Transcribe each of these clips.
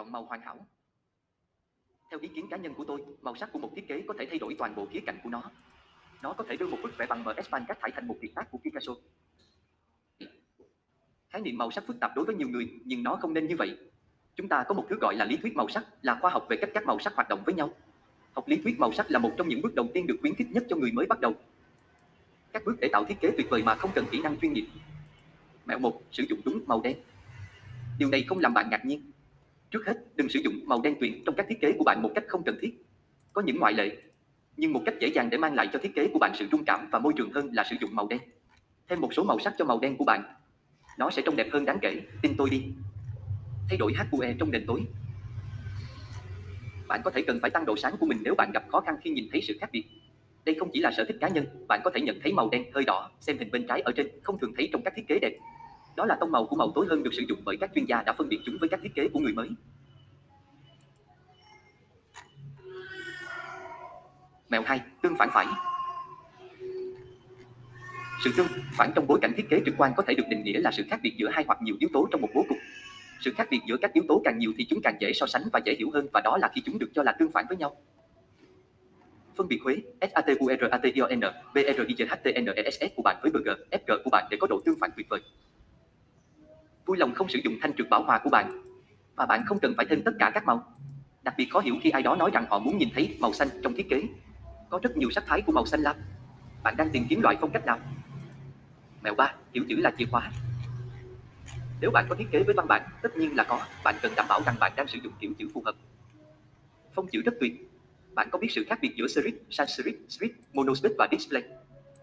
Chọn màu hoàn hảo. Theo ý kiến cá nhân của tôi, màu sắc của một thiết kế có thể thay đổi toàn bộ khía cạnh của nó. Nó có thể đưa một bức vẽ bằng MS Paint cắt thải thành một kiệt tác của Picasso. Khái niệm màu sắc phức tạp đối với nhiều người, nhưng nó không nên như vậy. Chúng ta có một thứ gọi là lý thuyết màu sắc, là khoa học về cách các màu sắc hoạt động với nhau. Học lý thuyết màu sắc là một trong những bước đầu tiên được khuyến khích nhất cho người mới bắt đầu. Các bước để tạo thiết kế tuyệt vời mà không cần kỹ năng chuyên nghiệp. Mẹo 1. Sử dụng đúng màu đen. Điều này không làm bạn ngạc nhiên. Trước hết, đừng sử dụng màu đen tuyền trong các thiết kế của bạn một cách không cần thiết. Có những ngoại lệ, nhưng một cách dễ dàng để mang lại cho thiết kế của bạn sự trung cảm và môi trường hơn là sử dụng màu đen. Thêm một số màu sắc cho màu đen của bạn. Nó sẽ trông đẹp hơn đáng kể, tin tôi đi. Thay đổi HUE trong nền tối. Bạn có thể cần phải tăng độ sáng của mình nếu bạn gặp khó khăn khi nhìn thấy sự khác biệt. Đây không chỉ là sở thích cá nhân, bạn có thể nhận thấy màu đen hơi đỏ, xem hình bên trái ở trên, không thường thấy trong các thiết kế đẹp. Đó là tông màu của màu tối hơn được sử dụng bởi các chuyên gia đã phân biệt chúng với các thiết kế của người mới. Mèo 2, tương phản phải. Sự tương phản trong bối cảnh thiết kế trực quan có thể được định nghĩa là sự khác biệt giữa hai hoặc nhiều yếu tố trong một bố cục. Sự khác biệt giữa các yếu tố càng nhiều thì chúng càng dễ so sánh và dễ hiểu hơn và đó là khi chúng được cho là tương phản với nhau. Phân biệt Huế, SATURATION, s của bạn với BG, FG của bạn để có độ tương phản tuyệt vời. Vui lòng không sử dụng thanh trượt bảo hòa của bạn. Và bạn không cần phải thêm tất cả các màu. Đặc biệt khó hiểu khi ai đó nói rằng họ muốn nhìn thấy màu xanh trong thiết kế. Có rất nhiều sắc thái của màu xanh lam. Bạn đang tìm kiếm loại phong cách nào? Mèo 3, kiểu chữ là chìa khóa. Nếu bạn có thiết kế với văn bản, tất nhiên là có, bạn cần đảm bảo rằng bạn đang sử dụng kiểu chữ phù hợp. Phong chữ rất tuyệt. Bạn có biết sự khác biệt giữa serif, sans serif, script, monospace và display?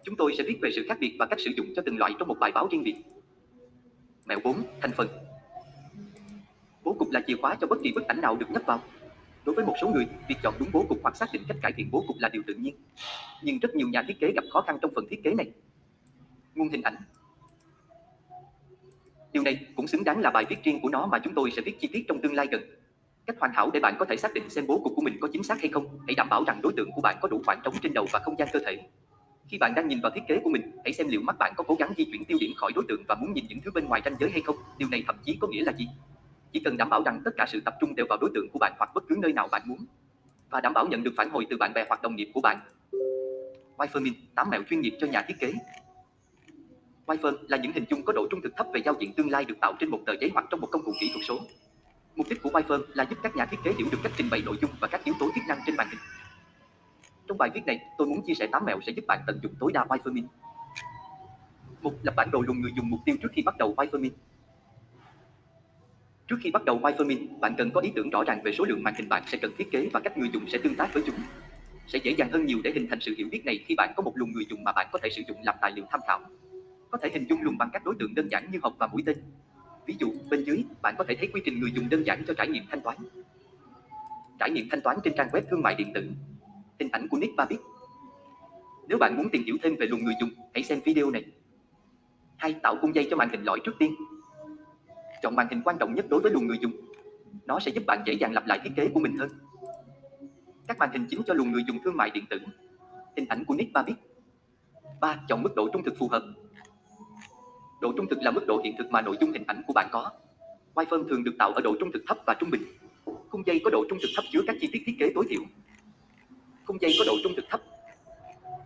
Chúng tôi sẽ viết về sự khác biệt và cách sử dụng cho từng loại trong một bài báo riêng biệt. Mẹo 4. Thành phần Bố cục là chìa khóa cho bất kỳ bức ảnh nào được nhấp vào. Đối với một số người, việc chọn đúng bố cục hoặc xác định cách cải thiện bố cục là điều tự nhiên. Nhưng rất nhiều nhà thiết kế gặp khó khăn trong phần thiết kế này. Nguồn hình ảnh Điều này cũng xứng đáng là bài viết riêng của nó mà chúng tôi sẽ viết chi tiết trong tương lai gần. Cách hoàn hảo để bạn có thể xác định xem bố cục của mình có chính xác hay không, hãy đảm bảo rằng đối tượng của bạn có đủ khoảng trống trên đầu và không gian cơ thể. Khi bạn đang nhìn vào thiết kế của mình, hãy xem liệu mắt bạn có cố gắng di chuyển tiêu điểm khỏi đối tượng và muốn nhìn những thứ bên ngoài ranh giới hay không. Điều này thậm chí có nghĩa là gì? Chỉ cần đảm bảo rằng tất cả sự tập trung đều vào đối tượng của bạn hoặc bất cứ nơi nào bạn muốn và đảm bảo nhận được phản hồi từ bạn bè hoặc đồng nghiệp của bạn. Wireframe 8 mẹo chuyên nghiệp cho nhà thiết kế. Wireframe là những hình dung có độ trung thực thấp về giao diện tương lai được tạo trên một tờ giấy hoặc trong một công cụ kỹ thuật số. Mục đích của Wireframe là giúp các nhà thiết kế hiểu được cách trình bày nội dung và các yếu tố chức năng trên màn hình. Trong bài viết này, tôi muốn chia sẻ 8 mẹo sẽ giúp bạn tận dụng tối đa wireframing. Một, lập bản đồ lùng người dùng mục tiêu trước khi bắt đầu wireframing. Trước khi bắt đầu wireframing, bạn cần có ý tưởng rõ ràng về số lượng màn hình bạn sẽ cần thiết kế và cách người dùng sẽ tương tác với chúng. Sẽ dễ dàng hơn nhiều để hình thành sự hiểu biết này khi bạn có một luồng người dùng mà bạn có thể sử dụng làm tài liệu tham khảo. Có thể hình dung luồng bằng các đối tượng đơn giản như hộp và mũi tên. Ví dụ, bên dưới, bạn có thể thấy quy trình người dùng đơn giản cho trải nghiệm thanh toán. Trải nghiệm thanh toán trên trang web thương mại điện tử, hình ảnh của Nick Babbitt. Nếu bạn muốn tìm hiểu thêm về luồng người dùng, hãy xem video này. Hai, tạo cung dây cho màn hình lõi trước tiên. Chọn màn hình quan trọng nhất đối với luồng người dùng. Nó sẽ giúp bạn dễ dàng lặp lại thiết kế của mình hơn. Các màn hình chính cho luồng người dùng thương mại điện tử. Hình ảnh của Nick Babbitt. 3. Chọn mức độ trung thực phù hợp. Độ trung thực là mức độ hiện thực mà nội dung hình ảnh của bạn có. Wireframe thường được tạo ở độ trung thực thấp và trung bình. Khung dây có độ trung thực thấp chứa các chi tiết thiết kế tối thiểu. Khung dây có độ trung thực thấp,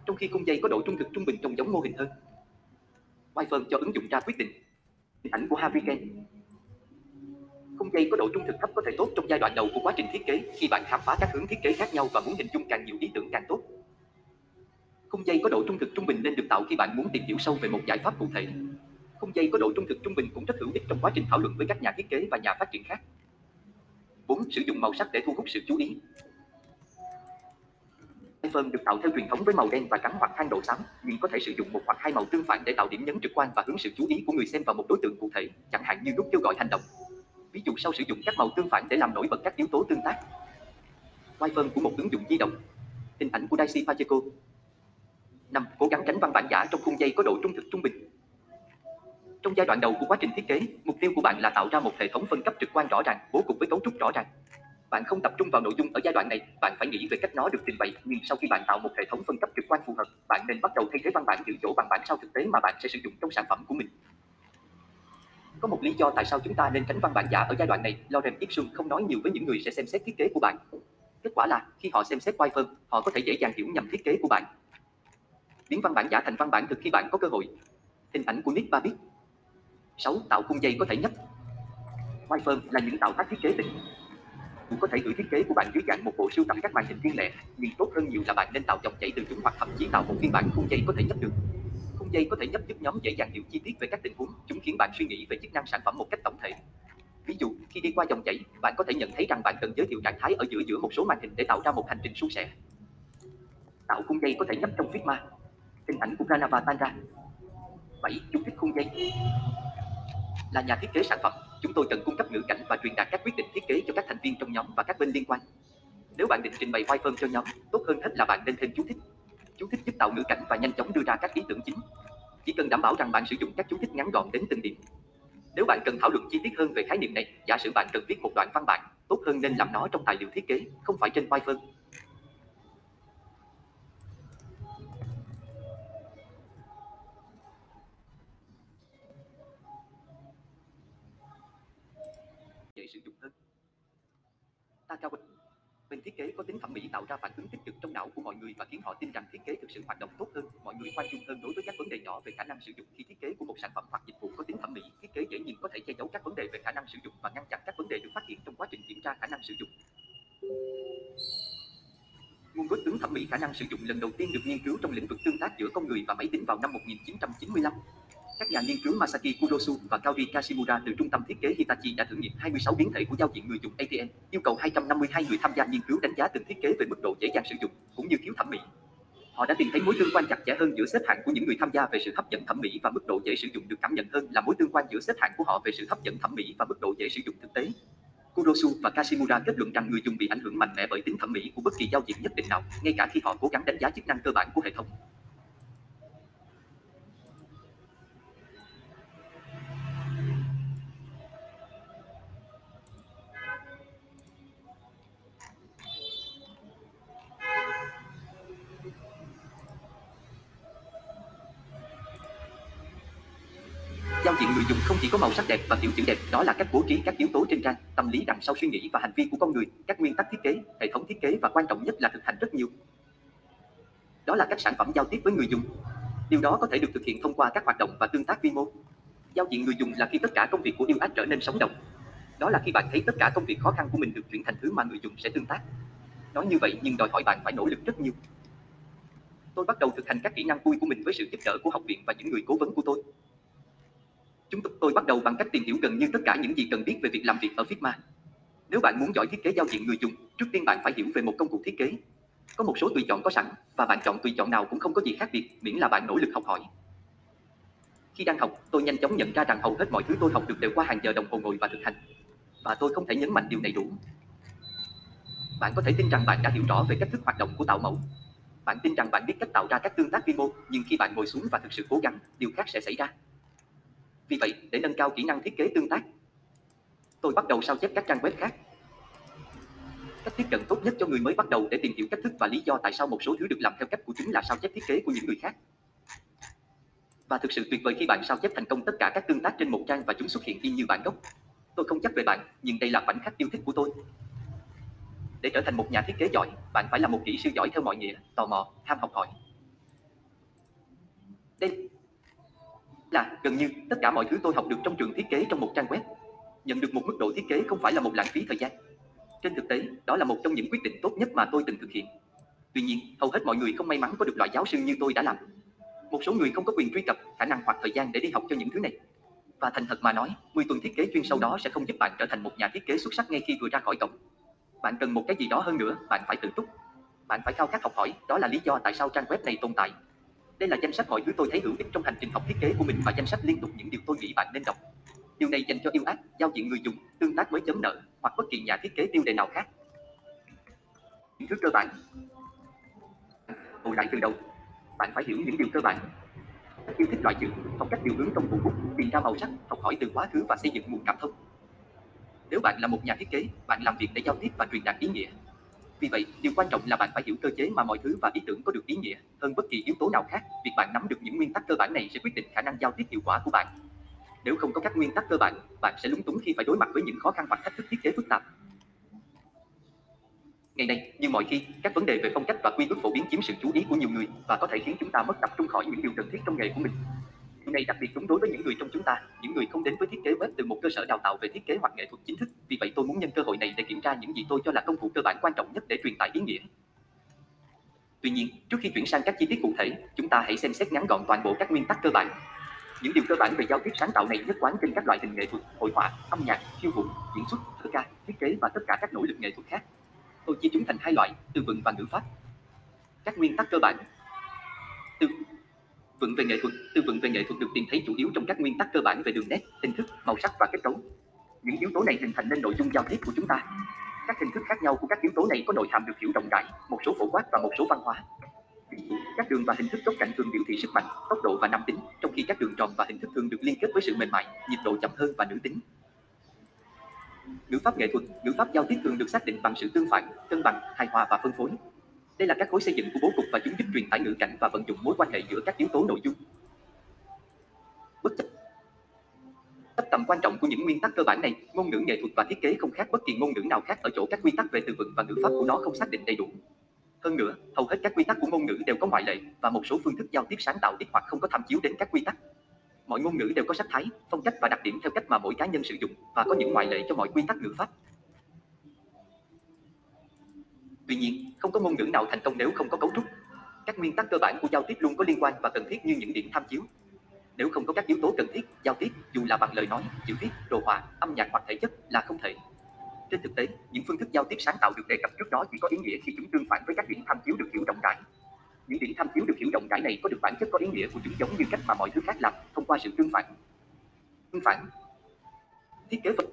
trong khi khung dây có độ trung thực trung bình trông giống mô hình hơn. Wireframe cho ứng dụng ra quyết định. Hình ảnh của Harry Kane. Khung dây có độ trung thực thấp có thể tốt trong giai đoạn đầu của quá trình thiết kế khi bạn khám phá các hướng thiết kế khác nhau và muốn hình dung càng nhiều ý tưởng càng tốt. Khung dây có độ trung thực trung bình nên được tạo khi bạn muốn tìm hiểu sâu về một giải pháp cụ thể. Khung dây có độ trung thực trung bình cũng rất hữu ích trong quá trình thảo luận với các nhà thiết kế và nhà phát triển khác. 4. Sử dụng màu sắc để thu hút sự chú ý iPhone được tạo theo truyền thống với màu đen và trắng hoặc than độ xám, nhưng có thể sử dụng một hoặc hai màu tương phản để tạo điểm nhấn trực quan và hướng sự chú ý của người xem vào một đối tượng cụ thể, chẳng hạn như nút kêu gọi hành động. Ví dụ sau sử dụng các màu tương phản để làm nổi bật các yếu tố tương tác. Quay phơn của một ứng dụng di động. Hình ảnh của Daisy Pacheco. 5. Cố gắng tránh văn bản giả trong khung dây có độ trung thực trung bình. Trong giai đoạn đầu của quá trình thiết kế, mục tiêu của bạn là tạo ra một hệ thống phân cấp trực quan rõ ràng, bố cục với cấu trúc rõ ràng. Bạn không tập trung vào nội dung ở giai đoạn này, bạn phải nghĩ về cách nó được trình bày, nhưng sau khi bạn tạo một hệ thống phân cấp trực quan phù hợp, bạn nên bắt đầu thay thế văn bản giữ chỗ bằng bản sao thực tế mà bạn sẽ sử dụng trong sản phẩm của mình. Có một lý do tại sao chúng ta nên tránh văn bản giả ở giai đoạn này, Lauren Ipsum không nói nhiều với những người sẽ xem xét thiết kế của bạn. Kết quả là, khi họ xem xét wireframe, họ có thể dễ dàng hiểu nhầm thiết kế của bạn. Biến văn bản giả thành văn bản thực khi bạn có cơ hội. Hình ảnh của Nick Babbitt 6. Tạo khung dây có thể nhấp Wireframe là những tạo tác thiết kế tĩnh cũng có thể gửi thiết kế của bạn dưới dạng một bộ sưu tập các màn hình riêng lẻ, nhưng tốt hơn nhiều là bạn nên tạo dòng chảy từ chúng hoặc thậm chí tạo một phiên bản khung dây có thể nhấp được. Khung dây có thể nhấp giúp nhóm dễ dàng hiểu chi tiết về các tình huống, chúng khiến bạn suy nghĩ về chức năng sản phẩm một cách tổng thể. Ví dụ, khi đi qua dòng chảy, bạn có thể nhận thấy rằng bạn cần giới thiệu trạng thái ở giữa giữa một số màn hình để tạo ra một hành trình suôn sẻ. Tạo khung dây có thể nhấp trong Figma. Hình ảnh của Pranava tan ra. 7. Chú thích khung dây là nhà thiết kế sản phẩm, chúng tôi cần cung cấp ngữ cảnh và truyền đạt các quyết định thiết kế cho các thành viên trong nhóm và các bên liên quan. Nếu bạn định trình bày wireframe cho nhóm, tốt hơn hết là bạn nên thêm chú thích. Chú thích giúp tạo ngữ cảnh và nhanh chóng đưa ra các ý tưởng chính. Chỉ cần đảm bảo rằng bạn sử dụng các chú thích ngắn gọn đến từng điểm. Nếu bạn cần thảo luận chi tiết hơn về khái niệm này, giả sử bạn cần viết một đoạn văn bản, tốt hơn nên làm nó trong tài liệu thiết kế, không phải trên wireframe. phân. Sử dụng hơn. mình, Bên thiết kế có tính thẩm mỹ tạo ra phản ứng tích cực trong não của mọi người và khiến họ tin rằng thiết kế thực sự hoạt động tốt hơn. Mọi người khoan dung hơn đối với các vấn đề nhỏ về khả năng sử dụng khi thiết kế của một sản phẩm hoặc dịch vụ có tính thẩm mỹ. Thiết kế dễ nhìn có thể che giấu các vấn đề về khả năng sử dụng và ngăn chặn các vấn đề được phát hiện trong quá trình kiểm tra khả năng sử dụng. Nguồn gốc tướng thẩm mỹ khả năng sử dụng lần đầu tiên được nghiên cứu trong lĩnh vực tương tác giữa con người và máy tính vào năm 1995. Các nhà nghiên cứu Masaki Kurosu và Kaori Kashimura từ trung tâm thiết kế Hitachi đã thử nghiệm 26 biến thể của giao diện người dùng ATN, yêu cầu 252 người tham gia nghiên cứu đánh giá từng thiết kế về mức độ dễ dàng sử dụng cũng như thiếu thẩm mỹ. Họ đã tìm thấy mối tương quan chặt chẽ hơn giữa xếp hạng của những người tham gia về sự hấp dẫn thẩm mỹ và mức độ dễ sử dụng được cảm nhận hơn là mối tương quan giữa xếp hạng của họ về sự hấp dẫn thẩm mỹ và mức độ dễ sử dụng thực tế. Kurosu và Kashimura kết luận rằng người dùng bị ảnh hưởng mạnh mẽ bởi tính thẩm mỹ của bất kỳ giao diện nhất định nào, ngay cả khi họ cố gắng đánh giá chức năng cơ bản của hệ thống. Có màu sắc đẹp và kiểu chữ đẹp, đó là cách bố trí các yếu tố trên trang, tâm lý đằng sau suy nghĩ và hành vi của con người, các nguyên tắc thiết kế, hệ thống thiết kế và quan trọng nhất là thực hành rất nhiều. Đó là các sản phẩm giao tiếp với người dùng. Điều đó có thể được thực hiện thông qua các hoạt động và tương tác vi mô. Giao diện người dùng là khi tất cả công việc của yêu ách trở nên sống động. Đó là khi bạn thấy tất cả công việc khó khăn của mình được chuyển thành thứ mà người dùng sẽ tương tác. Nói như vậy nhưng đòi hỏi bạn phải nỗ lực rất nhiều. Tôi bắt đầu thực hành các kỹ năng vui của mình với sự giúp đỡ của học viện và những người cố vấn của tôi. Chúng tôi bắt đầu bằng cách tìm hiểu gần như tất cả những gì cần biết về việc làm việc ở Figma. Nếu bạn muốn giỏi thiết kế giao diện người dùng, trước tiên bạn phải hiểu về một công cụ thiết kế. Có một số tùy chọn có sẵn, và bạn chọn tùy chọn nào cũng không có gì khác biệt, miễn là bạn nỗ lực học hỏi. Khi đang học, tôi nhanh chóng nhận ra rằng hầu hết mọi thứ tôi học được đều qua hàng giờ đồng hồ ngồi và thực hành. Và tôi không thể nhấn mạnh điều này đủ. Bạn có thể tin rằng bạn đã hiểu rõ về cách thức hoạt động của tạo mẫu. Bạn tin rằng bạn biết cách tạo ra các tương tác vi mô, nhưng khi bạn ngồi xuống và thực sự cố gắng, điều khác sẽ xảy ra. Vì vậy, để nâng cao kỹ năng thiết kế tương tác, tôi bắt đầu sao chép các trang web khác. Cách tiếp cận tốt nhất cho người mới bắt đầu để tìm hiểu cách thức và lý do tại sao một số thứ được làm theo cách của chúng là sao chép thiết kế của những người khác. Và thực sự tuyệt vời khi bạn sao chép thành công tất cả các tương tác trên một trang và chúng xuất hiện y như bản gốc. Tôi không chắc về bạn, nhưng đây là khoảnh khắc yêu thích của tôi. Để trở thành một nhà thiết kế giỏi, bạn phải là một kỹ sư giỏi theo mọi nghĩa, tò mò, ham học hỏi. Đây là gần như tất cả mọi thứ tôi học được trong trường thiết kế trong một trang web. Nhận được một mức độ thiết kế không phải là một lãng phí thời gian. Trên thực tế, đó là một trong những quyết định tốt nhất mà tôi từng thực hiện. Tuy nhiên, hầu hết mọi người không may mắn có được loại giáo sư như tôi đã làm. Một số người không có quyền truy cập, khả năng hoặc thời gian để đi học cho những thứ này. Và thành thật mà nói, 10 tuần thiết kế chuyên sâu đó sẽ không giúp bạn trở thành một nhà thiết kế xuất sắc ngay khi vừa ra khỏi cổng. Bạn cần một cái gì đó hơn nữa, bạn phải tự túc. Bạn phải khao khát học hỏi, đó là lý do tại sao trang web này tồn tại. Đây là danh sách mọi thứ tôi thấy hữu ích trong hành trình học thiết kế của mình và danh sách liên tục những điều tôi nghĩ bạn nên đọc. Điều này dành cho yêu ác, giao diện người dùng, tương tác mới chấm nợ hoặc bất kỳ nhà thiết kế tiêu đề nào khác. Những thứ cơ bản. hồi lại từ đầu. Bạn phải hiểu những điều cơ bản. Yêu thích loại chữ, học cách điều hướng trong cuốn bút, tìm ra màu sắc, học hỏi từ quá khứ và xây dựng nguồn cảm thông. Nếu bạn là một nhà thiết kế, bạn làm việc để giao tiếp và truyền đạt ý nghĩa, vì vậy, điều quan trọng là bạn phải hiểu cơ chế mà mọi thứ và ý tưởng có được ý nghĩa hơn bất kỳ yếu tố nào khác. Việc bạn nắm được những nguyên tắc cơ bản này sẽ quyết định khả năng giao tiếp hiệu quả của bạn. Nếu không có các nguyên tắc cơ bản, bạn sẽ lúng túng khi phải đối mặt với những khó khăn hoặc thách thức thiết kế phức tạp. Ngày nay, như mọi khi, các vấn đề về phong cách và quy ước phổ biến chiếm sự chú ý của nhiều người và có thể khiến chúng ta mất tập trung khỏi những điều cần thiết trong nghề của mình. Điều này đặc biệt đúng đối với những người trong chúng ta, những người không đến với thiết kế web từ một cơ sở đào tạo về thiết kế hoặc nghệ thuật chính thức. Vì vậy tôi muốn nhân cơ hội này để kiểm tra những gì tôi cho là công cụ cơ bản quan trọng nhất để truyền tải ý nghĩa. Tuy nhiên, trước khi chuyển sang các chi tiết cụ thể, chúng ta hãy xem xét ngắn gọn toàn bộ các nguyên tắc cơ bản. Những điều cơ bản về giao tiếp sáng tạo này nhất quán trên các loại hình nghệ thuật, hội họa, âm nhạc, khiêu vũ, diễn xuất, thơ ca, thiết kế và tất cả các nỗ lực nghệ thuật khác. Tôi chia chúng thành hai loại, từ vựng và ngữ pháp. Các nguyên tắc cơ bản. Từ vựng về nghệ thuật, tư vựng về nghệ thuật được tìm thấy chủ yếu trong các nguyên tắc cơ bản về đường nét, hình thức, màu sắc và kết cấu. Những yếu tố này hình thành nên nội dung giao tiếp của chúng ta. Các hình thức khác nhau của các yếu tố này có nội hàm được hiểu rộng rãi, một số phổ quát và một số văn hóa. Các đường và hình thức góc cạnh thường biểu thị sức mạnh, tốc độ và nam tính, trong khi các đường tròn và hình thức thường được liên kết với sự mềm mại, nhịp độ chậm hơn và nữ tính. Ngữ pháp nghệ thuật, ngữ pháp giao tiếp thường được xác định bằng sự tương phản, cân bằng, hài hòa và phân phối. Đây là các khối xây dựng của bố cục và chúng giúp truyền tải ngữ cảnh và vận dụng mối quan hệ giữa các yếu tố nội dung. Bất chấp tầm quan trọng của những nguyên tắc cơ bản này, ngôn ngữ nghệ thuật và thiết kế không khác bất kỳ ngôn ngữ nào khác ở chỗ các quy tắc về từ vựng và ngữ pháp của nó không xác định đầy đủ. Hơn nữa, hầu hết các quy tắc của ngôn ngữ đều có ngoại lệ và một số phương thức giao tiếp sáng tạo ít hoặc không có tham chiếu đến các quy tắc. Mọi ngôn ngữ đều có sắc thái, phong cách và đặc điểm theo cách mà mỗi cá nhân sử dụng và có những ngoại lệ cho mọi quy tắc ngữ pháp. Tuy nhiên, không có ngôn ngữ nào thành công nếu không có cấu trúc. Các nguyên tắc cơ bản của giao tiếp luôn có liên quan và cần thiết như những điểm tham chiếu. Nếu không có các yếu tố cần thiết, giao tiếp, dù là bằng lời nói, chữ viết, đồ họa, âm nhạc hoặc thể chất là không thể. Trên thực tế, những phương thức giao tiếp sáng tạo được đề cập trước đó chỉ có ý nghĩa khi chúng tương phản với các điểm tham chiếu được hiểu rộng rãi. Những điểm tham chiếu được hiểu rộng rãi này có được bản chất có ý nghĩa của chúng giống như cách mà mọi thứ khác làm, thông qua sự tương phản. Tương phản Thiết kế vật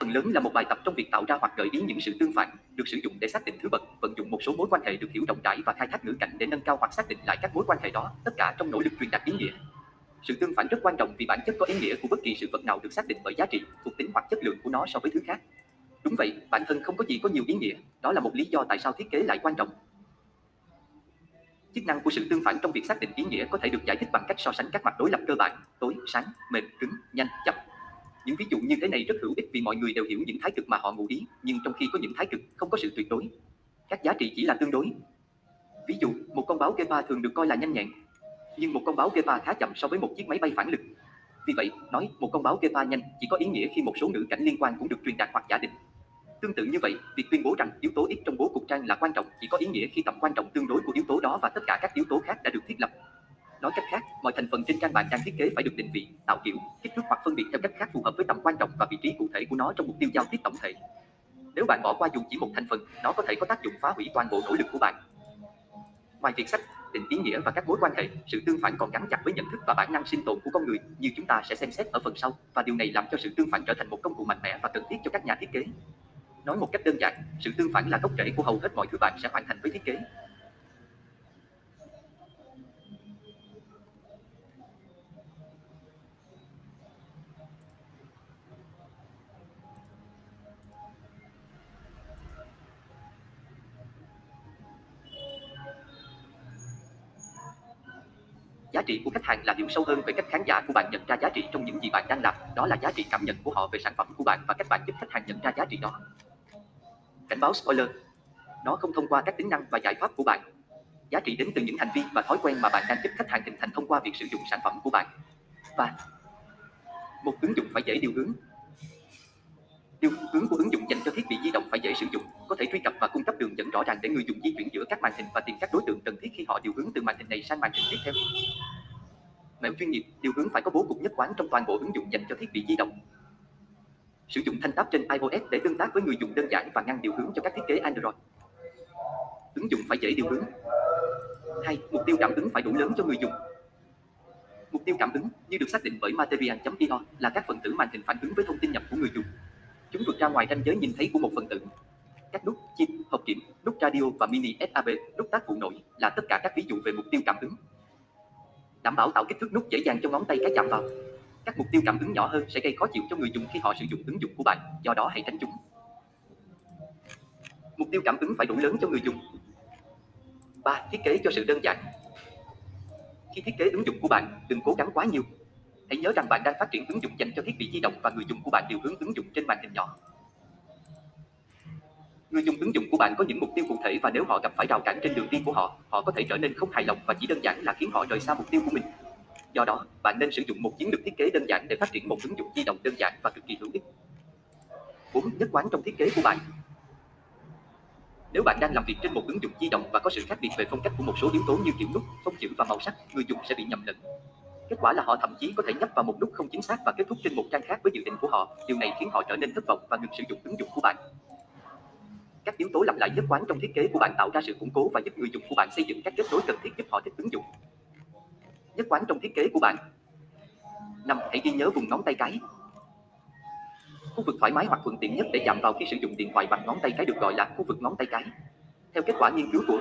phần lớn là một bài tập trong việc tạo ra hoặc gợi ý những sự tương phản, được sử dụng để xác định thứ bậc, vận dụng một số mối quan hệ được hiểu rộng rãi và khai thác ngữ cảnh để nâng cao hoặc xác định lại các mối quan hệ đó, tất cả trong nỗ lực truyền đạt ý nghĩa. Sự tương phản rất quan trọng vì bản chất có ý nghĩa của bất kỳ sự vật nào được xác định bởi giá trị, thuộc tính hoặc chất lượng của nó so với thứ khác. Đúng vậy, bản thân không có gì có nhiều ý nghĩa, đó là một lý do tại sao thiết kế lại quan trọng. Chức năng của sự tương phản trong việc xác định ý nghĩa có thể được giải thích bằng cách so sánh các mặt đối lập cơ bản, tối, sáng, mềm, cứng, nhanh, chậm. Những ví dụ như thế này rất hữu ích vì mọi người đều hiểu những thái cực mà họ ngụ ý, nhưng trong khi có những thái cực không có sự tuyệt đối. Các giá trị chỉ là tương đối. Ví dụ, một con báo Gepa thường được coi là nhanh nhẹn, nhưng một con báo Gepa khá chậm so với một chiếc máy bay phản lực. Vì vậy, nói một con báo Gepa nhanh chỉ có ý nghĩa khi một số ngữ cảnh liên quan cũng được truyền đạt hoặc giả định. Tương tự như vậy, việc tuyên bố rằng yếu tố X trong bố cục trang là quan trọng chỉ có ý nghĩa khi tầm quan trọng tương đối của yếu tố đó và tất cả các yếu tố khác đã được thiết lập. Nói cách khác, mọi thành phần trên trang bạn đang thiết kế phải được định vị, tạo kiểu, kích thước hoặc phân biệt theo cách khác phù hợp với tầm quan trọng và vị trí cụ thể của nó trong mục tiêu giao tiếp tổng thể. Nếu bạn bỏ qua dù chỉ một thành phần, nó có thể có tác dụng phá hủy toàn bộ nỗ lực của bạn. Ngoài việc sách, định ý nghĩa và các mối quan hệ, sự tương phản còn gắn chặt với nhận thức và bản năng sinh tồn của con người, như chúng ta sẽ xem xét ở phần sau, và điều này làm cho sự tương phản trở thành một công cụ mạnh mẽ và cần thiết cho các nhà thiết kế. Nói một cách đơn giản, sự tương phản là gốc rễ của hầu hết mọi thứ bạn sẽ hoàn thành với thiết kế. Giá trị của khách hàng là hiểu sâu hơn về cách khán giả của bạn nhận ra giá trị trong những gì bạn đang làm, đó là giá trị cảm nhận của họ về sản phẩm của bạn và cách bạn giúp khách hàng nhận ra giá trị đó. Cảnh báo spoiler. Nó không thông qua các tính năng và giải pháp của bạn. Giá trị đến từ những hành vi và thói quen mà bạn đang giúp khách hàng hình thành thông qua việc sử dụng sản phẩm của bạn. Và một ứng dụng phải dễ điều hướng. Điều hướng của ứng dụng dành cho thiết bị di động phải dễ sử dụng, có thể truy cập và cung cấp đường dẫn rõ ràng để người dùng di chuyển giữa các màn hình và tìm các đối tượng cần thiết khi họ điều hướng từ màn hình này sang màn hình tiếp theo. Mẹo chuyên nghiệp, điều hướng phải có bố cục nhất quán trong toàn bộ ứng dụng dành cho thiết bị di động. Sử dụng thanh tab trên iOS để tương tác với người dùng đơn giản và ngăn điều hướng cho các thiết kế Android. Ứng dụng phải dễ điều hướng. Hai, Mục tiêu cảm ứng phải đủ lớn cho người dùng. Mục tiêu cảm ứng, như được xác định bởi Material.io, là các phần tử màn hình phản ứng với thông tin nhập của người dùng. Chúng vượt ra ngoài ranh giới nhìn thấy của một phần tử. Các nút, chip, hộp kiểm, nút radio và mini SAB, nút tác vụ nổi là tất cả các ví dụ về mục tiêu cảm ứng. Đảm bảo tạo kích thước nút dễ dàng cho ngón tay cái chạm vào. Các mục tiêu cảm ứng nhỏ hơn sẽ gây khó chịu cho người dùng khi họ sử dụng ứng dụng của bạn, do đó hãy tránh chúng. Mục tiêu cảm ứng phải đủ lớn cho người dùng. 3. Thiết kế cho sự đơn giản. Khi thiết kế ứng dụng của bạn, đừng cố gắng quá nhiều. Hãy nhớ rằng bạn đang phát triển ứng dụng dành cho thiết bị di động và người dùng của bạn điều hướng ứng dụng trên màn hình nhỏ. Người dùng ứng dụng của bạn có những mục tiêu cụ thể và nếu họ gặp phải rào cản trên đường đi của họ, họ có thể trở nên không hài lòng và chỉ đơn giản là khiến họ rời xa mục tiêu của mình. Do đó, bạn nên sử dụng một chiến lược thiết kế đơn giản để phát triển một ứng dụng di động đơn giản và cực kỳ hữu ích. 4. Nhất quán trong thiết kế của bạn. Nếu bạn đang làm việc trên một ứng dụng di động và có sự khác biệt về phong cách của một số yếu tố như kiểu nút, phông chữ và màu sắc, người dùng sẽ bị nhầm lẫn. Kết quả là họ thậm chí có thể nhấp vào một nút không chính xác và kết thúc trên một trang khác với dự định của họ. Điều này khiến họ trở nên thất vọng và ngừng sử dụng ứng dụng của bạn. Các yếu tố lặp lại nhất quán trong thiết kế của bạn tạo ra sự củng cố và giúp người dùng của bạn xây dựng các kết nối cần thiết giúp họ thích ứng dụng. Nhất quán trong thiết kế của bạn. Năm, Hãy ghi nhớ vùng ngón tay cái. Khu vực thoải mái hoặc thuận tiện nhất để chạm vào khi sử dụng điện thoại bằng ngón tay cái được gọi là khu vực ngón tay cái. Theo kết quả nghiên cứu của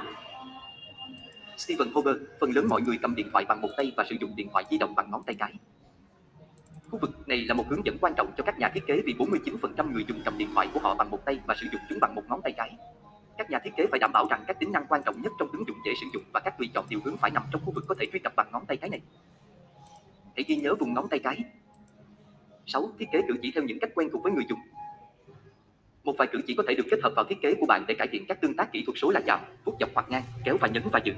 Stephen Hober, phần lớn mọi người cầm điện thoại bằng một tay và sử dụng điện thoại di động bằng ngón tay cái. Khu vực này là một hướng dẫn quan trọng cho các nhà thiết kế vì 49% người dùng cầm điện thoại của họ bằng một tay và sử dụng chúng bằng một ngón tay cái. Các nhà thiết kế phải đảm bảo rằng các tính năng quan trọng nhất trong ứng dụng dễ sử dụng và các tùy chọn điều hướng phải nằm trong khu vực có thể truy cập bằng ngón tay cái này. Hãy ghi nhớ vùng ngón tay cái. 6. Thiết kế cử chỉ theo những cách quen thuộc với người dùng. Một vài cử chỉ có thể được kết hợp vào thiết kế của bạn để cải thiện các tương tác kỹ thuật số là chạm, vuốt dọc hoặc ngang, kéo và nhấn và dựng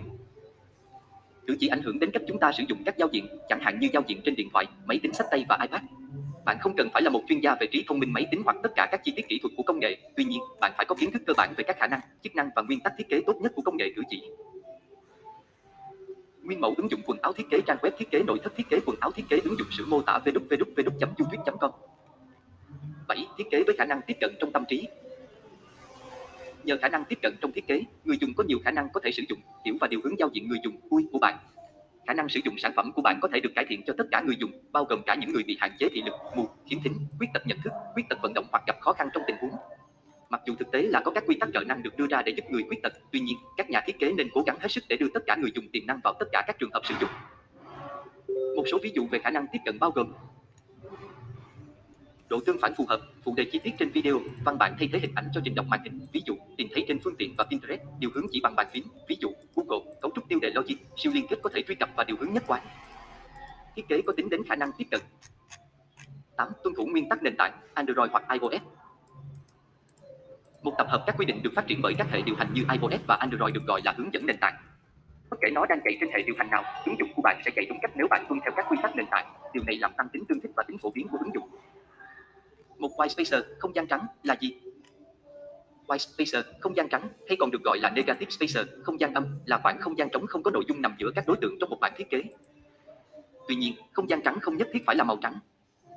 thứ chỉ ảnh hưởng đến cách chúng ta sử dụng các giao diện, chẳng hạn như giao diện trên điện thoại, máy tính sách tay và iPad. Bạn không cần phải là một chuyên gia về trí thông minh máy tính hoặc tất cả các chi tiết kỹ thuật của công nghệ, tuy nhiên, bạn phải có kiến thức cơ bản về các khả năng, chức năng và nguyên tắc thiết kế tốt nhất của công nghệ cử chỉ. Nguyên mẫu ứng dụng quần áo thiết kế trang web thiết kế nội thất thiết kế quần áo thiết kế ứng dụng sử mô tả www.youtube.com 7. Thiết kế với khả năng tiếp cận trong tâm trí. Nhờ khả năng tiếp cận trong thiết kế, người dùng có nhiều khả năng có thể sử dụng, hiểu và điều hướng giao diện người dùng UI của bạn. Khả năng sử dụng sản phẩm của bạn có thể được cải thiện cho tất cả người dùng, bao gồm cả những người bị hạn chế thị lực, mù, khiếm thính, khuyết tật nhận thức, khuyết tật vận động hoặc gặp khó khăn trong tình huống. Mặc dù thực tế là có các quy tắc trợ năng được đưa ra để giúp người khuyết tật, tuy nhiên, các nhà thiết kế nên cố gắng hết sức để đưa tất cả người dùng tiềm năng vào tất cả các trường hợp sử dụng. Một số ví dụ về khả năng tiếp cận bao gồm độ tương phản phù hợp, phụ đề chi tiết trên video, văn bản thay thế hình ảnh cho trình đọc màn hình, ví dụ tìm thấy trên phương tiện và Pinterest, điều hướng chỉ bằng bàn phím, ví dụ Google, cấu trúc tiêu đề logic, siêu liên kết có thể truy cập và điều hướng nhất quán. Thiết kế có tính đến khả năng tiếp cận. 8. Tuân thủ nguyên tắc nền tảng Android hoặc iOS. Một tập hợp các quy định được phát triển bởi các hệ điều hành như iOS và Android được gọi là hướng dẫn nền tảng. Bất kể nó đang chạy trên hệ điều hành nào, ứng dụng của bạn sẽ chạy đúng cách nếu bạn tuân theo các quy tắc nền tảng. Điều này làm tăng tính tương thích và tính phổ biến của ứng dụng. Một white spacer, không gian trắng, là gì? White spacer, không gian trắng, hay còn được gọi là negative spacer, không gian âm, là khoảng không gian trống không có nội dung nằm giữa các đối tượng trong một bản thiết kế. Tuy nhiên, không gian trắng không nhất thiết phải là màu trắng.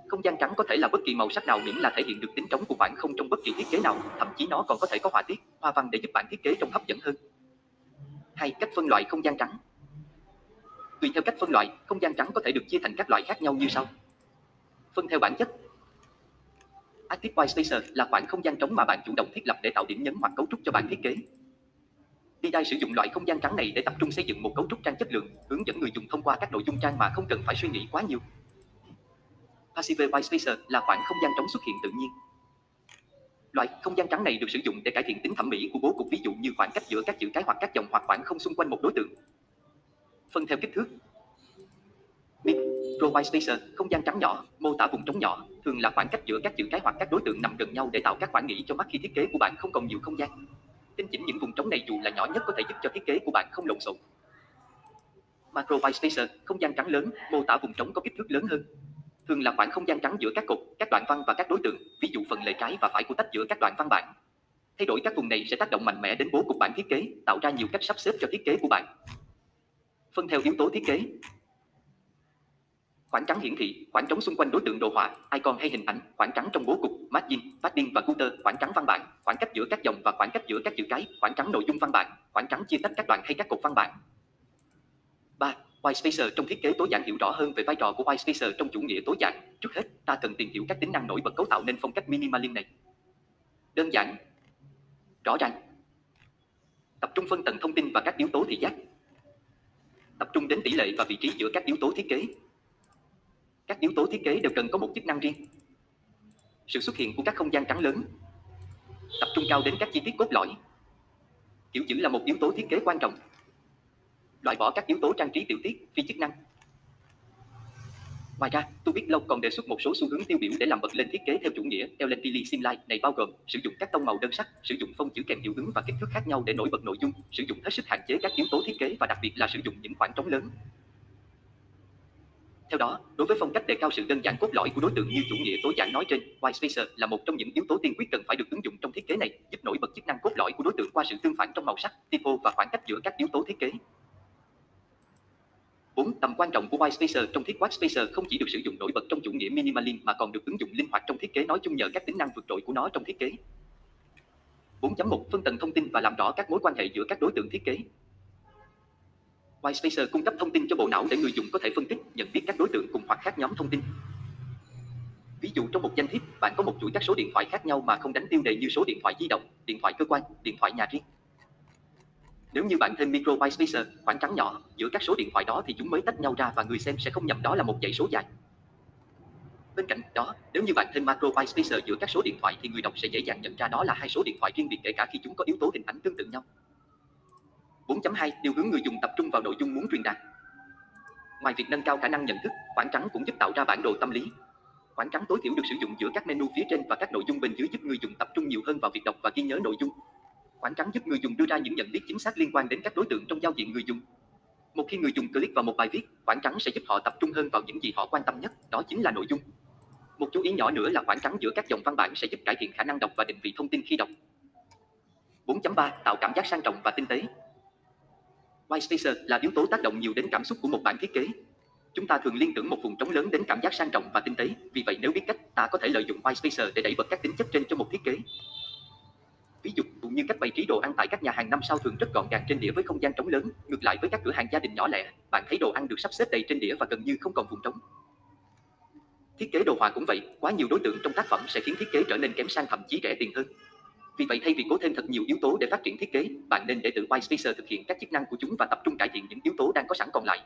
Không gian trắng có thể là bất kỳ màu sắc nào miễn là thể hiện được tính trống của khoảng không trong bất kỳ thiết kế nào, thậm chí nó còn có thể có họa tiết, hoa văn để giúp bản thiết kế trông hấp dẫn hơn. Hai, cách phân loại không gian trắng. Tùy theo cách phân loại, không gian trắng có thể được chia thành các loại khác nhau như sau. Phân theo bản chất, Active White Spacer là khoảng không gian trống mà bạn chủ động thiết lập để tạo điểm nhấn hoặc cấu trúc cho bản thiết kế. DDI sử dụng loại không gian trắng này để tập trung xây dựng một cấu trúc trang chất lượng, hướng dẫn người dùng thông qua các nội dung trang mà không cần phải suy nghĩ quá nhiều. Passive White Spacer là khoảng không gian trống xuất hiện tự nhiên. Loại không gian trắng này được sử dụng để cải thiện tính thẩm mỹ của bố cục ví dụ như khoảng cách giữa các chữ cái hoặc các dòng hoặc khoảng không xung quanh một đối tượng. Phân theo kích thước. Micro White Spacer, không gian trắng nhỏ, mô tả vùng trống nhỏ, thường là khoảng cách giữa các chữ cái hoặc các đối tượng nằm gần nhau để tạo các khoảng nghỉ cho mắt khi thiết kế của bạn không còn nhiều không gian. Tinh chỉnh những vùng trống này dù là nhỏ nhất có thể giúp cho thiết kế của bạn không lộn xộn. Macro White Spacer, không gian trắng lớn, mô tả vùng trống có kích thước lớn hơn. Thường là khoảng không gian trắng giữa các cột, các đoạn văn và các đối tượng, ví dụ phần lề trái và phải của tách giữa các đoạn văn bản. Thay đổi các vùng này sẽ tác động mạnh mẽ đến bố cục bản thiết kế, tạo ra nhiều cách sắp xếp cho thiết kế của bạn. Phân theo yếu tố thiết kế, khoảng trắng hiển thị, khoảng trống xung quanh đối tượng đồ họa, icon hay hình ảnh, khoảng trắng trong bố cục, margin, padding và footer, khoảng trắng văn bản, khoảng cách giữa các dòng và khoảng cách giữa các chữ cái, khoảng trắng nội dung văn bản, khoảng trắng chia tách các đoạn hay các cột văn bản. 3. White spacer trong thiết kế tối giản hiểu rõ hơn về vai trò của white spacer trong chủ nghĩa tối giản. Trước hết, ta cần tìm hiểu các tính năng nổi bật cấu tạo nên phong cách minimalism này. Đơn giản, rõ ràng, tập trung phân tầng thông tin và các yếu tố thị giác, tập trung đến tỷ lệ và vị trí giữa các yếu tố thiết kế, các yếu tố thiết kế đều cần có một chức năng riêng. Sự xuất hiện của các không gian trắng lớn tập trung cao đến các chi tiết cốt lõi. Kiểu chữ là một yếu tố thiết kế quan trọng. Loại bỏ các yếu tố trang trí tiểu tiết, phi chức năng. Ngoài ra, tôi biết lâu còn đề xuất một số xu hướng tiêu biểu để làm bật lên thiết kế theo chủ nghĩa Ellen Pili Simline này bao gồm sử dụng các tông màu đơn sắc, sử dụng phông chữ kèm hiệu ứng và kích thước khác nhau để nổi bật nội dung, sử dụng hết sức hạn chế các yếu tố thiết kế và đặc biệt là sử dụng những khoảng trống lớn. Theo đó, đối với phong cách đề cao sự đơn giản cốt lõi của đối tượng như chủ nghĩa tối giản nói trên, white spacer là một trong những yếu tố tiên quyết cần phải được ứng dụng trong thiết kế này, giúp nổi bật chức năng cốt lõi của đối tượng qua sự tương phản trong màu sắc, typo và khoảng cách giữa các yếu tố thiết kế. 4. Tầm quan trọng của white spacer trong thiết white spacer không chỉ được sử dụng nổi bật trong chủ nghĩa minimalism mà còn được ứng dụng linh hoạt trong thiết kế nói chung nhờ các tính năng vượt trội của nó trong thiết kế. 4.1 Phân tầng thông tin và làm rõ các mối quan hệ giữa các đối tượng thiết kế. Whitespacer cung cấp thông tin cho bộ não để người dùng có thể phân tích, nhận biết các đối tượng cùng hoặc khác nhóm thông tin. Ví dụ trong một danh thiếp, bạn có một chuỗi các số điện thoại khác nhau mà không đánh tiêu đề như số điện thoại di động, điện thoại cơ quan, điện thoại nhà riêng. Nếu như bạn thêm micro whitespacer, khoảng trắng nhỏ, giữa các số điện thoại đó thì chúng mới tách nhau ra và người xem sẽ không nhầm đó là một dãy số dài. Bên cạnh đó, nếu như bạn thêm macro whitespacer giữa các số điện thoại thì người đọc sẽ dễ dàng nhận ra đó là hai số điện thoại riêng biệt kể cả khi chúng có yếu tố hình ảnh tương tự nhau. 4.2 Điều hướng người dùng tập trung vào nội dung muốn truyền đạt. Ngoài việc nâng cao khả năng nhận thức, khoảng trắng cũng giúp tạo ra bản đồ tâm lý. Khoảng trắng tối thiểu được sử dụng giữa các menu phía trên và các nội dung bên dưới giúp người dùng tập trung nhiều hơn vào việc đọc và ghi nhớ nội dung. Khoảng trắng giúp người dùng đưa ra những nhận biết chính xác liên quan đến các đối tượng trong giao diện người dùng. Một khi người dùng click vào một bài viết, khoảng trắng sẽ giúp họ tập trung hơn vào những gì họ quan tâm nhất, đó chính là nội dung. Một chú ý nhỏ nữa là khoảng trắng giữa các dòng văn bản sẽ giúp cải thiện khả năng đọc và định vị thông tin khi đọc. 4.3 Tạo cảm giác sang trọng và tinh tế. White spacer là yếu tố tác động nhiều đến cảm xúc của một bản thiết kế. Chúng ta thường liên tưởng một vùng trống lớn đến cảm giác sang trọng và tinh tế, vì vậy nếu biết cách, ta có thể lợi dụng white spacer để đẩy bật các tính chất trên cho một thiết kế. Ví dụ như cách bày trí đồ ăn tại các nhà hàng năm sao thường rất gọn gàng trên đĩa với không gian trống lớn, ngược lại với các cửa hàng gia đình nhỏ lẻ, bạn thấy đồ ăn được sắp xếp đầy trên đĩa và gần như không còn vùng trống. Thiết kế đồ họa cũng vậy, quá nhiều đối tượng trong tác phẩm sẽ khiến thiết kế trở nên kém sang thậm chí rẻ tiền hơn. Vì vậy thay vì cố thêm thật nhiều yếu tố để phát triển thiết kế, bạn nên để tự White Spacer thực hiện các chức năng của chúng và tập trung cải thiện những yếu tố đang có sẵn còn lại.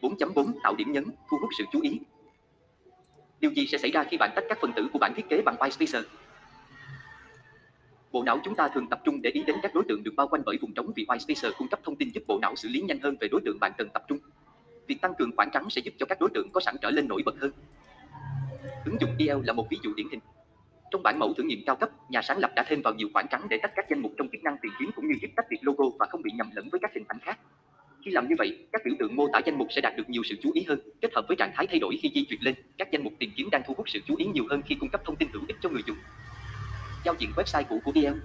4.4 Tạo điểm nhấn, thu hút sự chú ý. Điều gì sẽ xảy ra khi bạn tách các phần tử của bản thiết kế bằng White Spacer? Bộ não chúng ta thường tập trung để ý đến các đối tượng được bao quanh bởi vùng trống vì White Spacer cung cấp thông tin giúp bộ não xử lý nhanh hơn về đối tượng bạn cần tập trung. Việc tăng cường khoảng trắng sẽ giúp cho các đối tượng có sẵn trở lên nổi bật hơn. Ứng dụng EL là một ví dụ điển hình. Trong bản mẫu thử nghiệm cao cấp, nhà sáng lập đã thêm vào nhiều khoảng trắng để tách các danh mục trong chức năng tìm kiếm cũng như giúp tách biệt logo và không bị nhầm lẫn với các hình ảnh khác. Khi làm như vậy, các biểu tượng mô tả danh mục sẽ đạt được nhiều sự chú ý hơn, kết hợp với trạng thái thay đổi khi di chuyển lên, các danh mục tìm kiếm đang thu hút sự chú ý nhiều hơn khi cung cấp thông tin hữu ích cho người dùng. Giao diện website cũ của DL.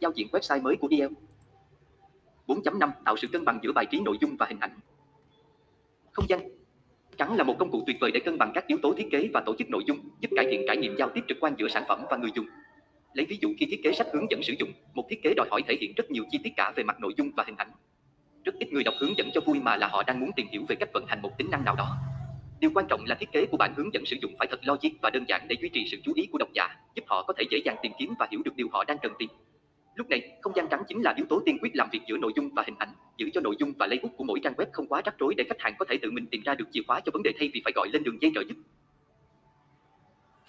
Giao diện website mới của DL. 4.5 Tạo sự cân bằng giữa bài trí nội dung và hình ảnh Không gian Trắng là một công cụ tuyệt vời để cân bằng các yếu tố thiết kế và tổ chức nội dung, giúp cải thiện trải nghiệm giao tiếp trực quan giữa sản phẩm và người dùng. Lấy ví dụ khi thiết kế sách hướng dẫn sử dụng, một thiết kế đòi hỏi thể hiện rất nhiều chi tiết cả về mặt nội dung và hình ảnh. Rất ít người đọc hướng dẫn cho vui mà là họ đang muốn tìm hiểu về cách vận hành một tính năng nào đó. Điều quan trọng là thiết kế của bản hướng dẫn sử dụng phải thật logic và đơn giản để duy trì sự chú ý của độc giả, giúp họ có thể dễ dàng tìm kiếm và hiểu được điều họ đang cần tìm. Lúc này, không gian trắng chính là yếu tố tiên quyết làm việc giữa nội dung và hình ảnh, giữ cho nội dung và layout của mỗi trang web không quá rắc rối để khách hàng có thể tự mình tìm ra được chìa khóa cho vấn đề thay vì phải gọi lên đường dây trợ giúp.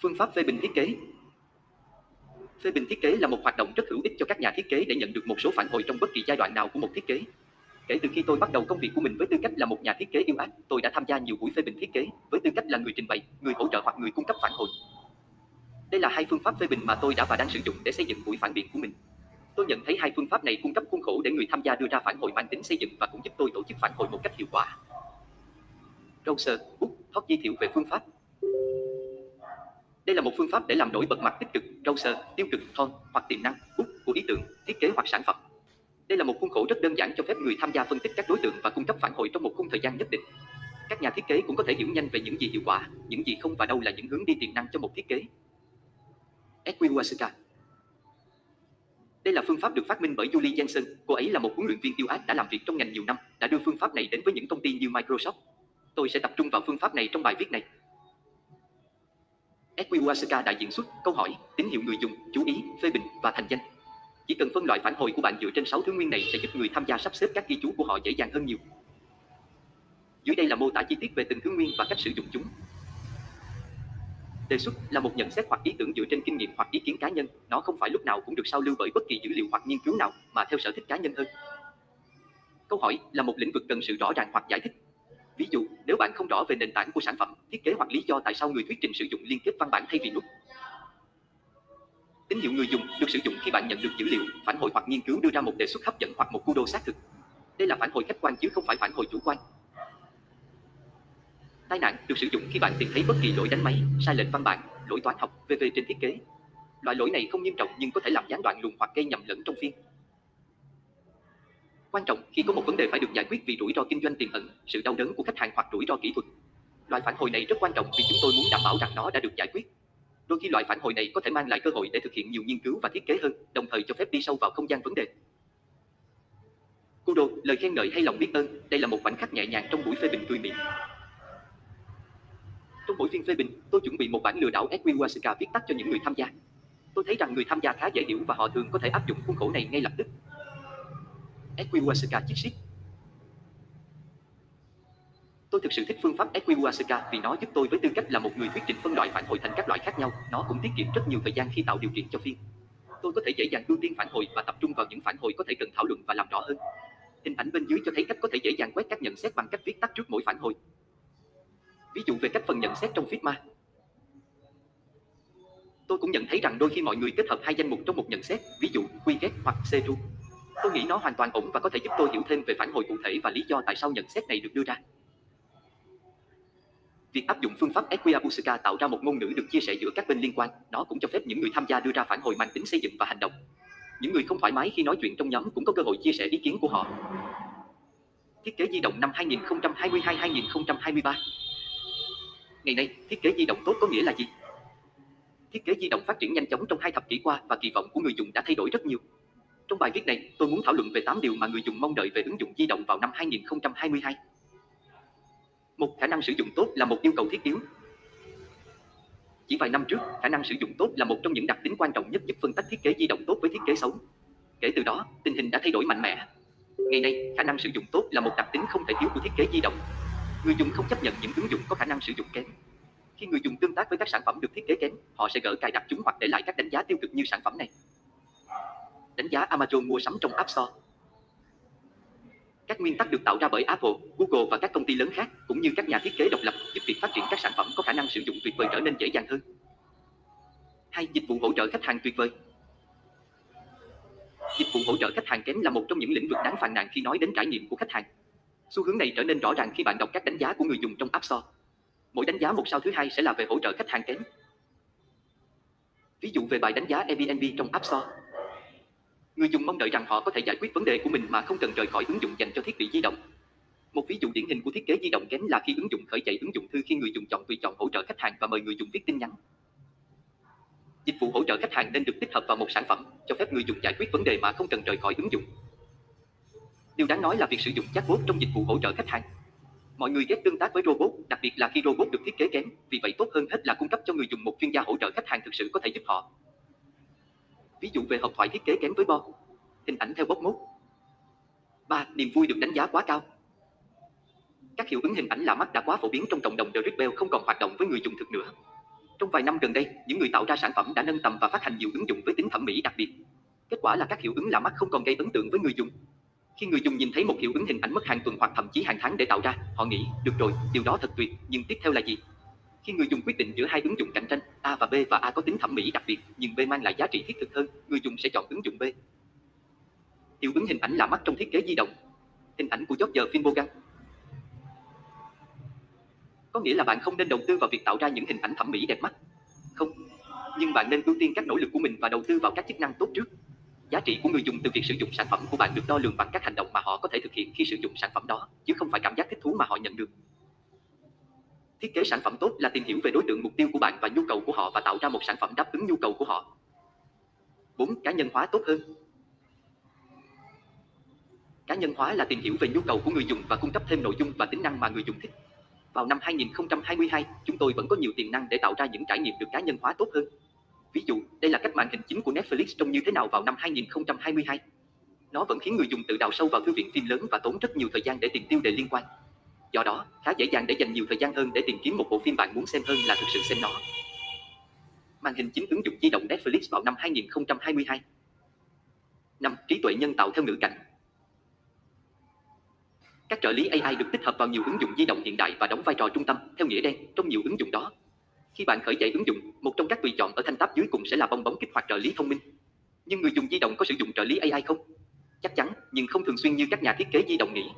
Phương pháp phê bình thiết kế Phê bình thiết kế là một hoạt động rất hữu ích cho các nhà thiết kế để nhận được một số phản hồi trong bất kỳ giai đoạn nào của một thiết kế. Kể từ khi tôi bắt đầu công việc của mình với tư cách là một nhà thiết kế yêu ác, tôi đã tham gia nhiều buổi phê bình thiết kế với tư cách là người trình bày, người hỗ trợ hoặc người cung cấp phản hồi. Đây là hai phương pháp phê bình mà tôi đã và đang sử dụng để xây dựng buổi phản biện của mình. Tôi nhận thấy hai phương pháp này cung cấp khuôn khổ để người tham gia đưa ra phản hồi mang tính xây dựng và cũng giúp tôi tổ chức phản hồi một cách hiệu quả. Browser, Book, thoát giới thiệu về phương pháp. Đây là một phương pháp để làm nổi bật mặt tích cực, browser, tiêu cực, thon hoặc tiềm năng, book của ý tưởng, thiết kế hoặc sản phẩm. Đây là một khuôn khổ rất đơn giản cho phép người tham gia phân tích các đối tượng và cung cấp phản hồi trong một khung thời gian nhất định. Các nhà thiết kế cũng có thể hiểu nhanh về những gì hiệu quả, những gì không và đâu là những hướng đi tiềm năng cho một thiết kế. Equiwasuka đây là phương pháp được phát minh bởi Julie Jensen, cô ấy là một huấn luyện viên yêu ác đã làm việc trong ngành nhiều năm, đã đưa phương pháp này đến với những công ty như Microsoft. Tôi sẽ tập trung vào phương pháp này trong bài viết này. Equiwasaka đại diện xuất câu hỏi, tín hiệu người dùng, chú ý, phê bình và thành danh. Chỉ cần phân loại phản hồi của bạn dựa trên 6 thứ nguyên này sẽ giúp người tham gia sắp xếp các ghi chú của họ dễ dàng hơn nhiều. Dưới đây là mô tả chi tiết về từng thứ nguyên và cách sử dụng chúng. Đề xuất là một nhận xét hoặc ý tưởng dựa trên kinh nghiệm hoặc ý kiến cá nhân, nó không phải lúc nào cũng được sao lưu bởi bất kỳ dữ liệu hoặc nghiên cứu nào, mà theo sở thích cá nhân hơn. Câu hỏi là một lĩnh vực cần sự rõ ràng hoặc giải thích. Ví dụ, nếu bạn không rõ về nền tảng của sản phẩm, thiết kế hoặc lý do tại sao người thuyết trình sử dụng liên kết văn bản thay vì nút. Tín hiệu người dùng được sử dụng khi bạn nhận được dữ liệu, phản hồi hoặc nghiên cứu đưa ra một đề xuất hấp dẫn hoặc một cu xác thực. Đây là phản hồi khách quan chứ không phải phản hồi chủ quan. Tai nạn được sử dụng khi bạn tìm thấy bất kỳ lỗi đánh máy, sai lệch văn bản, lỗi toán học, VV trên thiết kế. Loại lỗi này không nghiêm trọng nhưng có thể làm gián đoạn luồng hoặc gây nhầm lẫn trong phiên. Quan trọng khi có một vấn đề phải được giải quyết vì rủi ro kinh doanh tiềm ẩn, sự đau đớn của khách hàng hoặc rủi ro kỹ thuật. Loại phản hồi này rất quan trọng vì chúng tôi muốn đảm bảo rằng nó đã được giải quyết. Đôi khi loại phản hồi này có thể mang lại cơ hội để thực hiện nhiều nghiên cứu và thiết kế hơn, đồng thời cho phép đi sâu vào không gian vấn đề. Kudo, lời khen ngợi hay lòng biết ơn, đây là một khoảnh khắc nhẹ nhàng trong buổi phê bình tươi miệng. Trong buổi phiên phê bình, tôi chuẩn bị một bản lừa đảo Equiwasaka viết tắt cho những người tham gia. Tôi thấy rằng người tham gia khá dễ hiểu và họ thường có thể áp dụng khuôn khổ này ngay lập tức. Edwin Wasika chiếc xít Tôi thực sự thích phương pháp Equiwasaka vì nó giúp tôi với tư cách là một người thuyết trình phân loại phản hồi thành các loại khác nhau. Nó cũng tiết kiệm rất nhiều thời gian khi tạo điều kiện cho phiên. Tôi có thể dễ dàng ưu tiên phản hồi và tập trung vào những phản hồi có thể cần thảo luận và làm rõ hơn. Hình ảnh bên dưới cho thấy cách có thể dễ dàng quét các nhận xét bằng cách viết tắt trước mỗi phản hồi. Ví dụ về cách phần nhận xét trong Figma. Tôi cũng nhận thấy rằng đôi khi mọi người kết hợp hai danh mục trong một nhận xét, ví dụ quy ghét hoặc Seru. Tôi nghĩ nó hoàn toàn ổn và có thể giúp tôi hiểu thêm về phản hồi cụ thể và lý do tại sao nhận xét này được đưa ra. Việc áp dụng phương pháp Equiabusca tạo ra một ngôn ngữ được chia sẻ giữa các bên liên quan, nó cũng cho phép những người tham gia đưa ra phản hồi mang tính xây dựng và hành động. Những người không thoải mái khi nói chuyện trong nhóm cũng có cơ hội chia sẻ ý kiến của họ. Thiết kế di động năm 2022-2023 Ngày nay, thiết kế di động tốt có nghĩa là gì? Thiết kế di động phát triển nhanh chóng trong hai thập kỷ qua và kỳ vọng của người dùng đã thay đổi rất nhiều. Trong bài viết này, tôi muốn thảo luận về 8 điều mà người dùng mong đợi về ứng dụng di động vào năm 2022. Một khả năng sử dụng tốt là một yêu cầu thiết yếu. Chỉ vài năm trước, khả năng sử dụng tốt là một trong những đặc tính quan trọng nhất giúp phân tách thiết kế di động tốt với thiết kế xấu. Kể từ đó, tình hình đã thay đổi mạnh mẽ. Ngày nay, khả năng sử dụng tốt là một đặc tính không thể thiếu của thiết kế di động. Người dùng không chấp nhận những ứng dụng có khả năng sử dụng kém. Khi người dùng tương tác với các sản phẩm được thiết kế kém, họ sẽ gỡ cài đặt chúng hoặc để lại các đánh giá tiêu cực như sản phẩm này. Đánh giá Amazon mua sắm trong App Store các nguyên tắc được tạo ra bởi Apple, Google và các công ty lớn khác, cũng như các nhà thiết kế độc lập, giúp việc phát triển các sản phẩm có khả năng sử dụng tuyệt vời trở nên dễ dàng hơn. Hai, dịch vụ hỗ trợ khách hàng tuyệt vời. Dịch vụ hỗ trợ khách hàng kém là một trong những lĩnh vực đáng phàn nàn khi nói đến trải nghiệm của khách hàng. Xu hướng này trở nên rõ ràng khi bạn đọc các đánh giá của người dùng trong App Store. Mỗi đánh giá một sao thứ hai sẽ là về hỗ trợ khách hàng kém. Ví dụ về bài đánh giá Airbnb trong App Store, Người dùng mong đợi rằng họ có thể giải quyết vấn đề của mình mà không cần rời khỏi ứng dụng dành cho thiết bị di động. Một ví dụ điển hình của thiết kế di động kém là khi ứng dụng khởi chạy ứng dụng thư khi người dùng chọn tùy chọn hỗ trợ khách hàng và mời người dùng viết tin nhắn. Dịch vụ hỗ trợ khách hàng nên được tích hợp vào một sản phẩm, cho phép người dùng giải quyết vấn đề mà không cần rời khỏi ứng dụng. Điều đáng nói là việc sử dụng chatbot trong dịch vụ hỗ trợ khách hàng. Mọi người ghét tương tác với robot, đặc biệt là khi robot được thiết kế kém, vì vậy tốt hơn hết là cung cấp cho người dùng một chuyên gia hỗ trợ khách hàng thực sự có thể giúp họ. Ví dụ về hộp thoại thiết kế kém với bo. Hình ảnh theo bốc mốt. 3. Niềm vui được đánh giá quá cao. Các hiệu ứng hình ảnh lạ mắt đã quá phổ biến trong cộng đồng The bell không còn hoạt động với người dùng thực nữa. Trong vài năm gần đây, những người tạo ra sản phẩm đã nâng tầm và phát hành nhiều ứng dụng với tính thẩm mỹ đặc biệt. Kết quả là các hiệu ứng lạ mắt không còn gây ấn tượng với người dùng. Khi người dùng nhìn thấy một hiệu ứng hình ảnh mất hàng tuần hoặc thậm chí hàng tháng để tạo ra, họ nghĩ, được rồi, điều đó thật tuyệt, nhưng tiếp theo là gì? Khi người dùng quyết định giữa hai ứng dụng cạnh tranh, A và B và A có tính thẩm mỹ đặc biệt, nhưng B mang lại giá trị thiết thực hơn, người dùng sẽ chọn ứng dụng B. Hiệu ứng hình ảnh là mắt trong thiết kế di động. Hình ảnh của George Finbogan. Có nghĩa là bạn không nên đầu tư vào việc tạo ra những hình ảnh thẩm mỹ đẹp mắt. Không. Nhưng bạn nên ưu tiên các nỗ lực của mình và đầu tư vào các chức năng tốt trước. Giá trị của người dùng từ việc sử dụng sản phẩm của bạn được đo lường bằng các hành động mà họ có thể thực hiện khi sử dụng sản phẩm đó, chứ không phải cảm giác thích thú mà họ nhận được. Thiết kế sản phẩm tốt là tìm hiểu về đối tượng mục tiêu của bạn và nhu cầu của họ và tạo ra một sản phẩm đáp ứng nhu cầu của họ. 4. Cá nhân hóa tốt hơn. Cá nhân hóa là tìm hiểu về nhu cầu của người dùng và cung cấp thêm nội dung và tính năng mà người dùng thích. Vào năm 2022, chúng tôi vẫn có nhiều tiềm năng để tạo ra những trải nghiệm được cá nhân hóa tốt hơn. Ví dụ, đây là cách màn hình chính của Netflix trông như thế nào vào năm 2022. Nó vẫn khiến người dùng tự đào sâu vào thư viện phim lớn và tốn rất nhiều thời gian để tìm tiêu đề liên quan. Do đó, khá dễ dàng để dành nhiều thời gian hơn để tìm kiếm một bộ phim bạn muốn xem hơn là thực sự xem nó. Màn hình chính ứng dụng di động Netflix vào năm 2022. 5. Trí tuệ nhân tạo theo ngữ cảnh Các trợ lý AI được tích hợp vào nhiều ứng dụng di động hiện đại và đóng vai trò trung tâm, theo nghĩa đen, trong nhiều ứng dụng đó. Khi bạn khởi chạy ứng dụng, một trong các tùy chọn ở thanh tab dưới cùng sẽ là bong bóng kích hoạt trợ lý thông minh. Nhưng người dùng di động có sử dụng trợ lý AI không? Chắc chắn, nhưng không thường xuyên như các nhà thiết kế di động nghĩ.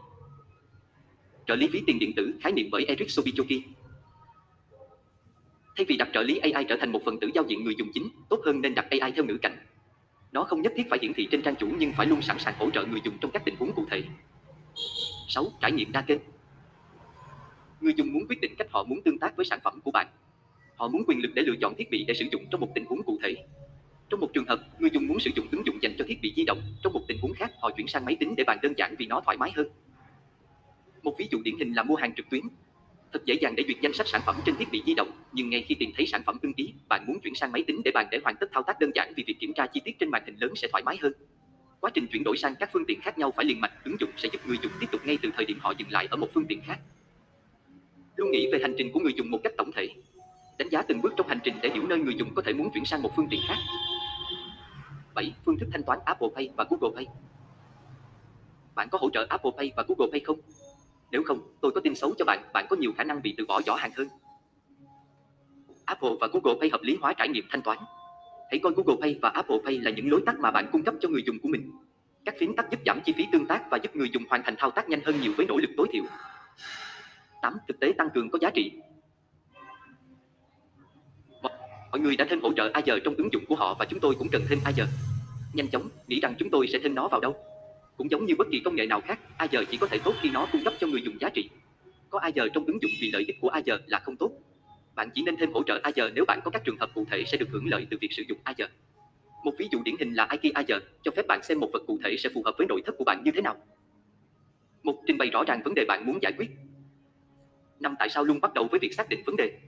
Trợ lý ví tiền điện tử khái niệm bởi Eric Sobichoki. Thay vì đặt trợ lý AI trở thành một phần tử giao diện người dùng chính, tốt hơn nên đặt AI theo ngữ cảnh. Nó không nhất thiết phải hiển thị trên trang chủ nhưng phải luôn sẵn sàng hỗ trợ người dùng trong các tình huống cụ thể. 6. Trải nghiệm đa kênh Người dùng muốn quyết định cách họ muốn tương tác với sản phẩm của bạn. Họ muốn quyền lực để lựa chọn thiết bị để sử dụng trong một tình huống cụ thể. Trong một trường hợp, người dùng muốn sử dụng ứng dụng dành cho thiết bị di động, trong một tình huống khác, họ chuyển sang máy tính để bàn đơn giản vì nó thoải mái hơn. Một ví dụ điển hình là mua hàng trực tuyến. Thật dễ dàng để duyệt danh sách sản phẩm trên thiết bị di động, nhưng ngay khi tìm thấy sản phẩm ưng ý, bạn muốn chuyển sang máy tính để bàn để hoàn tất thao tác đơn giản vì việc kiểm tra chi tiết trên màn hình lớn sẽ thoải mái hơn. Quá trình chuyển đổi sang các phương tiện khác nhau phải liền mạch, ứng dụng sẽ giúp người dùng tiếp tục ngay từ thời điểm họ dừng lại ở một phương tiện khác. Luôn nghĩ về hành trình của người dùng một cách tổng thể. Đánh giá từng bước trong hành trình để hiểu nơi người dùng có thể muốn chuyển sang một phương tiện khác. 7. Phương thức thanh toán Apple Pay và Google Pay. Bạn có hỗ trợ Apple Pay và Google Pay không? Nếu không, tôi có tin xấu cho bạn, bạn có nhiều khả năng bị từ bỏ giỏ hàng hơn. Apple và Google Pay hợp lý hóa trải nghiệm thanh toán. Hãy coi Google Pay và Apple Pay là những lối tắt mà bạn cung cấp cho người dùng của mình. Các phím tắt giúp giảm chi phí tương tác và giúp người dùng hoàn thành thao tác nhanh hơn nhiều với nỗ lực tối thiểu. 8. Thực tế tăng cường có giá trị. Mọi người đã thêm hỗ trợ Azure trong ứng dụng của họ và chúng tôi cũng cần thêm Azure. Nhanh chóng, nghĩ rằng chúng tôi sẽ thêm nó vào đâu? Cũng giống như bất kỳ công nghệ nào khác, Azure chỉ có thể tốt khi nó cung cấp cho người dùng giá trị. Có Azure trong ứng dụng vì lợi ích của Azure là không tốt. Bạn chỉ nên thêm hỗ trợ Azure nếu bạn có các trường hợp cụ thể sẽ được hưởng lợi từ việc sử dụng Azure. Một ví dụ điển hình là IKEA Azure cho phép bạn xem một vật cụ thể sẽ phù hợp với nội thất của bạn như thế nào. Một trình bày rõ ràng vấn đề bạn muốn giải quyết. Năm tại sao luôn bắt đầu với việc xác định vấn đề.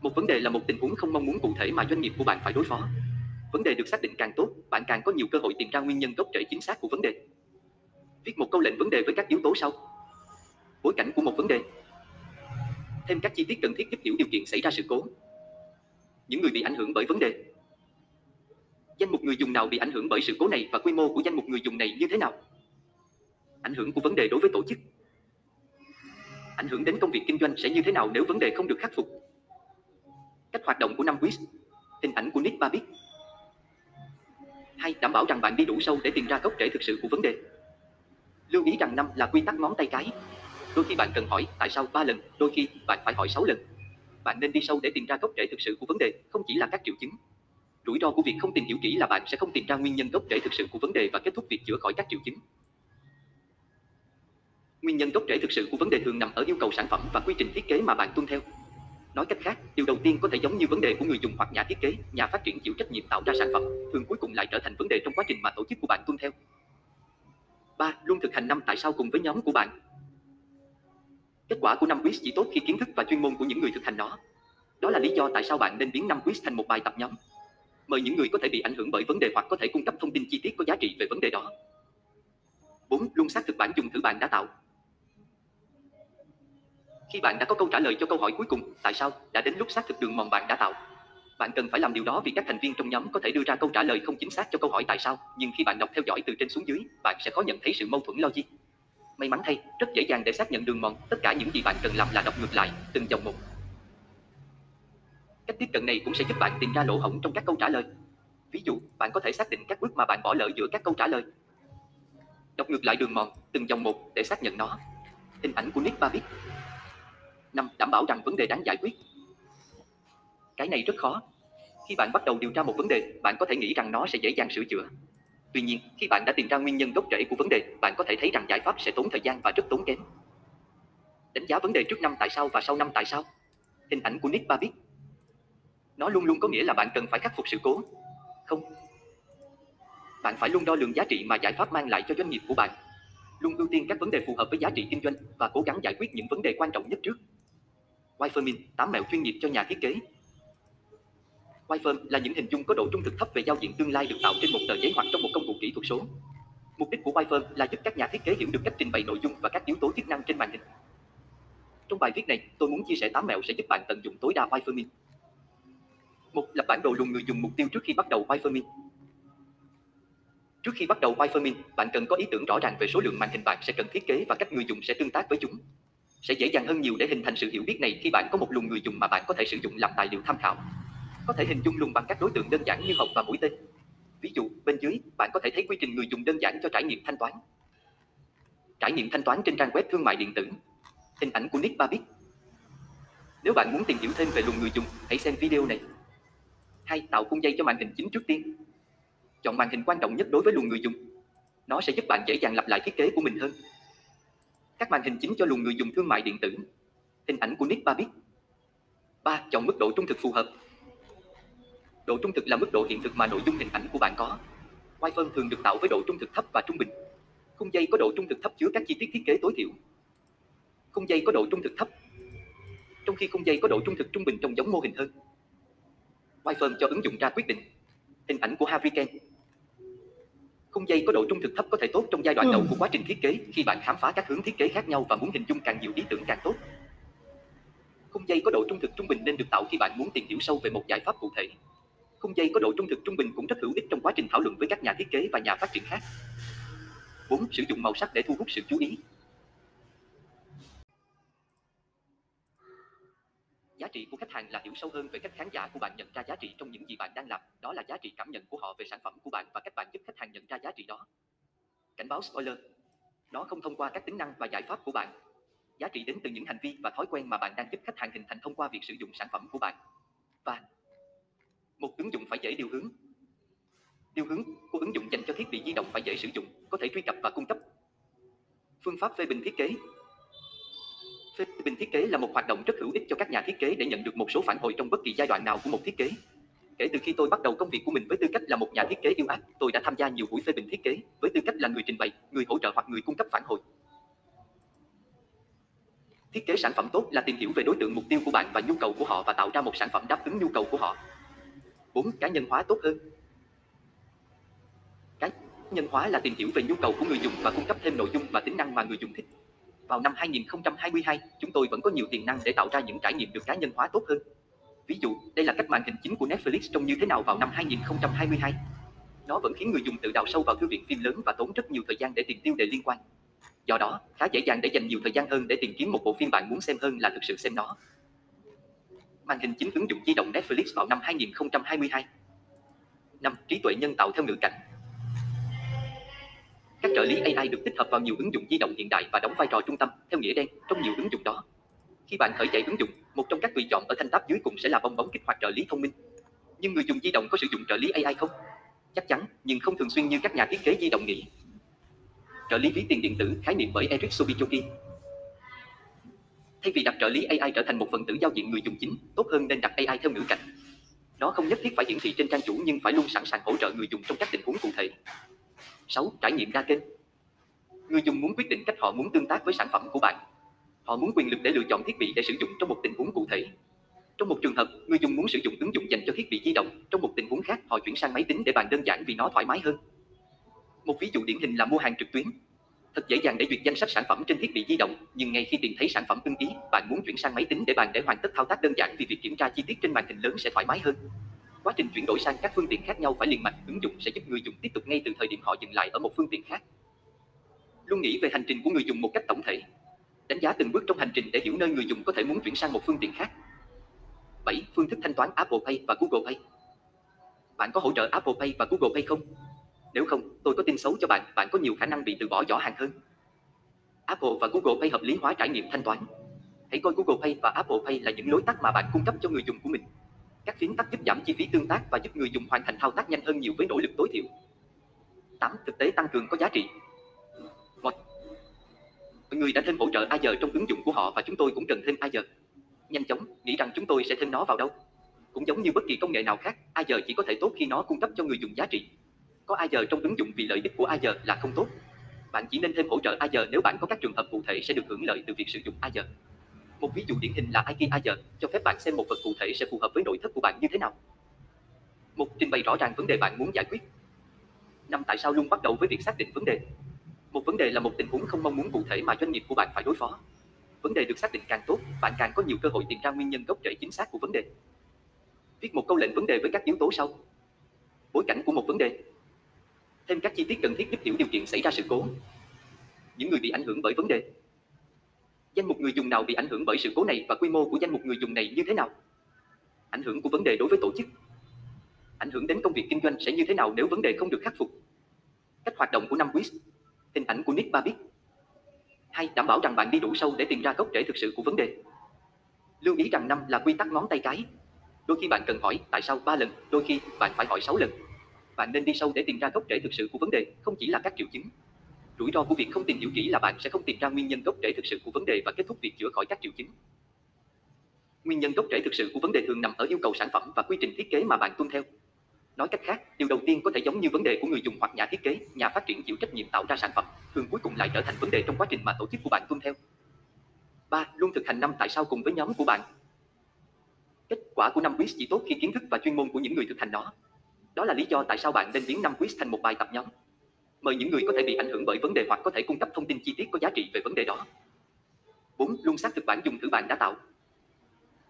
Một vấn đề là một tình huống không mong muốn cụ thể mà doanh nghiệp của bạn phải đối phó. Vấn đề được xác định càng tốt, bạn càng có nhiều cơ hội tìm ra nguyên nhân gốc rễ chính xác của vấn đề. Viết một câu lệnh vấn đề với các yếu tố sau. Bối cảnh của một vấn đề. Thêm các chi tiết cần thiết giúp hiểu điều kiện xảy ra sự cố. Những người bị ảnh hưởng bởi vấn đề. Danh mục người dùng nào bị ảnh hưởng bởi sự cố này và quy mô của danh mục người dùng này như thế nào? Ảnh hưởng của vấn đề đối với tổ chức. Ảnh hưởng đến công việc kinh doanh sẽ như thế nào nếu vấn đề không được khắc phục? Cách hoạt động của năm quiz. Hình ảnh của Nick Babbitt. Hai, đảm bảo rằng bạn đi đủ sâu để tìm ra gốc rễ thực sự của vấn đề. Lưu ý rằng năm là quy tắc ngón tay cái. Đôi khi bạn cần hỏi tại sao ba lần, đôi khi bạn phải hỏi 6 lần. Bạn nên đi sâu để tìm ra gốc rễ thực sự của vấn đề, không chỉ là các triệu chứng. Rủi ro của việc không tìm hiểu kỹ là bạn sẽ không tìm ra nguyên nhân gốc rễ thực sự của vấn đề và kết thúc việc chữa khỏi các triệu chứng. Nguyên nhân gốc rễ thực sự của vấn đề thường nằm ở yêu cầu sản phẩm và quy trình thiết kế mà bạn tuân theo. Nói cách khác, điều đầu tiên có thể giống như vấn đề của người dùng hoặc nhà thiết kế, nhà phát triển chịu trách nhiệm tạo ra sản phẩm, thường cuối cùng lại trở thành vấn đề trong quá trình mà tổ chức của bạn tuân theo. 3. Luôn thực hành năm tại sao cùng với nhóm của bạn. Kết quả của năm quiz chỉ tốt khi kiến thức và chuyên môn của những người thực hành nó. Đó là lý do tại sao bạn nên biến năm quiz thành một bài tập nhóm. Mời những người có thể bị ảnh hưởng bởi vấn đề hoặc có thể cung cấp thông tin chi tiết có giá trị về vấn đề đó. 4. Luôn xác thực bản dùng thử bạn đã tạo. Khi bạn đã có câu trả lời cho câu hỏi cuối cùng, tại sao, đã đến lúc xác thực đường mòn bạn đã tạo. Bạn cần phải làm điều đó vì các thành viên trong nhóm có thể đưa ra câu trả lời không chính xác cho câu hỏi tại sao, nhưng khi bạn đọc theo dõi từ trên xuống dưới, bạn sẽ khó nhận thấy sự mâu thuẫn logic. May mắn thay, rất dễ dàng để xác nhận đường mòn, tất cả những gì bạn cần làm là đọc ngược lại, từng dòng một. Cách tiếp cận này cũng sẽ giúp bạn tìm ra lỗ hổng trong các câu trả lời. Ví dụ, bạn có thể xác định các bước mà bạn bỏ lỡ giữa các câu trả lời. Đọc ngược lại đường mòn, từng dòng một để xác nhận nó. Hình ảnh của Nick Babbitt năm Đảm bảo rằng vấn đề đáng giải quyết. Cái này rất khó. Khi bạn bắt đầu điều tra một vấn đề, bạn có thể nghĩ rằng nó sẽ dễ dàng sửa chữa. Tuy nhiên, khi bạn đã tìm ra nguyên nhân gốc rễ của vấn đề, bạn có thể thấy rằng giải pháp sẽ tốn thời gian và rất tốn kém. Đánh giá vấn đề trước năm tại sao và sau năm tại sao. Hình ảnh của Nick ba biết. Nó luôn luôn có nghĩa là bạn cần phải khắc phục sự cố. Không. Bạn phải luôn đo lường giá trị mà giải pháp mang lại cho doanh nghiệp của bạn. Luôn ưu tiên các vấn đề phù hợp với giá trị kinh doanh và cố gắng giải quyết những vấn đề quan trọng nhất trước. Wireframe, 8 mẹo chuyên nghiệp cho nhà thiết kế. Wireframe là những hình dung có độ trung thực thấp về giao diện tương lai được tạo trên một tờ giấy hoặc trong một công cụ kỹ thuật số. Mục đích của Wireframe là giúp các nhà thiết kế hiểu được cách trình bày nội dung và các yếu tố chức năng trên màn hình. Trong bài viết này, tôi muốn chia sẻ 8 mẹo sẽ giúp bạn tận dụng tối đa Wireframe. Một, lập bản đồ luồng người dùng mục tiêu trước khi bắt đầu Wireframe. Trước khi bắt đầu wireframing, bạn cần có ý tưởng rõ ràng về số lượng màn hình bạn sẽ cần thiết kế và cách người dùng sẽ tương tác với chúng. Sẽ dễ dàng hơn nhiều để hình thành sự hiểu biết này khi bạn có một luồng người dùng mà bạn có thể sử dụng làm tài liệu tham khảo. Có thể hình dung luồng bằng các đối tượng đơn giản như hộp và mũi tên. Ví dụ, bên dưới, bạn có thể thấy quy trình người dùng đơn giản cho trải nghiệm thanh toán. Trải nghiệm thanh toán trên trang web thương mại điện tử. Hình ảnh của Nick Babbitt. Nếu bạn muốn tìm hiểu thêm về luồng người dùng, hãy xem video này. Hai, Tạo khung dây cho màn hình chính trước tiên. Chọn màn hình quan trọng nhất đối với luồng người dùng. Nó sẽ giúp bạn dễ dàng lặp lại thiết kế của mình hơn. Các màn hình chính cho luồng người dùng thương mại điện tử. Hình ảnh của Nick Babbitt. 3. Chọn mức độ trung thực phù hợp. Độ trung thực là mức độ hiện thực mà nội dung hình ảnh của bạn có. Wi-Fi thường được tạo với độ trung thực thấp và trung bình. Khung dây có độ trung thực thấp chứa các chi tiết thiết kế tối thiểu. Khung dây có độ trung thực thấp. Trong khi khung dây có độ trung thực trung bình trông giống mô hình hơn. Wi-Fi cho ứng dụng ra quyết định. Hình ảnh của Harry Kane. Khung dây có độ trung thực thấp có thể tốt trong giai đoạn đầu của quá trình thiết kế khi bạn khám phá các hướng thiết kế khác nhau và muốn hình dung càng nhiều ý tưởng càng tốt. Khung dây có độ trung thực trung bình nên được tạo khi bạn muốn tìm hiểu sâu về một giải pháp cụ thể. Khung dây có độ trung thực trung bình cũng rất hữu ích trong quá trình thảo luận với các nhà thiết kế và nhà phát triển khác. 4. Sử dụng màu sắc để thu hút sự chú ý. Giá trị của khách hàng là hiểu sâu hơn về cách khán giả của bạn nhận ra giá trị trong những gì bạn đang làm, đó là giá trị cảm nhận của họ về sản phẩm của bạn và cách bạn giúp khách hàng nhận ra giá trị đó. Cảnh báo spoiler. Đó không thông qua các tính năng và giải pháp của bạn. Giá trị đến từ những hành vi và thói quen mà bạn đang giúp khách hàng hình thành thông qua việc sử dụng sản phẩm của bạn. Và một ứng dụng phải dễ điều hướng. Điều hướng của ứng dụng dành cho thiết bị di động phải dễ sử dụng, có thể truy cập và cung cấp. Phương pháp phê bình thiết kế Phê bình thiết kế là một hoạt động rất hữu ích cho các nhà thiết kế để nhận được một số phản hồi trong bất kỳ giai đoạn nào của một thiết kế. Kể từ khi tôi bắt đầu công việc của mình với tư cách là một nhà thiết kế yêu ác, tôi đã tham gia nhiều buổi phê bình thiết kế với tư cách là người trình bày, người hỗ trợ hoặc người cung cấp phản hồi. Thiết kế sản phẩm tốt là tìm hiểu về đối tượng mục tiêu của bạn và nhu cầu của họ và tạo ra một sản phẩm đáp ứng nhu cầu của họ. 4. Cá nhân hóa tốt hơn. Cá nhân hóa là tìm hiểu về nhu cầu của người dùng và cung cấp thêm nội dung và tính năng mà người dùng thích. Vào năm 2022, chúng tôi vẫn có nhiều tiềm năng để tạo ra những trải nghiệm được cá nhân hóa tốt hơn. Ví dụ, đây là cách màn hình chính của Netflix trông như thế nào vào năm 2022. Nó vẫn khiến người dùng tự đào sâu vào thư viện phim lớn và tốn rất nhiều thời gian để tìm tiêu đề liên quan. Do đó, khá dễ dàng để dành nhiều thời gian hơn để tìm kiếm một bộ phim bạn muốn xem hơn là thực sự xem nó. Màn hình chính ứng dụng di động Netflix vào năm 2022. 5. Trí tuệ nhân tạo theo ngữ cảnh các trợ lý AI được tích hợp vào nhiều ứng dụng di động hiện đại và đóng vai trò trung tâm, theo nghĩa đen, trong nhiều ứng dụng đó. Khi bạn khởi chạy ứng dụng, một trong các tùy chọn ở thanh tab dưới cùng sẽ là bong bóng kích hoạt trợ lý thông minh. Nhưng người dùng di động có sử dụng trợ lý AI không? Chắc chắn, nhưng không thường xuyên như các nhà thiết kế di động nghĩ. Trợ lý ví tiền điện tử khái niệm bởi Eric Sobichoki. Thay vì đặt trợ lý AI trở thành một phần tử giao diện người dùng chính, tốt hơn nên đặt AI theo ngữ cảnh. Nó không nhất thiết phải hiển thị trên trang chủ nhưng phải luôn sẵn sàng hỗ trợ người dùng trong các tình huống cụ thể. 6. Trải nghiệm đa kênh Người dùng muốn quyết định cách họ muốn tương tác với sản phẩm của bạn. Họ muốn quyền lực để lựa chọn thiết bị để sử dụng trong một tình huống cụ thể. Trong một trường hợp, người dùng muốn sử dụng ứng dụng dành cho thiết bị di động, trong một tình huống khác, họ chuyển sang máy tính để bàn đơn giản vì nó thoải mái hơn. Một ví dụ điển hình là mua hàng trực tuyến. Thật dễ dàng để duyệt danh sách sản phẩm trên thiết bị di động, nhưng ngay khi tìm thấy sản phẩm ưng ý, bạn muốn chuyển sang máy tính để bàn để hoàn tất thao tác đơn giản vì việc kiểm tra chi tiết trên màn hình lớn sẽ thoải mái hơn. Quá trình chuyển đổi sang các phương tiện khác nhau phải liền mạch, ứng dụng sẽ giúp người dùng tiếp tục ngay từ thời điểm họ dừng lại ở một phương tiện khác. Luôn nghĩ về hành trình của người dùng một cách tổng thể. Đánh giá từng bước trong hành trình để hiểu nơi người dùng có thể muốn chuyển sang một phương tiện khác. 7. Phương thức thanh toán Apple Pay và Google Pay. Bạn có hỗ trợ Apple Pay và Google Pay không? Nếu không, tôi có tin xấu cho bạn, bạn có nhiều khả năng bị từ bỏ giỏ hàng hơn. Apple và Google Pay hợp lý hóa trải nghiệm thanh toán. Hãy coi Google Pay và Apple Pay là những lối tắt mà bạn cung cấp cho người dùng của mình. Các phiến tắc giúp giảm chi phí tương tác và giúp người dùng hoàn thành thao tác nhanh hơn nhiều với nỗ lực tối thiểu. 8. Thực tế tăng cường có giá trị. Một, người đã thêm hỗ trợ Azure trong ứng dụng của họ và chúng tôi cũng cần thêm Azure. Nhanh chóng, nghĩ rằng chúng tôi sẽ thêm nó vào đâu? Cũng giống như bất kỳ công nghệ nào khác, Azure chỉ có thể tốt khi nó cung cấp cho người dùng giá trị. Có Azure trong ứng dụng vì lợi ích của Azure là không tốt. Bạn chỉ nên thêm hỗ trợ Azure nếu bạn có các trường hợp cụ thể sẽ được hưởng lợi từ việc sử dụng Azure. Một ví dụ điển hình là IKEA Azure, cho phép bạn xem một vật cụ thể sẽ phù hợp với nội thất của bạn như thế nào. Một trình bày rõ ràng vấn đề bạn muốn giải quyết. Năm tại sao luôn bắt đầu với việc xác định vấn đề. Một vấn đề là một tình huống không mong muốn cụ thể mà doanh nghiệp của bạn phải đối phó. Vấn đề được xác định càng tốt, bạn càng có nhiều cơ hội tìm ra nguyên nhân gốc rễ chính xác của vấn đề. Viết một câu lệnh vấn đề với các yếu tố sau. Bối cảnh của một vấn đề. Thêm các chi tiết cần thiết giúp hiểu điều kiện xảy ra sự cố. Những người bị ảnh hưởng bởi vấn đề. Danh mục người dùng nào bị ảnh hưởng bởi sự cố này và quy mô của danh mục người dùng này như thế nào? Ảnh hưởng của vấn đề đối với tổ chức. Ảnh hưởng đến công việc kinh doanh sẽ như thế nào nếu vấn đề không được khắc phục? Cách hoạt động của năm quiz. Hình ảnh của Nick Babbitt. Hai, đảm bảo rằng bạn đi đủ sâu để tìm ra gốc rễ thực sự của vấn đề. Lưu ý rằng năm là quy tắc ngón tay cái. Đôi khi bạn cần hỏi tại sao ba lần, đôi khi bạn phải hỏi 6 lần. Bạn nên đi sâu để tìm ra gốc rễ thực sự của vấn đề, không chỉ là các triệu chứng. Rủi ro của việc không tìm hiểu kỹ là bạn sẽ không tìm ra nguyên nhân gốc rễ thực sự của vấn đề và kết thúc việc chữa khỏi các triệu chứng. Nguyên nhân gốc rễ thực sự của vấn đề thường nằm ở yêu cầu sản phẩm và quy trình thiết kế mà bạn tuân theo. Nói cách khác, điều đầu tiên có thể giống như vấn đề của người dùng hoặc nhà thiết kế, nhà phát triển chịu trách nhiệm tạo ra sản phẩm, thường cuối cùng lại trở thành vấn đề trong quá trình mà tổ chức của bạn tuân theo. 3. Luôn thực hành năm tại sao cùng với nhóm của bạn. Kết quả của năm quiz chỉ tốt khi kiến thức và chuyên môn của những người thực hành nó. Đó là lý do tại sao bạn nên biến năm quiz thành một bài tập nhóm. Mời những người có thể bị ảnh hưởng bởi vấn đề hoặc có thể cung cấp thông tin chi tiết có giá trị về vấn đề đó. 4. Luôn xác thực bản dùng thử bạn đã tạo.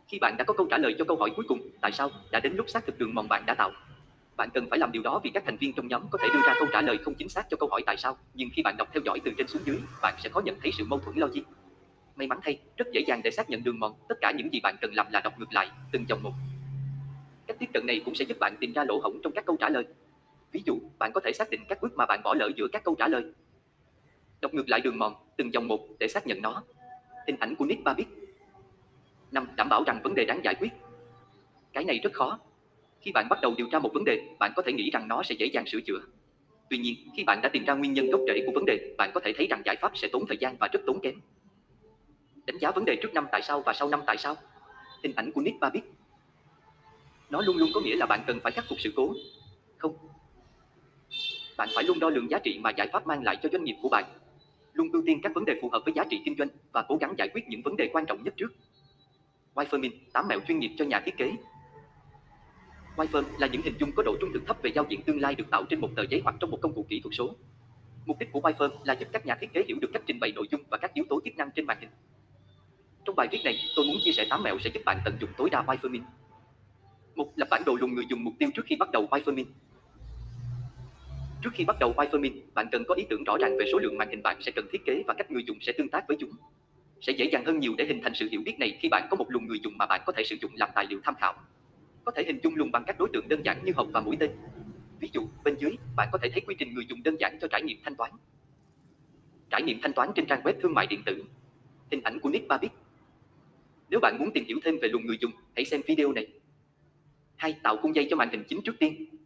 Khi bạn đã có câu trả lời cho câu hỏi cuối cùng, tại sao, đã đến lúc xác thực đường mòn bạn đã tạo. Bạn cần phải làm điều đó vì các thành viên trong nhóm có thể đưa ra câu trả lời không chính xác cho câu hỏi tại sao, nhưng khi bạn đọc theo dõi từ trên xuống dưới, bạn sẽ khó nhận thấy sự mâu thuẫn logic. May mắn thay, rất dễ dàng để xác nhận đường mòn, tất cả những gì bạn cần làm là đọc ngược lại, từng dòng một. Cách tiếp cận này cũng sẽ giúp bạn tìm ra lỗ hổng trong các câu trả lời. Ví dụ, bạn có thể xác định các bước mà bạn bỏ lỡ giữa các câu trả lời. Đọc ngược lại đường mòn, từng dòng một để xác nhận nó. Hình ảnh của Nick Babbitt. 5. Đảm bảo rằng vấn đề đáng giải quyết. Cái này rất khó. Khi bạn bắt đầu điều tra một vấn đề, bạn có thể nghĩ rằng nó sẽ dễ dàng sửa chữa. Tuy nhiên, khi bạn đã tìm ra nguyên nhân gốc rễ của vấn đề, bạn có thể thấy rằng giải pháp sẽ tốn thời gian và rất tốn kém. Đánh giá vấn đề trước năm tại sao và sau năm tại sao. Hình ảnh của Nick Babbitt. Nó luôn luôn có nghĩa là bạn cần phải khắc phục sự cố. Không. Bạn phải luôn đo lường giá trị mà giải pháp mang lại cho doanh nghiệp của bạn. Luôn ưu tiên các vấn đề phù hợp với giá trị kinh doanh và cố gắng giải quyết những vấn đề quan trọng nhất trước. Wifermin, 8 mẹo chuyên nghiệp cho nhà thiết kế. Wireframe là những hình dung có độ trung thực thấp về giao diện tương lai được tạo trên một tờ giấy hoặc trong một công cụ kỹ thuật số. Mục đích của wireframe là giúp các nhà thiết kế hiểu được cách trình bày nội dung và các yếu tố chức năng trên màn hình. Trong bài viết này, tôi muốn chia sẻ 8 mẹo sẽ giúp bạn tận dụng tối đa Wifermin. Một, lập bản đồ lùng người dùng mục tiêu trước khi bắt đầu Wifermin. Trước khi bắt đầu wireframing, bạn cần có ý tưởng rõ ràng về số lượng màn hình bạn sẽ cần thiết kế và cách người dùng sẽ tương tác với chúng. Sẽ dễ dàng hơn nhiều để hình thành sự hiểu biết này khi bạn có một luồng người dùng mà bạn có thể sử dụng làm tài liệu tham khảo. Có thể hình dung luồng bằng các đối tượng đơn giản như hộp và mũi tên. Ví dụ, bên dưới, bạn có thể thấy quy trình người dùng đơn giản cho trải nghiệm thanh toán. Trải nghiệm thanh toán trên trang web thương mại điện tử. Hình ảnh của Nick Babbitt. Nếu bạn muốn tìm hiểu thêm về luồng người dùng, hãy xem video này. Hai, tạo khung dây cho màn hình chính trước tiên.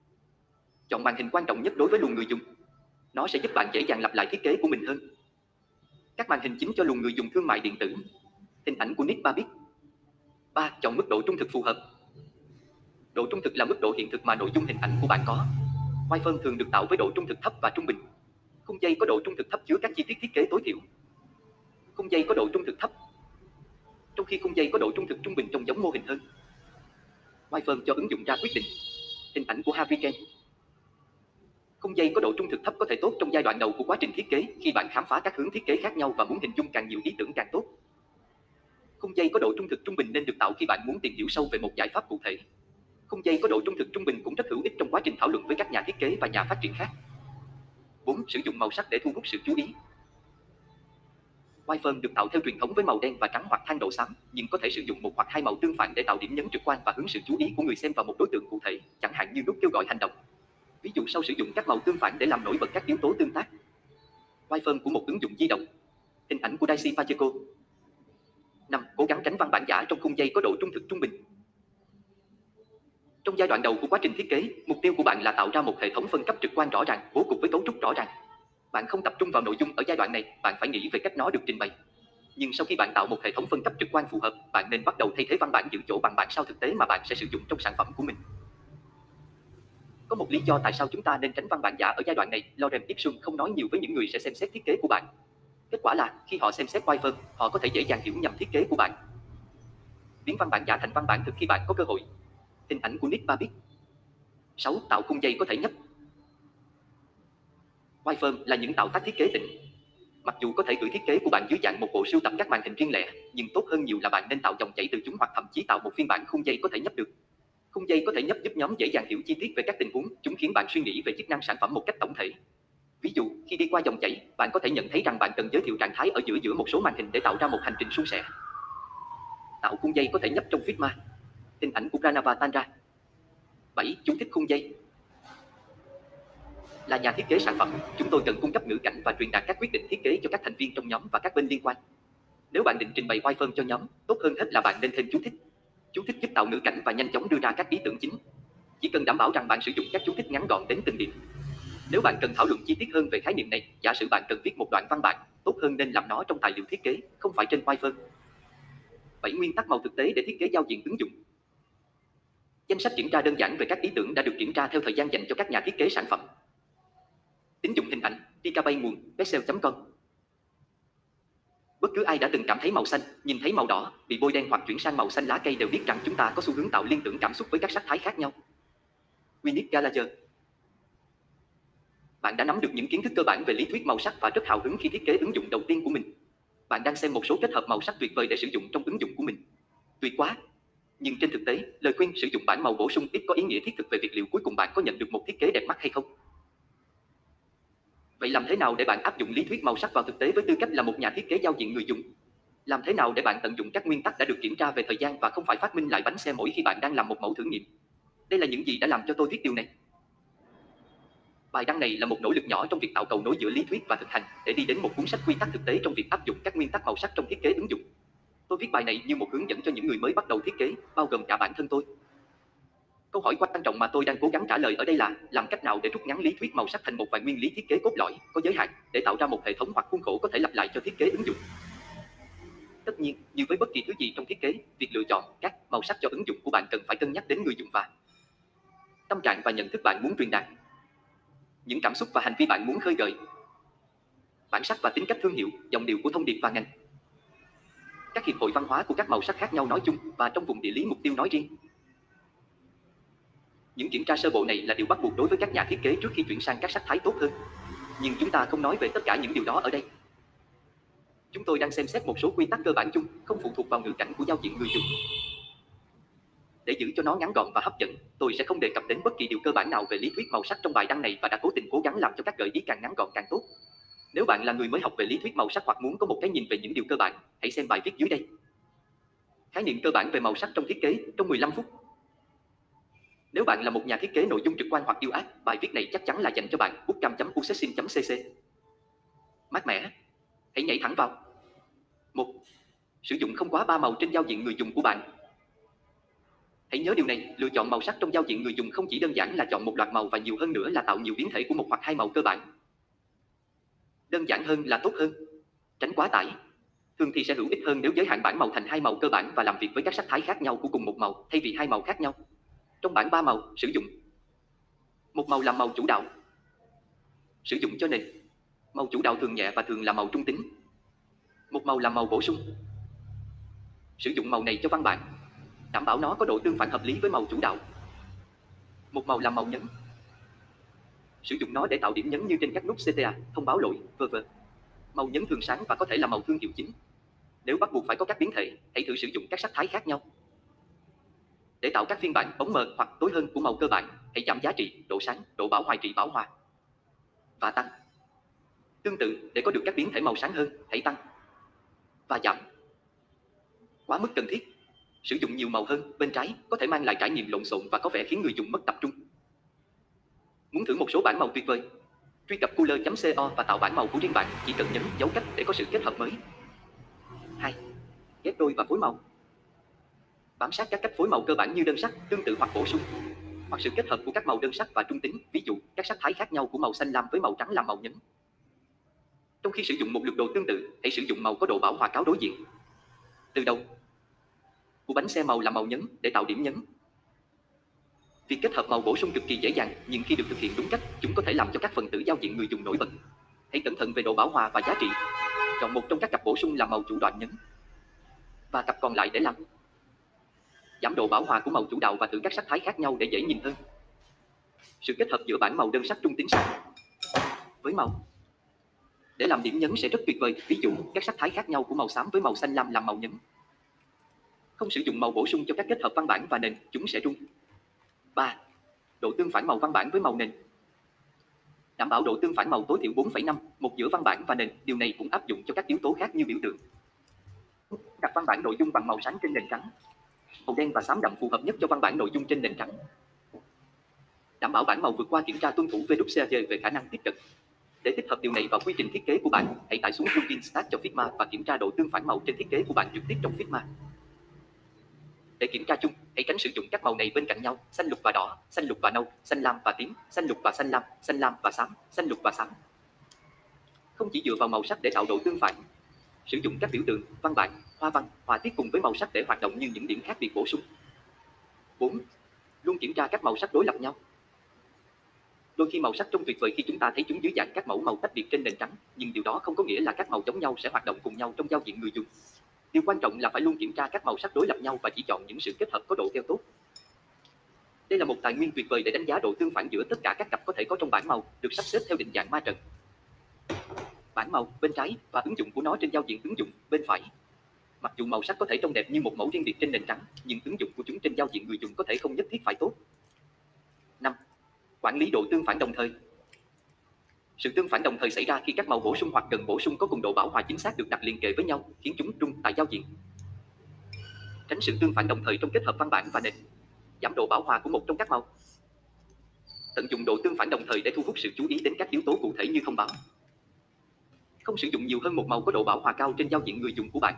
Chọn màn hình quan trọng nhất đối với luồng người dùng. Nó sẽ giúp bạn dễ dàng lặp lại thiết kế của mình hơn. Các màn hình chính cho luồng người dùng thương mại điện tử. Hình ảnh của Nick Babbitt. 3. Chọn mức độ trung thực phù hợp. Độ trung thực là mức độ hiện thực mà nội dung hình ảnh của bạn có. Wi-Fi thường được tạo với độ trung thực thấp và trung bình. Khung dây có độ trung thực thấp chứa các chi tiết thiết kế tối thiểu. Khung dây có độ trung thực thấp. Trong khi khung dây có độ trung thực trung bình trông giống mô hình hơn. Wi-Fi cho ứng dụng ra quyết định. Hình ảnh của Harvey Kane Khung dây có độ trung thực thấp có thể tốt trong giai đoạn đầu của quá trình thiết kế khi bạn khám phá các hướng thiết kế khác nhau và muốn hình dung càng nhiều ý tưởng càng tốt. Khung dây có độ trung thực trung bình nên được tạo khi bạn muốn tìm hiểu sâu về một giải pháp cụ thể. Khung dây có độ trung thực trung bình cũng rất hữu ích trong quá trình thảo luận với các nhà thiết kế và nhà phát triển khác. 4. Sử dụng màu sắc để thu hút sự chú ý. Wi-Fi được tạo theo truyền thống với màu đen và trắng hoặc than độ xám, nhưng có thể sử dụng một hoặc hai màu tương phản để tạo điểm nhấn trực quan và hướng sự chú ý của người xem vào một đối tượng cụ thể, chẳng hạn như nút kêu gọi hành động. Ví dụ sau sử dụng các màu tương phản để làm nổi bật các yếu tố tương tác. Wi-Fi của một ứng dụng di động. Hình ảnh của Daisy Pacheco. 5. Cố gắng tránh văn bản giả trong khung dây có độ trung thực trung bình. Trong giai đoạn đầu của quá trình thiết kế, mục tiêu của bạn là tạo ra một hệ thống phân cấp trực quan rõ ràng, bố cục với cấu trúc rõ ràng. Bạn không tập trung vào nội dung ở giai đoạn này, bạn phải nghĩ về cách nó được trình bày. Nhưng sau khi bạn tạo một hệ thống phân cấp trực quan phù hợp, bạn nên bắt đầu thay thế văn bản giữ chỗ bằng bản sao thực tế mà bạn sẽ sử dụng trong sản phẩm của mình. Có một lý do tại sao chúng ta nên tránh văn bản giả ở giai đoạn này, Lorem Ipsum không nói nhiều với những người sẽ xem xét thiết kế của bạn. Kết quả là, khi họ xem xét Wyvern, họ có thể dễ dàng hiểu nhầm thiết kế của bạn. Biến văn bản giả thành văn bản thực khi bạn có cơ hội, Hình ảnh của Nick Babbitt 6. Tạo khung dây có thể nhấp Wireframe là những tạo tác thiết kế định. Mặc dù có thể gửi thiết kế của bạn dưới dạng một bộ sưu tập các màn hình riêng lẻ, nhưng tốt hơn nhiều là bạn nên tạo dòng chảy từ chúng hoặc thậm chí tạo một phiên bản khung dây có thể nhấp được. Khung dây có thể nhấp giúp nhóm dễ dàng hiểu chi tiết về các tình huống, chúng khiến bạn suy nghĩ về chức năng sản phẩm một cách tổng thể. Ví dụ, khi đi qua dòng chảy, bạn có thể nhận thấy rằng bạn cần giới thiệu trạng thái ở giữa giữa một số màn hình để tạo ra một hành trình suôn sẻ. Tạo khung dây có thể nhấp trong Figma. Hình ảnh của Pranava tan ra. 7. Chú thích khung dây. Là nhà thiết kế sản phẩm, chúng tôi cần cung cấp ngữ cảnh và truyền đạt các quyết định thiết kế cho các thành viên trong nhóm và các bên liên quan. Nếu bạn định trình bày white cho nhóm, tốt hơn hết là bạn nên thêm chú thích. Chú thích giúp tạo ngữ cảnh và nhanh chóng đưa ra các ý tưởng chính. Chỉ cần đảm bảo rằng bạn sử dụng các chú thích ngắn gọn đến từng điểm. Nếu bạn cần thảo luận chi tiết hơn về khái niệm này, giả sử bạn cần viết một đoạn văn bản, tốt hơn nên làm nó trong tài liệu thiết kế, không phải trên white phân. 7 nguyên tắc màu thực tế để thiết kế giao diện ứng dụng. Danh sách kiểm tra đơn giản về các ý tưởng đã được kiểm tra theo thời gian dành cho các nhà thiết kế sản phẩm. Tính dụng hình ảnh, Picabay nguồn, Pexel.com Bất cứ ai đã từng cảm thấy màu xanh, nhìn thấy màu đỏ, bị bôi đen hoặc chuyển sang màu xanh lá cây đều biết rằng chúng ta có xu hướng tạo liên tưởng cảm xúc với các sắc thái khác nhau. Winnie Gallagher Bạn đã nắm được những kiến thức cơ bản về lý thuyết màu sắc và rất hào hứng khi thiết kế ứng dụng đầu tiên của mình. Bạn đang xem một số kết hợp màu sắc tuyệt vời để sử dụng trong ứng dụng của mình. Tuyệt quá! Nhưng trên thực tế, lời khuyên sử dụng bảng màu bổ sung ít có ý nghĩa thiết thực về việc liệu cuối cùng bạn có nhận được một thiết kế đẹp mắt hay không. Vậy làm thế nào để bạn áp dụng lý thuyết màu sắc vào thực tế với tư cách là một nhà thiết kế giao diện người dùng? Làm thế nào để bạn tận dụng các nguyên tắc đã được kiểm tra về thời gian và không phải phát minh lại bánh xe mỗi khi bạn đang làm một mẫu thử nghiệm? Đây là những gì đã làm cho tôi viết điều này. Bài đăng này là một nỗ lực nhỏ trong việc tạo cầu nối giữa lý thuyết và thực hành để đi đến một cuốn sách quy tắc thực tế trong việc áp dụng các nguyên tắc màu sắc trong thiết kế ứng dụng. Tôi viết bài này như một hướng dẫn cho những người mới bắt đầu thiết kế, bao gồm cả bản thân tôi. Câu hỏi quan trọng mà tôi đang cố gắng trả lời ở đây là làm cách nào để rút ngắn lý thuyết màu sắc thành một vài nguyên lý thiết kế cốt lõi, có giới hạn để tạo ra một hệ thống hoặc khuôn khổ có thể lặp lại cho thiết kế ứng dụng. Tất nhiên, như với bất kỳ thứ gì trong thiết kế, việc lựa chọn các màu sắc cho ứng dụng của bạn cần phải cân nhắc đến người dùng và tâm trạng và nhận thức bạn muốn truyền đạt, những cảm xúc và hành vi bạn muốn khơi gợi, bản sắc và tính cách thương hiệu, dòng điệu của thông điệp và ngành. Các hiệp hội văn hóa của các màu sắc khác nhau nói chung và trong vùng địa lý mục tiêu nói riêng. Những kiểm tra sơ bộ này là điều bắt buộc đối với các nhà thiết kế trước khi chuyển sang các sắc thái tốt hơn. Nhưng chúng ta không nói về tất cả những điều đó ở đây. Chúng tôi đang xem xét một số quy tắc cơ bản chung, không phụ thuộc vào ngữ cảnh của giao diện người dùng. Để giữ cho nó ngắn gọn và hấp dẫn, tôi sẽ không đề cập đến bất kỳ điều cơ bản nào về lý thuyết màu sắc trong bài đăng này và đã cố tình cố gắng làm cho các gợi ý càng ngắn gọn càng tốt. Nếu bạn là người mới học về lý thuyết màu sắc hoặc muốn có một cái nhìn về những điều cơ bản, hãy xem bài viết dưới đây. Khái niệm cơ bản về màu sắc trong thiết kế trong 15 phút. Nếu bạn là một nhà thiết kế nội dung trực quan hoặc yêu ác, bài viết này chắc chắn là dành cho bạn. bookcam.uccessin.cc Mát mẻ. Hãy nhảy thẳng vào. một Sử dụng không quá ba màu trên giao diện người dùng của bạn. Hãy nhớ điều này, lựa chọn màu sắc trong giao diện người dùng không chỉ đơn giản là chọn một loạt màu và nhiều hơn nữa là tạo nhiều biến thể của một hoặc hai màu cơ bản. Đơn giản hơn là tốt hơn. Tránh quá tải. Thường thì sẽ hữu ích hơn nếu giới hạn bảng màu thành hai màu cơ bản và làm việc với các sắc thái khác nhau của cùng một màu thay vì hai màu khác nhau. Trong bảng ba màu, sử dụng một màu làm màu chủ đạo. Sử dụng cho nền. Màu chủ đạo thường nhẹ và thường là màu trung tính. Một màu làm màu bổ sung. Sử dụng màu này cho văn bản. Đảm bảo nó có độ tương phản hợp lý với màu chủ đạo. Một màu làm màu nhấn. Sử dụng nó để tạo điểm nhấn như trên các nút CTA, thông báo lỗi, v.v. Màu nhấn thường sáng và có thể là màu thương hiệu chính. Nếu bắt buộc phải có các biến thể, hãy thử sử dụng các sắc thái khác nhau. Để tạo các phiên bản bóng mờ hoặc tối hơn của màu cơ bản, hãy giảm giá trị, độ sáng, độ bảo hòa trị bảo hòa và tăng. Tương tự, để có được các biến thể màu sáng hơn, hãy tăng và giảm. Quá mức cần thiết. Sử dụng nhiều màu hơn bên trái có thể mang lại trải nghiệm lộn xộn và có vẻ khiến người dùng mất tập trung. Muốn thử một số bản màu tuyệt vời? Truy cập cooler.co và tạo bản màu của riêng bạn, chỉ cần nhấn dấu cách để có sự kết hợp mới. 2. Ghép đôi và phối màu bám sát các cách phối màu cơ bản như đơn sắc, tương tự hoặc bổ sung, hoặc sự kết hợp của các màu đơn sắc và trung tính, ví dụ các sắc thái khác nhau của màu xanh lam với màu trắng làm màu nhấn. Trong khi sử dụng một lượt đồ tương tự, hãy sử dụng màu có độ bảo hòa cáo đối diện. Từ đầu, của bánh xe màu là màu nhấn để tạo điểm nhấn. Việc kết hợp màu bổ sung cực kỳ dễ dàng, nhưng khi được thực hiện đúng cách, chúng có thể làm cho các phần tử giao diện người dùng nổi bật. Hãy cẩn thận về độ bảo hòa và giá trị. Chọn một trong các cặp bổ sung là màu chủ đoạn nhấn và cặp còn lại để làm giảm độ bảo hòa của màu chủ đạo và thử các sắc thái khác nhau để dễ nhìn hơn. Sự kết hợp giữa bản màu đơn sắc trung tính sắc với màu để làm điểm nhấn sẽ rất tuyệt vời. Ví dụ, các sắc thái khác nhau của màu xám với màu xanh lam làm màu nhấn. Không sử dụng màu bổ sung cho các kết hợp văn bản và nền, chúng sẽ rung. 3. Độ tương phản màu văn bản với màu nền. Đảm bảo độ tương phản màu tối thiểu 4,5, một giữa văn bản và nền, điều này cũng áp dụng cho các yếu tố khác như biểu tượng. Đặt văn bản nội dung bằng màu sáng trên nền trắng. Màu đen và xám đậm phù hợp nhất cho văn bản nội dung trên nền trắng. Đảm bảo bản màu vượt qua kiểm tra tuân thủ VWCAG về khả năng tiếp cận. Để tích hợp điều này vào quy trình thiết kế của bạn, hãy tải xuống plugin Start cho Figma và kiểm tra độ tương phản màu trên thiết kế của bạn trực tiếp trong Figma. Để kiểm tra chung, hãy tránh sử dụng các màu này bên cạnh nhau, xanh lục và đỏ, xanh lục và nâu, xanh lam và tím, xanh lục và xanh lam, xanh lam và xám, xanh lục và xám. Không chỉ dựa vào màu sắc để tạo độ tương phản, sử dụng các biểu tượng, văn bản, hoa văn, họa tiết cùng với màu sắc để hoạt động như những điểm khác biệt bổ sung. 4. Luôn kiểm tra các màu sắc đối lập nhau. Đôi khi màu sắc trông tuyệt vời khi chúng ta thấy chúng dưới dạng các mẫu màu tách biệt trên nền trắng, nhưng điều đó không có nghĩa là các màu giống nhau sẽ hoạt động cùng nhau trong giao diện người dùng. Điều quan trọng là phải luôn kiểm tra các màu sắc đối lập nhau và chỉ chọn những sự kết hợp có độ theo tốt. Đây là một tài nguyên tuyệt vời để đánh giá độ tương phản giữa tất cả các cặp có thể có trong bảng màu, được sắp xếp theo định dạng ma trận. Bảng màu bên trái và ứng dụng của nó trên giao diện ứng dụng bên phải. Mặc dù màu sắc có thể trông đẹp như một mẫu riêng biệt trên nền trắng, nhưng ứng dụng của chúng trên giao diện người dùng có thể không nhất thiết phải tốt. 5. Quản lý độ tương phản đồng thời. Sự tương phản đồng thời xảy ra khi các màu bổ sung hoặc cần bổ sung có cùng độ bảo hòa chính xác được đặt liền kề với nhau, khiến chúng trung tại giao diện. Tránh sự tương phản đồng thời trong kết hợp văn bản và nền. Giảm độ bảo hòa của một trong các màu. Tận dụng độ tương phản đồng thời để thu hút sự chú ý đến các yếu tố cụ thể như thông báo. Không sử dụng nhiều hơn một màu có độ bảo hòa cao trên giao diện người dùng của bạn.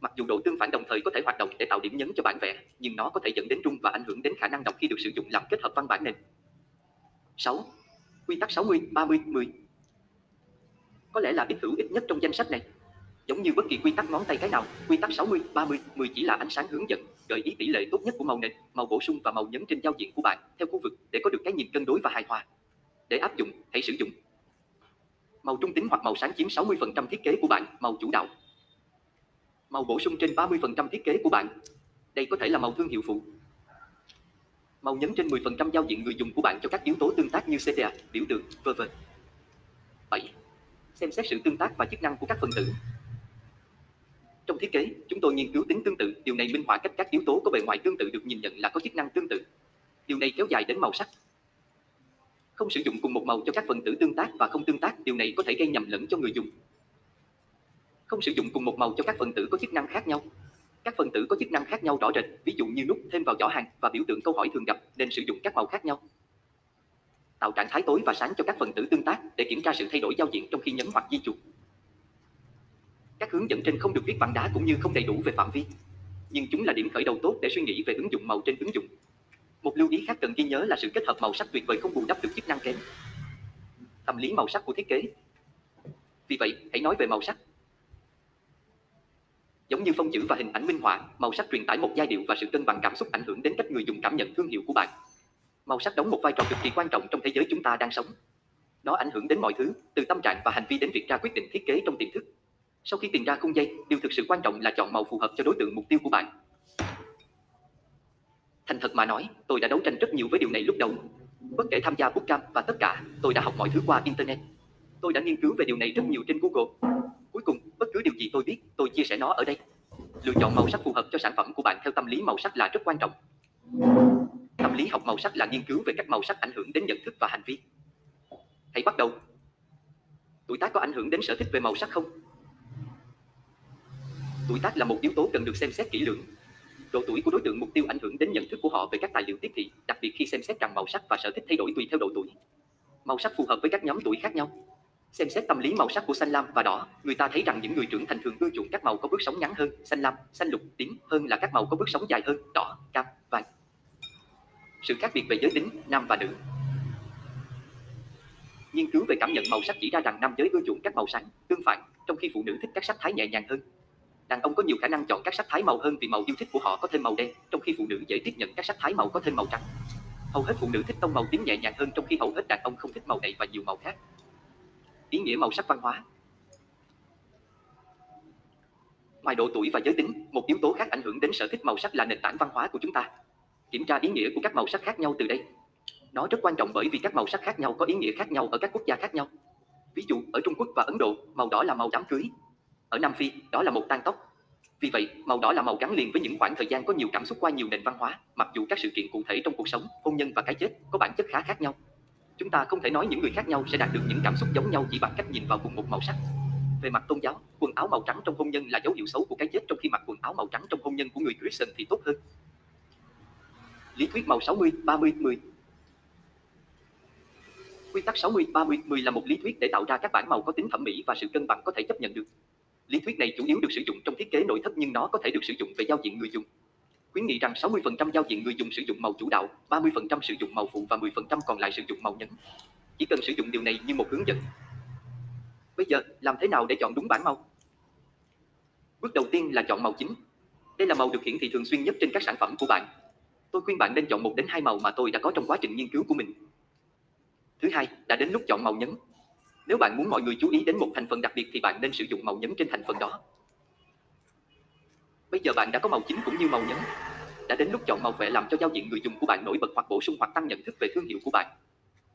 Mặc dù độ tương phản đồng thời có thể hoạt động để tạo điểm nhấn cho bản vẽ, nhưng nó có thể dẫn đến rung và ảnh hưởng đến khả năng đọc khi được sử dụng làm kết hợp văn bản nền. 6. Quy tắc 60, 30, 10 Có lẽ là ít hữu ích nhất trong danh sách này. Giống như bất kỳ quy tắc ngón tay cái nào, quy tắc 60, 30, 10 chỉ là ánh sáng hướng dẫn, gợi ý tỷ lệ tốt nhất của màu nền, màu bổ sung và màu nhấn trên giao diện của bạn theo khu vực để có được cái nhìn cân đối và hài hòa. Để áp dụng, hãy sử dụng màu trung tính hoặc màu sáng chiếm 60% thiết kế của bạn, màu chủ đạo. Màu bổ sung trên 30% thiết kế của bạn. Đây có thể là màu thương hiệu phụ, Màu nhấn trên 10% giao diện người dùng của bạn cho các yếu tố tương tác như CTA, biểu tượng, v.v. 7. Xem xét sự tương tác và chức năng của các phần tử. Trong thiết kế, chúng tôi nghiên cứu tính tương tự, điều này minh họa cách các yếu tố có bề ngoài tương tự được nhìn nhận là có chức năng tương tự. Điều này kéo dài đến màu sắc. Không sử dụng cùng một màu cho các phần tử tương tác và không tương tác, điều này có thể gây nhầm lẫn cho người dùng. Không sử dụng cùng một màu cho các phần tử có chức năng khác nhau, các phần tử có chức năng khác nhau rõ rệt, ví dụ như nút thêm vào giỏ hàng và biểu tượng câu hỏi thường gặp nên sử dụng các màu khác nhau. Tạo trạng thái tối và sáng cho các phần tử tương tác để kiểm tra sự thay đổi giao diện trong khi nhấn hoặc di chuột. Các hướng dẫn trên không được viết bằng đá cũng như không đầy đủ về phạm vi, nhưng chúng là điểm khởi đầu tốt để suy nghĩ về ứng dụng màu trên ứng dụng. Một lưu ý khác cần ghi nhớ là sự kết hợp màu sắc tuyệt vời không bù đắp được chức năng kém. Tâm lý màu sắc của thiết kế. Vì vậy, hãy nói về màu sắc. Giống như phông chữ và hình ảnh minh họa, màu sắc truyền tải một giai điệu và sự cân bằng cảm xúc ảnh hưởng đến cách người dùng cảm nhận thương hiệu của bạn. Màu sắc đóng một vai trò cực kỳ quan trọng trong thế giới chúng ta đang sống. Nó ảnh hưởng đến mọi thứ, từ tâm trạng và hành vi đến việc ra quyết định thiết kế trong tiềm thức. Sau khi tìm ra khung dây, điều thực sự quan trọng là chọn màu phù hợp cho đối tượng mục tiêu của bạn. Thành thật mà nói, tôi đã đấu tranh rất nhiều với điều này lúc đầu. Bất kể tham gia bootcamp và tất cả, tôi đã học mọi thứ qua internet. Tôi đã nghiên cứu về điều này rất nhiều trên Google. Cuối cùng, bất cứ điều gì tôi biết, tôi chia sẻ nó ở đây. Lựa chọn màu sắc phù hợp cho sản phẩm của bạn theo tâm lý màu sắc là rất quan trọng. Tâm lý học màu sắc là nghiên cứu về các màu sắc ảnh hưởng đến nhận thức và hành vi. Hãy bắt đầu. Tuổi tác có ảnh hưởng đến sở thích về màu sắc không? Tuổi tác là một yếu tố cần được xem xét kỹ lưỡng. Độ tuổi của đối tượng mục tiêu ảnh hưởng đến nhận thức của họ về các tài liệu tiếp thị, đặc biệt khi xem xét rằng màu sắc và sở thích thay đổi tùy theo độ tuổi. Màu sắc phù hợp với các nhóm tuổi khác nhau. Xem xét tâm lý màu sắc của xanh lam và đỏ, người ta thấy rằng những người trưởng thành thường ưa chuộng các màu có bước sóng ngắn hơn, xanh lam, xanh lục, tím hơn là các màu có bước sóng dài hơn, đỏ, cam, vàng. Sự khác biệt về giới tính, nam và nữ. Nghiên cứu về cảm nhận màu sắc chỉ ra rằng nam giới ưa chuộng các màu sáng, tương phản, trong khi phụ nữ thích các sắc thái nhẹ nhàng hơn. Đàn ông có nhiều khả năng chọn các sắc thái màu hơn vì màu yêu thích của họ có thêm màu đen, trong khi phụ nữ dễ tiếp nhận các sắc thái màu có thêm màu trắng. Hầu hết phụ nữ thích tông màu tím nhẹ nhàng hơn trong khi hầu hết đàn ông không thích màu này và nhiều màu khác ý nghĩa màu sắc văn hóa. Ngoài độ tuổi và giới tính, một yếu tố khác ảnh hưởng đến sở thích màu sắc là nền tảng văn hóa của chúng ta. Kiểm tra ý nghĩa của các màu sắc khác nhau từ đây. Nó rất quan trọng bởi vì các màu sắc khác nhau có ý nghĩa khác nhau ở các quốc gia khác nhau. Ví dụ, ở Trung Quốc và Ấn Độ, màu đỏ là màu đám cưới. Ở Nam Phi, đó là một tang tóc. Vì vậy, màu đỏ là màu gắn liền với những khoảng thời gian có nhiều cảm xúc qua nhiều nền văn hóa, mặc dù các sự kiện cụ thể trong cuộc sống, hôn nhân và cái chết có bản chất khá khác nhau. Chúng ta không thể nói những người khác nhau sẽ đạt được những cảm xúc giống nhau chỉ bằng cách nhìn vào cùng một màu sắc. Về mặt tôn giáo, quần áo màu trắng trong hôn nhân là dấu hiệu xấu của cái chết trong khi mặc quần áo màu trắng trong hôn nhân của người Christian thì tốt hơn. Lý thuyết màu 60, 30, 10 Quy tắc 60, 30, 10 là một lý thuyết để tạo ra các bản màu có tính thẩm mỹ và sự cân bằng có thể chấp nhận được. Lý thuyết này chủ yếu được sử dụng trong thiết kế nội thất nhưng nó có thể được sử dụng về giao diện người dùng. Khuyến nghị rằng 60% giao diện người dùng sử dụng màu chủ đạo, 30% sử dụng màu phụ và 10% còn lại sử dụng màu nhấn. Chỉ cần sử dụng điều này như một hướng dẫn. Bây giờ, làm thế nào để chọn đúng bản màu? Bước đầu tiên là chọn màu chính. Đây là màu được hiển thị thường xuyên nhất trên các sản phẩm của bạn. Tôi khuyên bạn nên chọn một đến hai màu mà tôi đã có trong quá trình nghiên cứu của mình. Thứ hai, đã đến lúc chọn màu nhấn. Nếu bạn muốn mọi người chú ý đến một thành phần đặc biệt thì bạn nên sử dụng màu nhấn trên thành phần đó. Bây giờ bạn đã có màu chính cũng như màu nhấn. Đã đến lúc chọn màu vẽ làm cho giao diện người dùng của bạn nổi bật hoặc bổ sung hoặc tăng nhận thức về thương hiệu của bạn.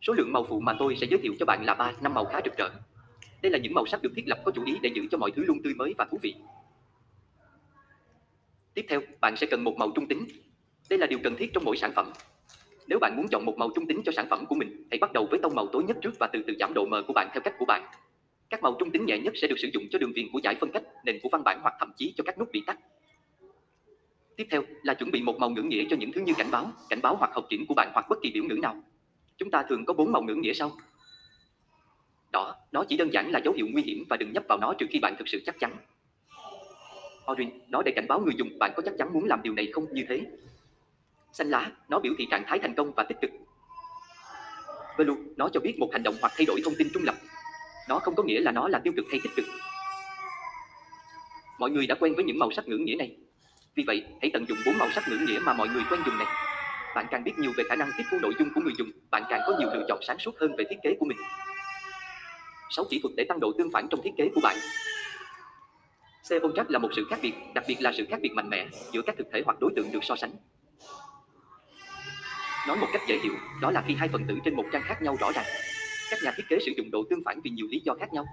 Số lượng màu phụ mà tôi sẽ giới thiệu cho bạn là 3, năm màu khá rực rỡ. Đây là những màu sắc được thiết lập có chủ ý để giữ cho mọi thứ luôn tươi mới và thú vị. Tiếp theo, bạn sẽ cần một màu trung tính. Đây là điều cần thiết trong mỗi sản phẩm. Nếu bạn muốn chọn một màu trung tính cho sản phẩm của mình, hãy bắt đầu với tông màu tối nhất trước và từ từ giảm độ mờ của bạn theo cách của bạn. Các màu trung tính nhẹ nhất sẽ được sử dụng cho đường viền của giải phân cách, nền của văn bản hoặc thậm chí cho các nút bị tắt. Tiếp theo là chuẩn bị một màu ngữ nghĩa cho những thứ như cảnh báo, cảnh báo hoặc học triển của bạn hoặc bất kỳ biểu ngữ nào. Chúng ta thường có bốn màu ngữ nghĩa sau. Đỏ, nó chỉ đơn giản là dấu hiệu nguy hiểm và đừng nhấp vào nó trừ khi bạn thực sự chắc chắn. Orange, nó để cảnh báo người dùng bạn có chắc chắn muốn làm điều này không như thế. Xanh lá, nó biểu thị trạng thái thành công và tích cực. Blue, nó cho biết một hành động hoặc thay đổi thông tin trung lập. Nó không có nghĩa là nó là tiêu cực hay tích cực. Mọi người đã quen với những màu sắc ngữ nghĩa này. Vì vậy, hãy tận dụng bốn màu sắc ngữ nghĩa mà mọi người quen dùng này. Bạn càng biết nhiều về khả năng tiếp thu nội dung của người dùng, bạn càng có nhiều lựa chọn sáng suốt hơn về thiết kế của mình. 6 kỹ thuật để tăng độ tương phản trong thiết kế của bạn. Xe contrast là một sự khác biệt, đặc biệt là sự khác biệt mạnh mẽ giữa các thực thể hoặc đối tượng được so sánh. Nói một cách dễ hiểu, đó là khi hai phần tử trên một trang khác nhau rõ ràng. Các nhà thiết kế sử dụng độ tương phản vì nhiều lý do khác nhau.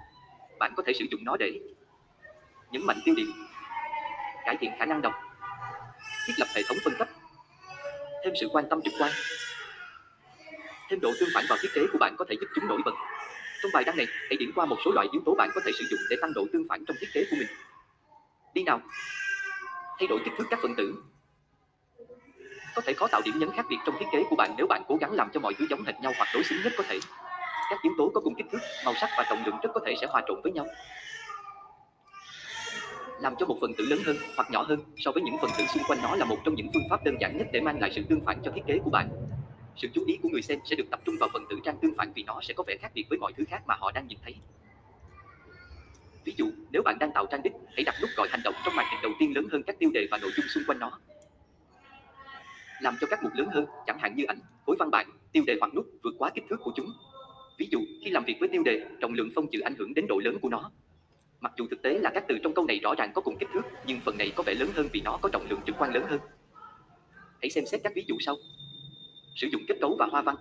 Bạn có thể sử dụng nó để nhấn mạnh tiêu điểm, cải thiện khả năng đọc, thiết lập hệ thống phân cấp, thêm sự quan tâm trực quan. Thêm độ tương phản vào thiết kế của bạn có thể giúp chúng nổi bật. Trong bài đăng này, hãy điểm qua một số loại yếu tố bạn có thể sử dụng để tăng độ tương phản trong thiết kế của mình. Đi nào. Thay đổi kích thước các phần tử. Có thể khó tạo điểm nhấn khác biệt trong thiết kế của bạn nếu bạn cố gắng làm cho mọi thứ giống hệt nhau hoặc đối xứng nhất có thể. Các yếu tố có cùng kích thước, màu sắc và trọng lượng rất có thể sẽ hòa trộn với nhau. Làm cho một phần tử lớn hơn hoặc nhỏ hơn so với những phần tử xung quanh nó là một trong những phương pháp đơn giản nhất để mang lại sự tương phản cho thiết kế của bạn. Sự chú ý của người xem sẽ được tập trung vào phần tử trang tương phản vì nó sẽ có vẻ khác biệt với mọi thứ khác mà họ đang nhìn thấy. Ví dụ, nếu bạn đang tạo trang đích, hãy đặt nút gọi hành động trong màn hình đầu tiên lớn hơn các tiêu đề và nội dung xung quanh nó. Làm cho các mục lớn hơn, chẳng hạn như ảnh, khối văn bản, tiêu đề hoặc nút vượt quá kích thước của chúng. Ví dụ, khi làm việc với tiêu đề, trọng lượng phông chữ ảnh hưởng đến độ lớn của nó. Mặc dù thực tế là các từ trong câu này rõ ràng có cùng kích thước, nhưng phần này có vẻ lớn hơn vì nó có trọng lượng trực quan lớn hơn. Hãy xem xét các ví dụ sau. Sử dụng kết cấu và hoa văn.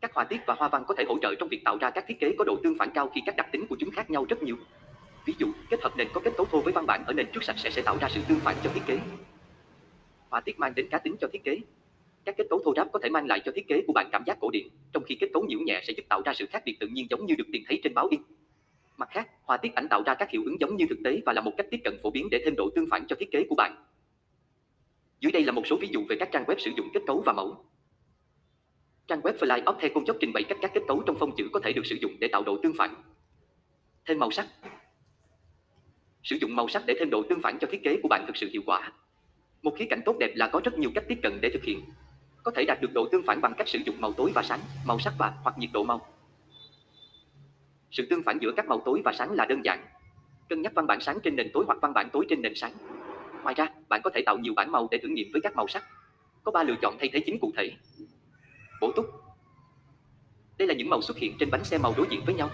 Các họa tiết và hoa văn có thể hỗ trợ trong việc tạo ra các thiết kế có độ tương phản cao khi các đặc tính của chúng khác nhau rất nhiều. Ví dụ, kết hợp nền có kết cấu thô với văn bản ở nền trước sạch sẽ sẽ tạo ra sự tương phản cho thiết kế. Họa tiết mang đến cá tính cho thiết kế. Các kết cấu thô ráp có thể mang lại cho thiết kế của bạn cảm giác cổ điển, trong khi kết cấu nhiễu nhẹ sẽ giúp tạo ra sự khác biệt tự nhiên giống như được tìm thấy trên báo in. Mặt khác, họa tiết ảnh tạo ra các hiệu ứng giống như thực tế và là một cách tiếp cận phổ biến để thêm độ tương phản cho thiết kế của bạn. Dưới đây là một số ví dụ về các trang web sử dụng kết cấu và mẫu. Trang web Fly Up theo công chốc trình bày cách các kết cấu trong phông chữ có thể được sử dụng để tạo độ tương phản. Thêm màu sắc. Sử dụng màu sắc để thêm độ tương phản cho thiết kế của bạn thực sự hiệu quả. Một khía cạnh tốt đẹp là có rất nhiều cách tiếp cận để thực hiện. Có thể đạt được độ tương phản bằng cách sử dụng màu tối và sáng, màu sắc và hoặc nhiệt độ màu. Sự tương phản giữa các màu tối và sáng là đơn giản. Cân nhắc văn bản sáng trên nền tối hoặc văn bản tối trên nền sáng. Ngoài ra, bạn có thể tạo nhiều bản màu để thử nghiệm với các màu sắc. Có 3 lựa chọn thay thế chính cụ thể. Bổ túc. Đây là những màu xuất hiện trên bánh xe màu đối diện với nhau.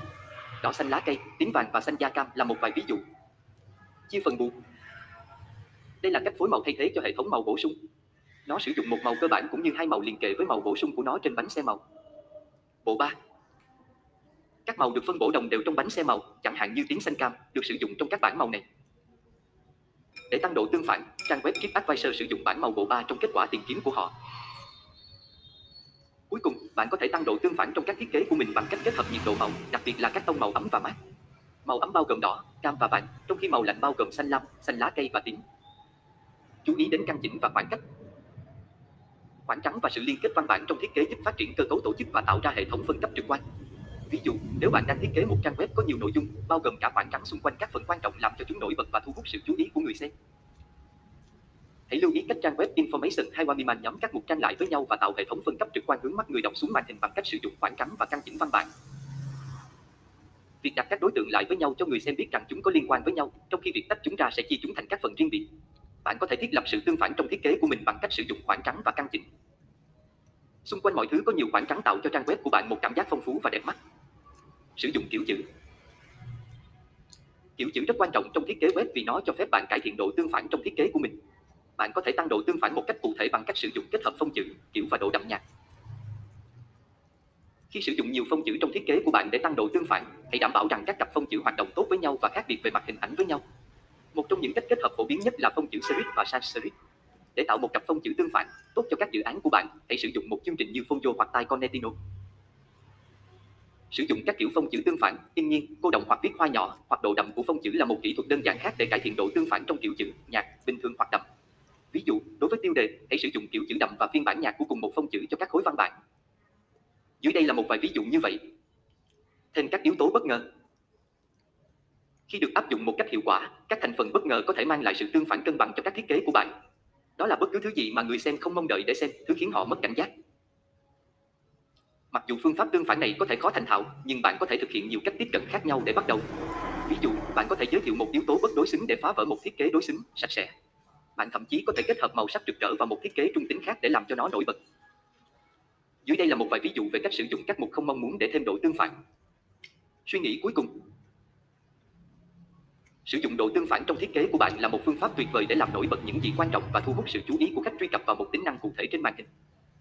Đỏ xanh lá cây, tím vàng và xanh da cam là một vài ví dụ. Chia phần bù. Đây là cách phối màu thay thế cho hệ thống màu bổ sung. Nó sử dụng một màu cơ bản cũng như hai màu liền kề với màu bổ sung của nó trên bánh xe màu. Bộ 3. Các màu được phân bổ đồng đều trong bánh xe màu, chẳng hạn như tiếng xanh cam, được sử dụng trong các bảng màu này. Để tăng độ tương phản, trang web TripAdvisor sử dụng bảng màu bộ 3 trong kết quả tìm kiếm của họ. Cuối cùng, bạn có thể tăng độ tương phản trong các thiết kế của mình bằng cách kết hợp nhiệt độ màu, đặc biệt là các tông màu ấm và mát. Màu ấm bao gồm đỏ, cam và vàng, trong khi màu lạnh bao gồm xanh lam, xanh lá cây và tím. Chú ý đến căn chỉnh và khoảng cách. Khoảng trắng và sự liên kết văn bản trong thiết kế giúp phát triển cơ cấu tổ chức và tạo ra hệ thống phân cấp trực quan. Ví dụ, nếu bạn đang thiết kế một trang web có nhiều nội dung, bao gồm cả khoảng trắng xung quanh các phần quan trọng làm cho chúng nổi bật và thu hút sự chú ý của người xem. Hãy lưu ý cách trang web Information hay Wamiman nhóm các mục tranh lại với nhau và tạo hệ thống phân cấp trực quan hướng mắt người đọc xuống màn hình bằng cách sử dụng khoảng trắng và căn chỉnh văn bản. Việc đặt các đối tượng lại với nhau cho người xem biết rằng chúng có liên quan với nhau, trong khi việc tách chúng ra sẽ chia chúng thành các phần riêng biệt. Bạn có thể thiết lập sự tương phản trong thiết kế của mình bằng cách sử dụng khoảng trắng và căn chỉnh. Xung quanh mọi thứ có nhiều khoảng trắng tạo cho trang web của bạn một cảm giác phong phú và đẹp mắt. Sử dụng kiểu chữ Kiểu chữ rất quan trọng trong thiết kế web vì nó cho phép bạn cải thiện độ tương phản trong thiết kế của mình. Bạn có thể tăng độ tương phản một cách cụ thể bằng cách sử dụng kết hợp phông chữ, kiểu và độ đậm nhạt. Khi sử dụng nhiều phông chữ trong thiết kế của bạn để tăng độ tương phản, hãy đảm bảo rằng các cặp phông chữ hoạt động tốt với nhau và khác biệt về mặt hình ảnh với nhau. Một trong những cách kết hợp phổ biến nhất là phông chữ serif và sans serif. Để tạo một cặp phông chữ tương phản, tốt cho các dự án của bạn, hãy sử dụng một chương trình như Fonjo hoặc Tai Connettino. Sử dụng các kiểu phông chữ tương phản, yên nhiên, cô động hoặc viết hoa nhỏ, hoặc độ đậm của phông chữ là một kỹ thuật đơn giản khác để cải thiện độ tương phản trong kiểu chữ, nhạc bình thường hoặc đậm. Ví dụ, đối với tiêu đề, hãy sử dụng kiểu chữ đậm và phiên bản nhạc của cùng một phông chữ cho các khối văn bản. Dưới đây là một vài ví dụ như vậy. Thêm các yếu tố bất ngờ. Khi được áp dụng một cách hiệu quả, các thành phần bất ngờ có thể mang lại sự tương phản cân bằng cho các thiết kế của bạn. Đó là bất cứ thứ gì mà người xem không mong đợi để xem, thứ khiến họ mất cảnh giác. Mặc dù phương pháp tương phản này có thể khó thành thạo, nhưng bạn có thể thực hiện nhiều cách tiếp cận khác nhau để bắt đầu. Ví dụ, bạn có thể giới thiệu một yếu tố bất đối xứng để phá vỡ một thiết kế đối xứng, sạch sẽ. Bạn thậm chí có thể kết hợp màu sắc rực rỡ vào một thiết kế trung tính khác để làm cho nó nổi bật. Dưới đây là một vài ví dụ về cách sử dụng các mục không mong muốn để thêm độ tương phản. Suy nghĩ cuối cùng. Sử dụng độ tương phản trong thiết kế của bạn là một phương pháp tuyệt vời để làm nổi bật những gì quan trọng và thu hút sự chú ý của khách truy cập vào một tính năng cụ thể trên màn hình.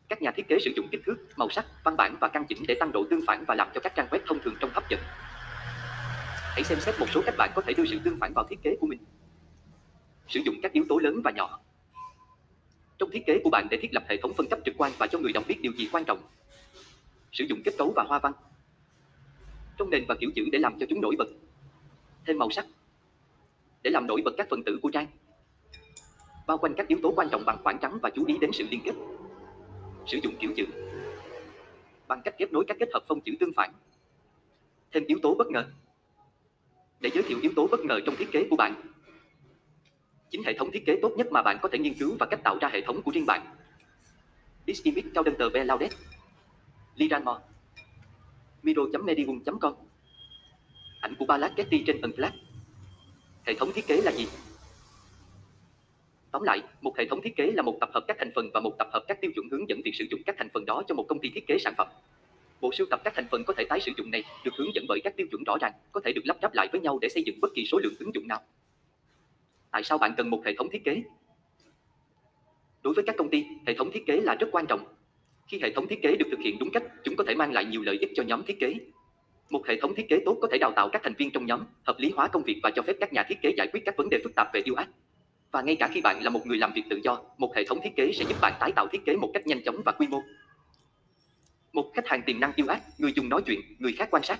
Các nhà thiết kế sử dụng kích thước, màu sắc, văn bản và căn chỉnh để tăng độ tương phản và làm cho các trang web thông thường trông hấp dẫn. Hãy xem xét một số cách bạn có thể đưa sự tương phản vào thiết kế của mình. Sử dụng các yếu tố lớn và nhỏ. Trong thiết kế của bạn để thiết lập hệ thống phân cấp trực quan và cho người đọc biết điều gì quan trọng. Sử dụng kết cấu và hoa văn. Trong nền và kiểu chữ để làm cho chúng nổi bật. Thêm màu sắc. Để làm nổi bật các phần tử của trang. Bao quanh các yếu tố quan trọng bằng khoảng trắng và chú ý đến sự liên kết. Sử dụng kiểu chữ. Bằng cách ghép nối các kết hợp phông chữ tương phản. Thêm yếu tố bất ngờ. Để giới thiệu yếu tố bất ngờ trong thiết kế của bạn, Chính hệ thống thiết kế tốt nhất mà bạn có thể nghiên cứu và cách tạo ra hệ thống của riêng bạn. This image cao đơn tờ be laudet. Liranmore. Miro.medium.com Ảnh của Balak Getty trên Unplugged. Hệ thống thiết kế là gì? Tóm lại, một hệ thống thiết kế là một tập hợp các thành phần và một tập hợp các tiêu chuẩn hướng dẫn việc sử dụng các thành phần đó cho một công ty thiết kế sản phẩm. Bộ sưu tập các thành phần có thể tái sử dụng này được hướng dẫn bởi các tiêu chuẩn rõ ràng, có thể được lắp ráp lại với nhau để xây dựng bất kỳ số lượng ứng dụng nào. Tại sao bạn cần một hệ thống thiết kế? Đối với các công ty, hệ thống thiết kế là rất quan trọng. Khi hệ thống thiết kế được thực hiện đúng cách, chúng có thể mang lại nhiều lợi ích cho nhóm thiết kế. Một hệ thống thiết kế tốt có thể đào tạo các thành viên trong nhóm, hợp lý hóa công việc và cho phép các nhà thiết kế giải quyết các vấn đề phức tạp về UX. Và ngay cả khi bạn là một người làm việc tự do, một hệ thống thiết kế sẽ giúp bạn tái tạo thiết kế một cách nhanh chóng và quy mô. Một khách hàng tiềm năng yêu ác, người dùng nói chuyện, người khác quan sát,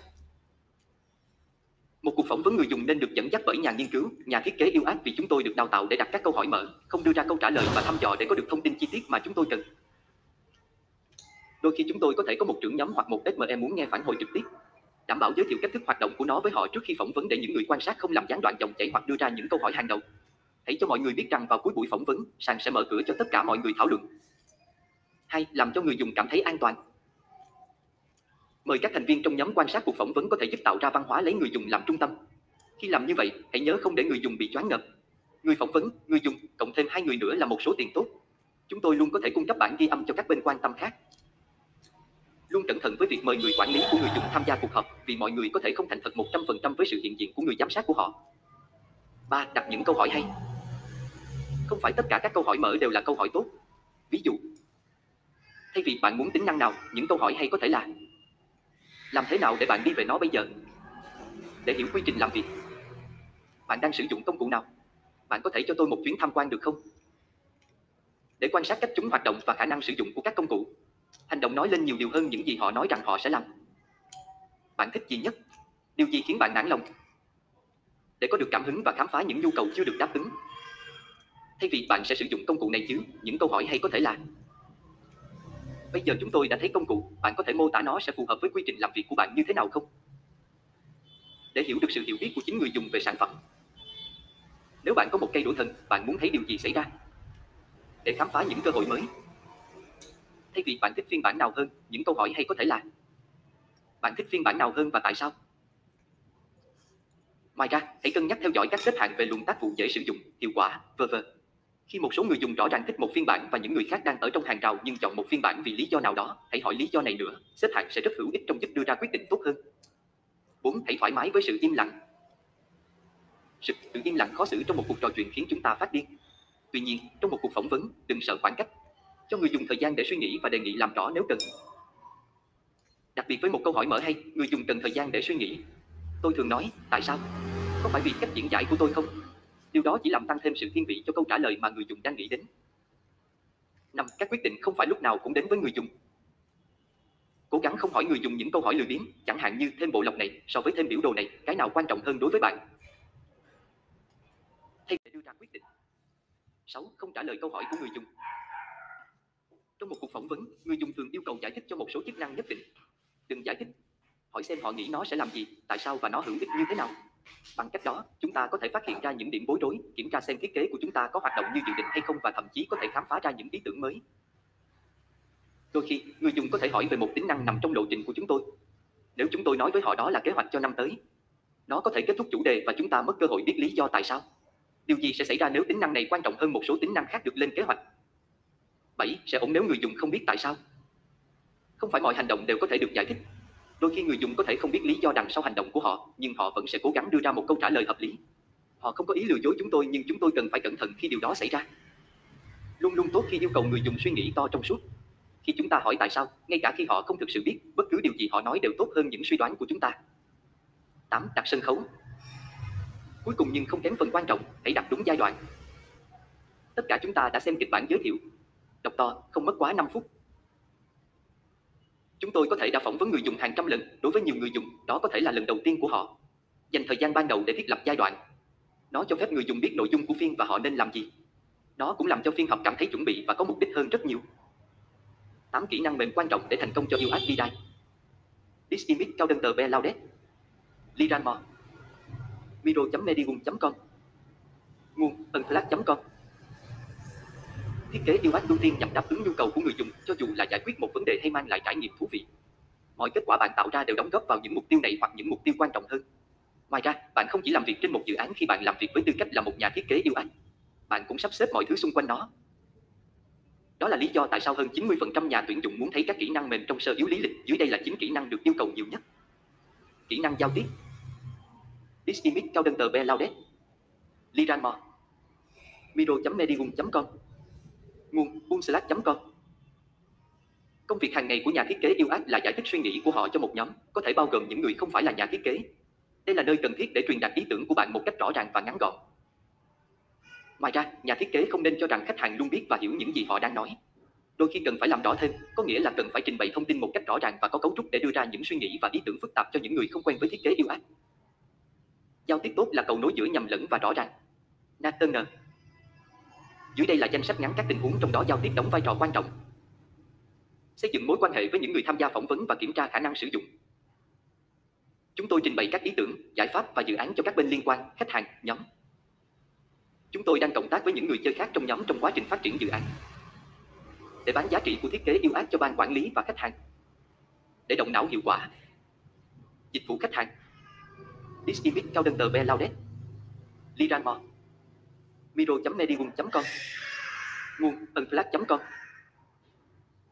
một cuộc phỏng vấn người dùng nên được dẫn dắt bởi nhà nghiên cứu, nhà thiết kế yêu ác vì chúng tôi được đào tạo để đặt các câu hỏi mở, không đưa ra câu trả lời và thăm dò để có được thông tin chi tiết mà chúng tôi cần. Đôi khi chúng tôi có thể có một trưởng nhóm hoặc một SME muốn nghe phản hồi trực tiếp, đảm bảo giới thiệu cách thức hoạt động của nó với họ trước khi phỏng vấn để những người quan sát không làm gián đoạn dòng chảy hoặc đưa ra những câu hỏi hàng đầu. Hãy cho mọi người biết rằng vào cuối buổi phỏng vấn, sàn sẽ mở cửa cho tất cả mọi người thảo luận. Hai, làm cho người dùng cảm thấy an toàn. Mời các thành viên trong nhóm quan sát cuộc phỏng vấn có thể giúp tạo ra văn hóa lấy người dùng làm trung tâm. Khi làm như vậy, hãy nhớ không để người dùng bị choáng ngợp. Người phỏng vấn, người dùng, cộng thêm hai người nữa là một số tiền tốt. Chúng tôi luôn có thể cung cấp bản ghi âm cho các bên quan tâm khác. Luôn cẩn thận với việc mời người quản lý của người dùng tham gia cuộc họp vì mọi người có thể không thành thật 100% với sự hiện diện của người giám sát của họ. 3. Đặt những câu hỏi hay. Không phải tất cả các câu hỏi mở đều là câu hỏi tốt. Ví dụ, thay vì bạn muốn tính năng nào, những câu hỏi hay có thể là làm thế nào để bạn đi về nó bây giờ? Để hiểu quy trình làm việc. Bạn đang sử dụng công cụ nào? Bạn có thể cho tôi một chuyến tham quan được không? Để quan sát cách chúng hoạt động và khả năng sử dụng của các công cụ. Hành động nói lên nhiều điều hơn những gì họ nói rằng họ sẽ làm. Bạn thích gì nhất? Điều gì khiến bạn nản lòng? Để có được cảm hứng và khám phá những nhu cầu chưa được đáp ứng. Thay vì bạn sẽ sử dụng công cụ này chứ, những câu hỏi hay có thể là Bây giờ chúng tôi đã thấy công cụ, bạn có thể mô tả nó sẽ phù hợp với quy trình làm việc của bạn như thế nào không? Để hiểu được sự hiểu biết của chính người dùng về sản phẩm. Nếu bạn có một cây đũa thần, bạn muốn thấy điều gì xảy ra? Để khám phá những cơ hội mới. Thay vì bạn thích phiên bản nào hơn, những câu hỏi hay có thể là Bạn thích phiên bản nào hơn và tại sao? Ngoài ra, hãy cân nhắc theo dõi các xếp hạng về luồng tác vụ dễ sử dụng, hiệu quả, v.v. Khi một số người dùng rõ ràng thích một phiên bản và những người khác đang ở trong hàng rào nhưng chọn một phiên bản vì lý do nào đó, hãy hỏi lý do này nữa, xếp hạng sẽ rất hữu ích trong giúp đưa ra quyết định tốt hơn. 4. Hãy thoải mái với sự im lặng. Sự im lặng khó xử trong một cuộc trò chuyện khiến chúng ta phát điên. Tuy nhiên, trong một cuộc phỏng vấn, đừng sợ khoảng cách. Cho người dùng thời gian để suy nghĩ và đề nghị làm rõ nếu cần. Đặc biệt với một câu hỏi mở hay, người dùng cần thời gian để suy nghĩ. Tôi thường nói, tại sao? Có phải vì cách diễn giải của tôi không? Điều đó chỉ làm tăng thêm sự thiên vị cho câu trả lời mà người dùng đang nghĩ đến. Năm, các quyết định không phải lúc nào cũng đến với người dùng. Cố gắng không hỏi người dùng những câu hỏi lười biếng, chẳng hạn như thêm bộ lọc này so với thêm biểu đồ này, cái nào quan trọng hơn đối với bạn? Thay để đưa ra quyết định. 6. Không trả lời câu hỏi của người dùng. Trong một cuộc phỏng vấn, người dùng thường yêu cầu giải thích cho một số chức năng nhất định. Đừng giải thích. Hỏi xem họ nghĩ nó sẽ làm gì, tại sao và nó hữu ích như thế nào. Bằng cách đó, chúng ta có thể phát hiện ra những điểm bối rối, kiểm tra xem thiết kế của chúng ta có hoạt động như dự định hay không và thậm chí có thể khám phá ra những ý tưởng mới. Đôi khi, người dùng có thể hỏi về một tính năng nằm trong lộ trình của chúng tôi. Nếu chúng tôi nói với họ đó là kế hoạch cho năm tới, nó có thể kết thúc chủ đề và chúng ta mất cơ hội biết lý do tại sao. Điều gì sẽ xảy ra nếu tính năng này quan trọng hơn một số tính năng khác được lên kế hoạch? 7. Sẽ ổn nếu người dùng không biết tại sao. Không phải mọi hành động đều có thể được giải thích. Đôi khi người dùng có thể không biết lý do đằng sau hành động của họ, nhưng họ vẫn sẽ cố gắng đưa ra một câu trả lời hợp lý. Họ không có ý lừa dối chúng tôi nhưng chúng tôi cần phải cẩn thận khi điều đó xảy ra. Luôn luôn tốt khi yêu cầu người dùng suy nghĩ to trong suốt. Khi chúng ta hỏi tại sao, ngay cả khi họ không thực sự biết, bất cứ điều gì họ nói đều tốt hơn những suy đoán của chúng ta. 8. Đặt sân khấu Cuối cùng nhưng không kém phần quan trọng, hãy đặt đúng giai đoạn. Tất cả chúng ta đã xem kịch bản giới thiệu. Đọc to, không mất quá 5 phút. Chúng tôi có thể đã phỏng vấn người dùng hàng trăm lần, đối với nhiều người dùng, đó có thể là lần đầu tiên của họ. Dành thời gian ban đầu để thiết lập giai đoạn. Nó cho phép người dùng biết nội dung của phiên và họ nên làm gì. Nó cũng làm cho phiên học cảm thấy chuẩn bị và có mục đích hơn rất nhiều. 8 kỹ năng mềm quan trọng để thành công cho UX Design. This image cao đơn tờ be laudet. Liranmo. Miro.medium.com Nguồn unplug.com Thiết kế UX ưu tiên nhằm đáp ứng nhu cầu của người dùng cho dù là giải quyết một vấn đề hay mang lại trải nghiệm thú vị. Mọi kết quả bạn tạo ra đều đóng góp vào những mục tiêu này hoặc những mục tiêu quan trọng hơn. Ngoài ra, bạn không chỉ làm việc trên một dự án khi bạn làm việc với tư cách là một nhà thiết kế UX. Bạn cũng sắp xếp mọi thứ xung quanh nó. Đó là lý do tại sao hơn 90% nhà tuyển dụng muốn thấy các kỹ năng mềm trong sơ yếu lý lịch. Dưới đây là 9 kỹ năng được yêu cầu nhiều nhất. Kỹ năng giao tiếp. This image cao đơn tờ be laudet. Liran Miro.medium.com Nguồn boomslack.com Công việc hàng ngày của nhà thiết kế UX là giải thích suy nghĩ của họ cho một nhóm, có thể bao gồm những người không phải là nhà thiết kế. Đây là nơi cần thiết để truyền đạt ý tưởng của bạn một cách rõ ràng và ngắn gọn. Ngoài ra, nhà thiết kế không nên cho rằng khách hàng luôn biết và hiểu những gì họ đang nói. Đôi khi cần phải làm rõ thêm, có nghĩa là cần phải trình bày thông tin một cách rõ ràng và có cấu trúc để đưa ra những suy nghĩ và ý tưởng phức tạp cho những người không quen với thiết kế UX. Giao tiếp tốt là cầu nối giữa nhầm lẫn và rõ ràng. Nathan dưới đây là danh sách ngắn các tình huống trong đó giao tiếp đóng vai trò quan trọng. Xây dựng mối quan hệ với những người tham gia phỏng vấn và kiểm tra khả năng sử dụng. Chúng tôi trình bày các ý tưởng, giải pháp và dự án cho các bên liên quan, khách hàng, nhóm. Chúng tôi đang cộng tác với những người chơi khác trong nhóm trong quá trình phát triển dự án. Để bán giá trị của thiết kế yêu ác cho ban quản lý và khách hàng. Để động não hiệu quả. Dịch vụ khách hàng. This image cao đơn tờ be laudet. Liran miro.medium.com Nguồn unflag.com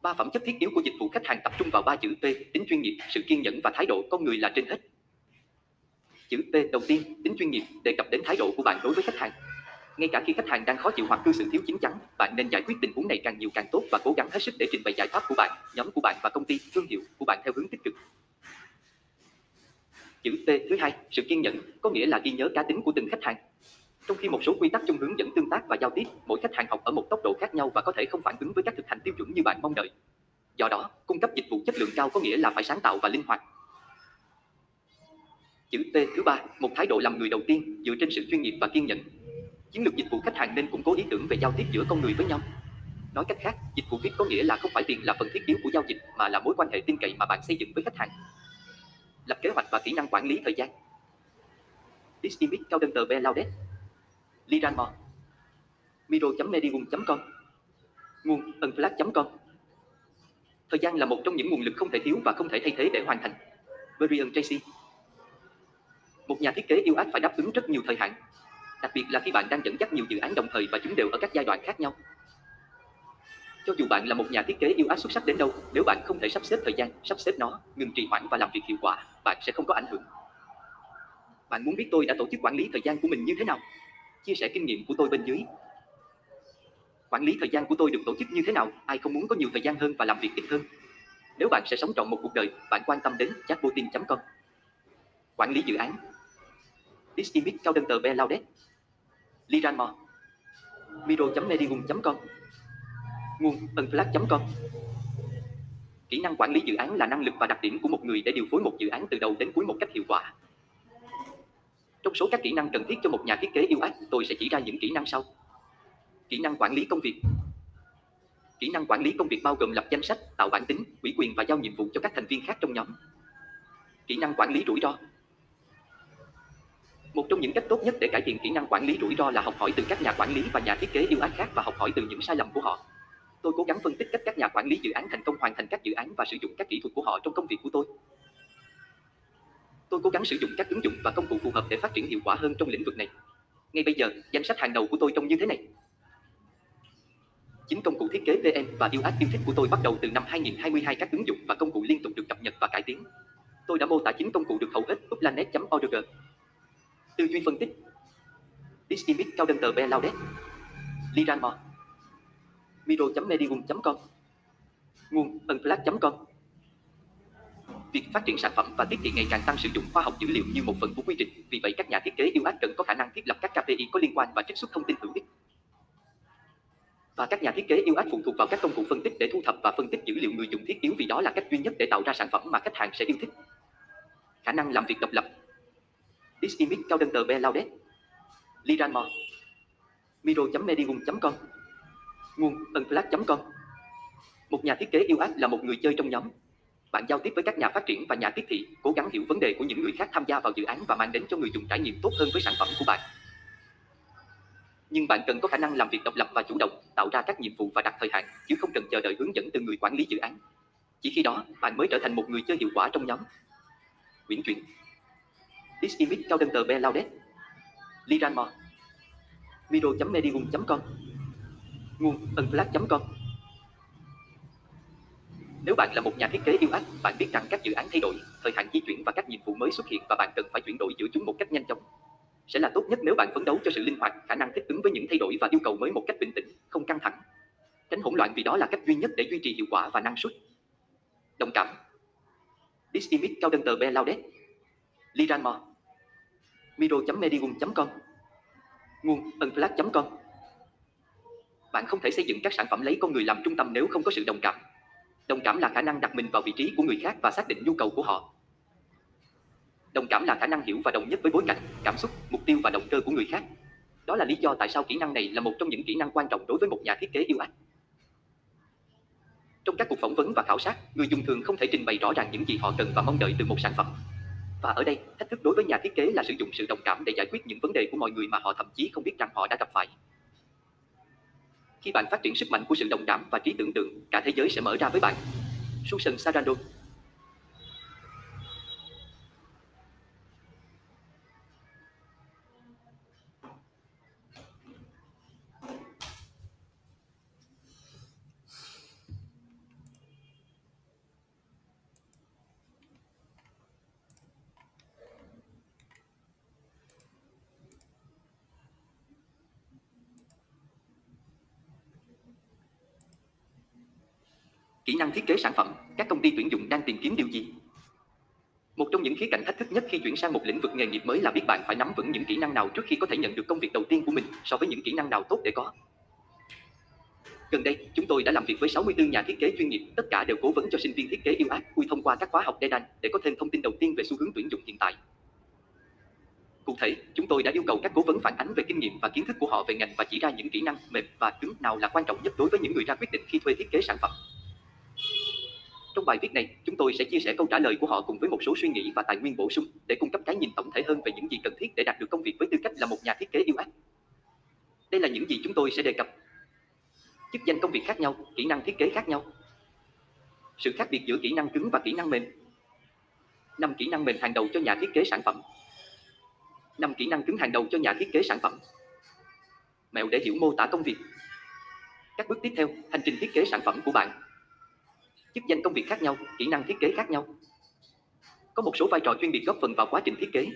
Ba phẩm chất thiết yếu của dịch vụ khách hàng tập trung vào ba chữ P, tính chuyên nghiệp, sự kiên nhẫn và thái độ con người là trên hết. Chữ P đầu tiên, tính chuyên nghiệp, đề cập đến thái độ của bạn đối với khách hàng. Ngay cả khi khách hàng đang khó chịu hoặc cư xử thiếu chín chắn, bạn nên giải quyết tình huống này càng nhiều càng tốt và cố gắng hết sức để trình bày giải pháp của bạn, nhóm của bạn và công ty, thương hiệu của bạn theo hướng tích cực. Chữ T thứ hai, sự kiên nhẫn, có nghĩa là ghi nhớ cá tính của từng khách hàng. Trong khi một số quy tắc trong hướng dẫn tương tác và giao tiếp, mỗi khách hàng học ở một tốc độ khác nhau và có thể không phản ứng với các thực hành tiêu chuẩn như bạn mong đợi. Do đó, cung cấp dịch vụ chất lượng cao có nghĩa là phải sáng tạo và linh hoạt. Chữ T thứ ba, một thái độ làm người đầu tiên dựa trên sự chuyên nghiệp và kiên nhẫn. Chiến lược dịch vụ khách hàng nên củng cố ý tưởng về giao tiếp giữa con người với nhau. Nói cách khác, dịch vụ VIP có nghĩa là không phải tiền là phần thiết yếu của giao dịch mà là mối quan hệ tin cậy mà bạn xây dựng với khách hàng. Lập kế hoạch và kỹ năng quản lý thời gian. Distimit cao đơn tờ be laudet. Liranmore. Miro.medium.com Nguồn unflag.com Thời gian là một trong những nguồn lực không thể thiếu và không thể thay thế để hoàn thành. Brian Tracy Một nhà thiết kế yêu ách phải đáp ứng rất nhiều thời hạn, đặc biệt là khi bạn đang dẫn dắt nhiều dự án đồng thời và chúng đều ở các giai đoạn khác nhau. Cho dù bạn là một nhà thiết kế yêu ách xuất sắc đến đâu, nếu bạn không thể sắp xếp thời gian, sắp xếp nó, ngừng trì hoãn và làm việc hiệu quả, bạn sẽ không có ảnh hưởng. Bạn muốn biết tôi đã tổ chức quản lý thời gian của mình như thế nào? Chia sẻ kinh nghiệm của tôi bên dưới. Quản lý thời gian của tôi được tổ chức như thế nào? Ai không muốn có nhiều thời gian hơn và làm việc ít hơn? Nếu bạn sẽ sống trọn một cuộc đời, bạn quan tâm đến chatbotin.com. Quản lý dự án. Distimit cao đơn tờ Be Laudet. Liranmo. Miro.medium.com Nguồn unflag.com Kỹ năng quản lý dự án là năng lực và đặc điểm của một người để điều phối một dự án từ đầu đến cuối một cách hiệu quả. Trong số các kỹ năng cần thiết cho một nhà thiết kế yêu ác, tôi sẽ chỉ ra những kỹ năng sau. Kỹ năng quản lý công việc. Kỹ năng quản lý công việc bao gồm lập danh sách, tạo bản tính, ủy quyền và giao nhiệm vụ cho các thành viên khác trong nhóm. Kỹ năng quản lý rủi ro. Một trong những cách tốt nhất để cải thiện kỹ năng quản lý rủi ro là học hỏi từ các nhà quản lý và nhà thiết kế yêu ái khác và học hỏi từ những sai lầm của họ. Tôi cố gắng phân tích cách các nhà quản lý dự án thành công hoàn thành các dự án và sử dụng các kỹ thuật của họ trong công việc của tôi. Tôi cố gắng sử dụng các ứng dụng và công cụ phù hợp để phát triển hiệu quả hơn trong lĩnh vực này. Ngay bây giờ, danh sách hàng đầu của tôi trông như thế này. Chính công cụ thiết kế VM và yêu ác yêu thích của tôi bắt đầu từ năm 2022 các ứng dụng và công cụ liên tục được cập nhật và cải tiến. Tôi đã mô tả chính công cụ được hầu hết uplanet.org. Tư duy phân tích Disimit cao đơn tờ Be Laudet Liranmo miro.medium.com Nguồn unplug.com Việc phát triển sản phẩm và tiếp thị ngày càng tăng sử dụng khoa học dữ liệu như một phần của quy trình, vì vậy các nhà thiết kế yêu ác cần có khả năng thiết lập các KPI có liên quan và trích xuất thông tin hữu ích. Và các nhà thiết kế yêu ác phụ thuộc vào các công cụ phân tích để thu thập và phân tích dữ liệu người dùng thiết yếu vì đó là cách duy nhất để tạo ra sản phẩm mà khách hàng sẽ yêu thích. Khả năng làm việc độc lập. Disimit cao đơn tờ Be Laudet. Liranmo. Miro.medium.com Nguồn unflag.com Một nhà thiết kế yêu ác là một người chơi trong nhóm. Bạn giao tiếp với các nhà phát triển và nhà tiếp thị, cố gắng hiểu vấn đề của những người khác tham gia vào dự án và mang đến cho người dùng trải nghiệm tốt hơn với sản phẩm của bạn. Nhưng bạn cần có khả năng làm việc độc lập và chủ động, tạo ra các nhiệm vụ và đặt thời hạn, chứ không cần chờ đợi hướng dẫn từ người quản lý dự án. Chỉ khi đó, bạn mới trở thành một người chơi hiệu quả trong nhóm. Quyển truyện image cao đơn tờ Be Laudet Liranmore Miro.medium.com Nguồn unflag.com nếu bạn là một nhà thiết kế yêu ác, bạn biết rằng các dự án thay đổi, thời hạn di chuyển và các nhiệm vụ mới xuất hiện và bạn cần phải chuyển đổi giữa chúng một cách nhanh chóng. Sẽ là tốt nhất nếu bạn phấn đấu cho sự linh hoạt, khả năng thích ứng với những thay đổi và yêu cầu mới một cách bình tĩnh, không căng thẳng. Tránh hỗn loạn vì đó là cách duy nhất để duy trì hiệu quả và năng suất. Đồng cảm Disimit cao đơn tờ Be Laudet Liranmo Miro.medium.com Nguồn unplug.com bạn không thể xây dựng các sản phẩm lấy con người làm trung tâm nếu không có sự đồng cảm. Đồng cảm là khả năng đặt mình vào vị trí của người khác và xác định nhu cầu của họ. Đồng cảm là khả năng hiểu và đồng nhất với bối cảnh, cảm xúc, mục tiêu và động cơ của người khác. Đó là lý do tại sao kỹ năng này là một trong những kỹ năng quan trọng đối với một nhà thiết kế yêu ách. Trong các cuộc phỏng vấn và khảo sát, người dùng thường không thể trình bày rõ ràng những gì họ cần và mong đợi từ một sản phẩm. Và ở đây, thách thức đối với nhà thiết kế là sử dụng sự đồng cảm để giải quyết những vấn đề của mọi người mà họ thậm chí không biết rằng họ đã gặp phải. Khi bạn phát triển sức mạnh của sự đồng cảm và trí tưởng tượng, cả thế giới sẽ mở ra với bạn. Susan Sarandon Kỹ năng thiết kế sản phẩm, các công ty tuyển dụng đang tìm kiếm điều gì? Một trong những khía cạnh thách thức nhất khi chuyển sang một lĩnh vực nghề nghiệp mới là biết bạn phải nắm vững những kỹ năng nào trước khi có thể nhận được công việc đầu tiên của mình so với những kỹ năng nào tốt để có. Gần đây, chúng tôi đã làm việc với 64 nhà thiết kế chuyên nghiệp, tất cả đều cố vấn cho sinh viên thiết kế yêu ác quy thông qua các khóa học Dedan để có thêm thông tin đầu tiên về xu hướng tuyển dụng hiện tại. Cụ thể, chúng tôi đã yêu cầu các cố vấn phản ánh về kinh nghiệm và kiến thức của họ về ngành và chỉ ra những kỹ năng mềm và cứng nào là quan trọng nhất đối với những người ra quyết định khi thuê thiết kế sản phẩm. Trong bài viết này, chúng tôi sẽ chia sẻ câu trả lời của họ cùng với một số suy nghĩ và tài nguyên bổ sung để cung cấp cái nhìn tổng thể hơn về những gì cần thiết để đạt được công việc với tư cách là một nhà thiết kế yêu ác. Đây là những gì chúng tôi sẽ đề cập. Chức danh công việc khác nhau, kỹ năng thiết kế khác nhau. Sự khác biệt giữa kỹ năng cứng và kỹ năng mềm. Năm kỹ năng mềm hàng đầu cho nhà thiết kế sản phẩm. Năm kỹ năng cứng hàng đầu cho nhà thiết kế sản phẩm. Mẹo để hiểu mô tả công việc. Các bước tiếp theo, hành trình thiết kế sản phẩm của bạn chức danh công việc khác nhau, kỹ năng thiết kế khác nhau. Có một số vai trò chuyên biệt góp phần vào quá trình thiết kế.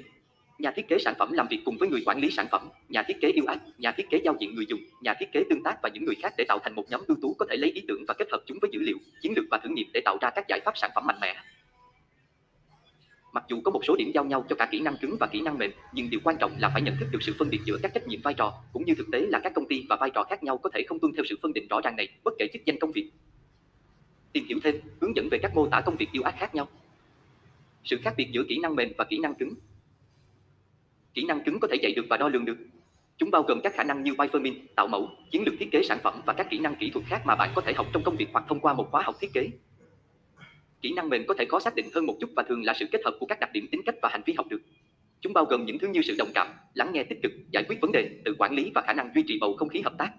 Nhà thiết kế sản phẩm làm việc cùng với người quản lý sản phẩm, nhà thiết kế yêu ái, nhà thiết kế giao diện người dùng, nhà thiết kế tương tác và những người khác để tạo thành một nhóm ưu tú có thể lấy ý tưởng và kết hợp chúng với dữ liệu, chiến lược và thử nghiệm để tạo ra các giải pháp sản phẩm mạnh mẽ. Mặc dù có một số điểm giao nhau cho cả kỹ năng cứng và kỹ năng mềm, nhưng điều quan trọng là phải nhận thức được sự phân biệt giữa các trách nhiệm vai trò, cũng như thực tế là các công ty và vai trò khác nhau có thể không tuân theo sự phân định rõ ràng này, bất kể chức danh công việc tìm hiểu thêm, hướng dẫn về các mô tả công việc yêu ác khác nhau. Sự khác biệt giữa kỹ năng mềm và kỹ năng cứng. Kỹ năng cứng có thể dạy được và đo lường được. Chúng bao gồm các khả năng như wireframing, tạo mẫu, chiến lược thiết kế sản phẩm và các kỹ năng kỹ thuật khác mà bạn có thể học trong công việc hoặc thông qua một khóa học thiết kế. Kỹ năng mềm có thể khó xác định hơn một chút và thường là sự kết hợp của các đặc điểm tính cách và hành vi học được. Chúng bao gồm những thứ như sự đồng cảm, lắng nghe tích cực, giải quyết vấn đề, tự quản lý và khả năng duy trì bầu không khí hợp tác.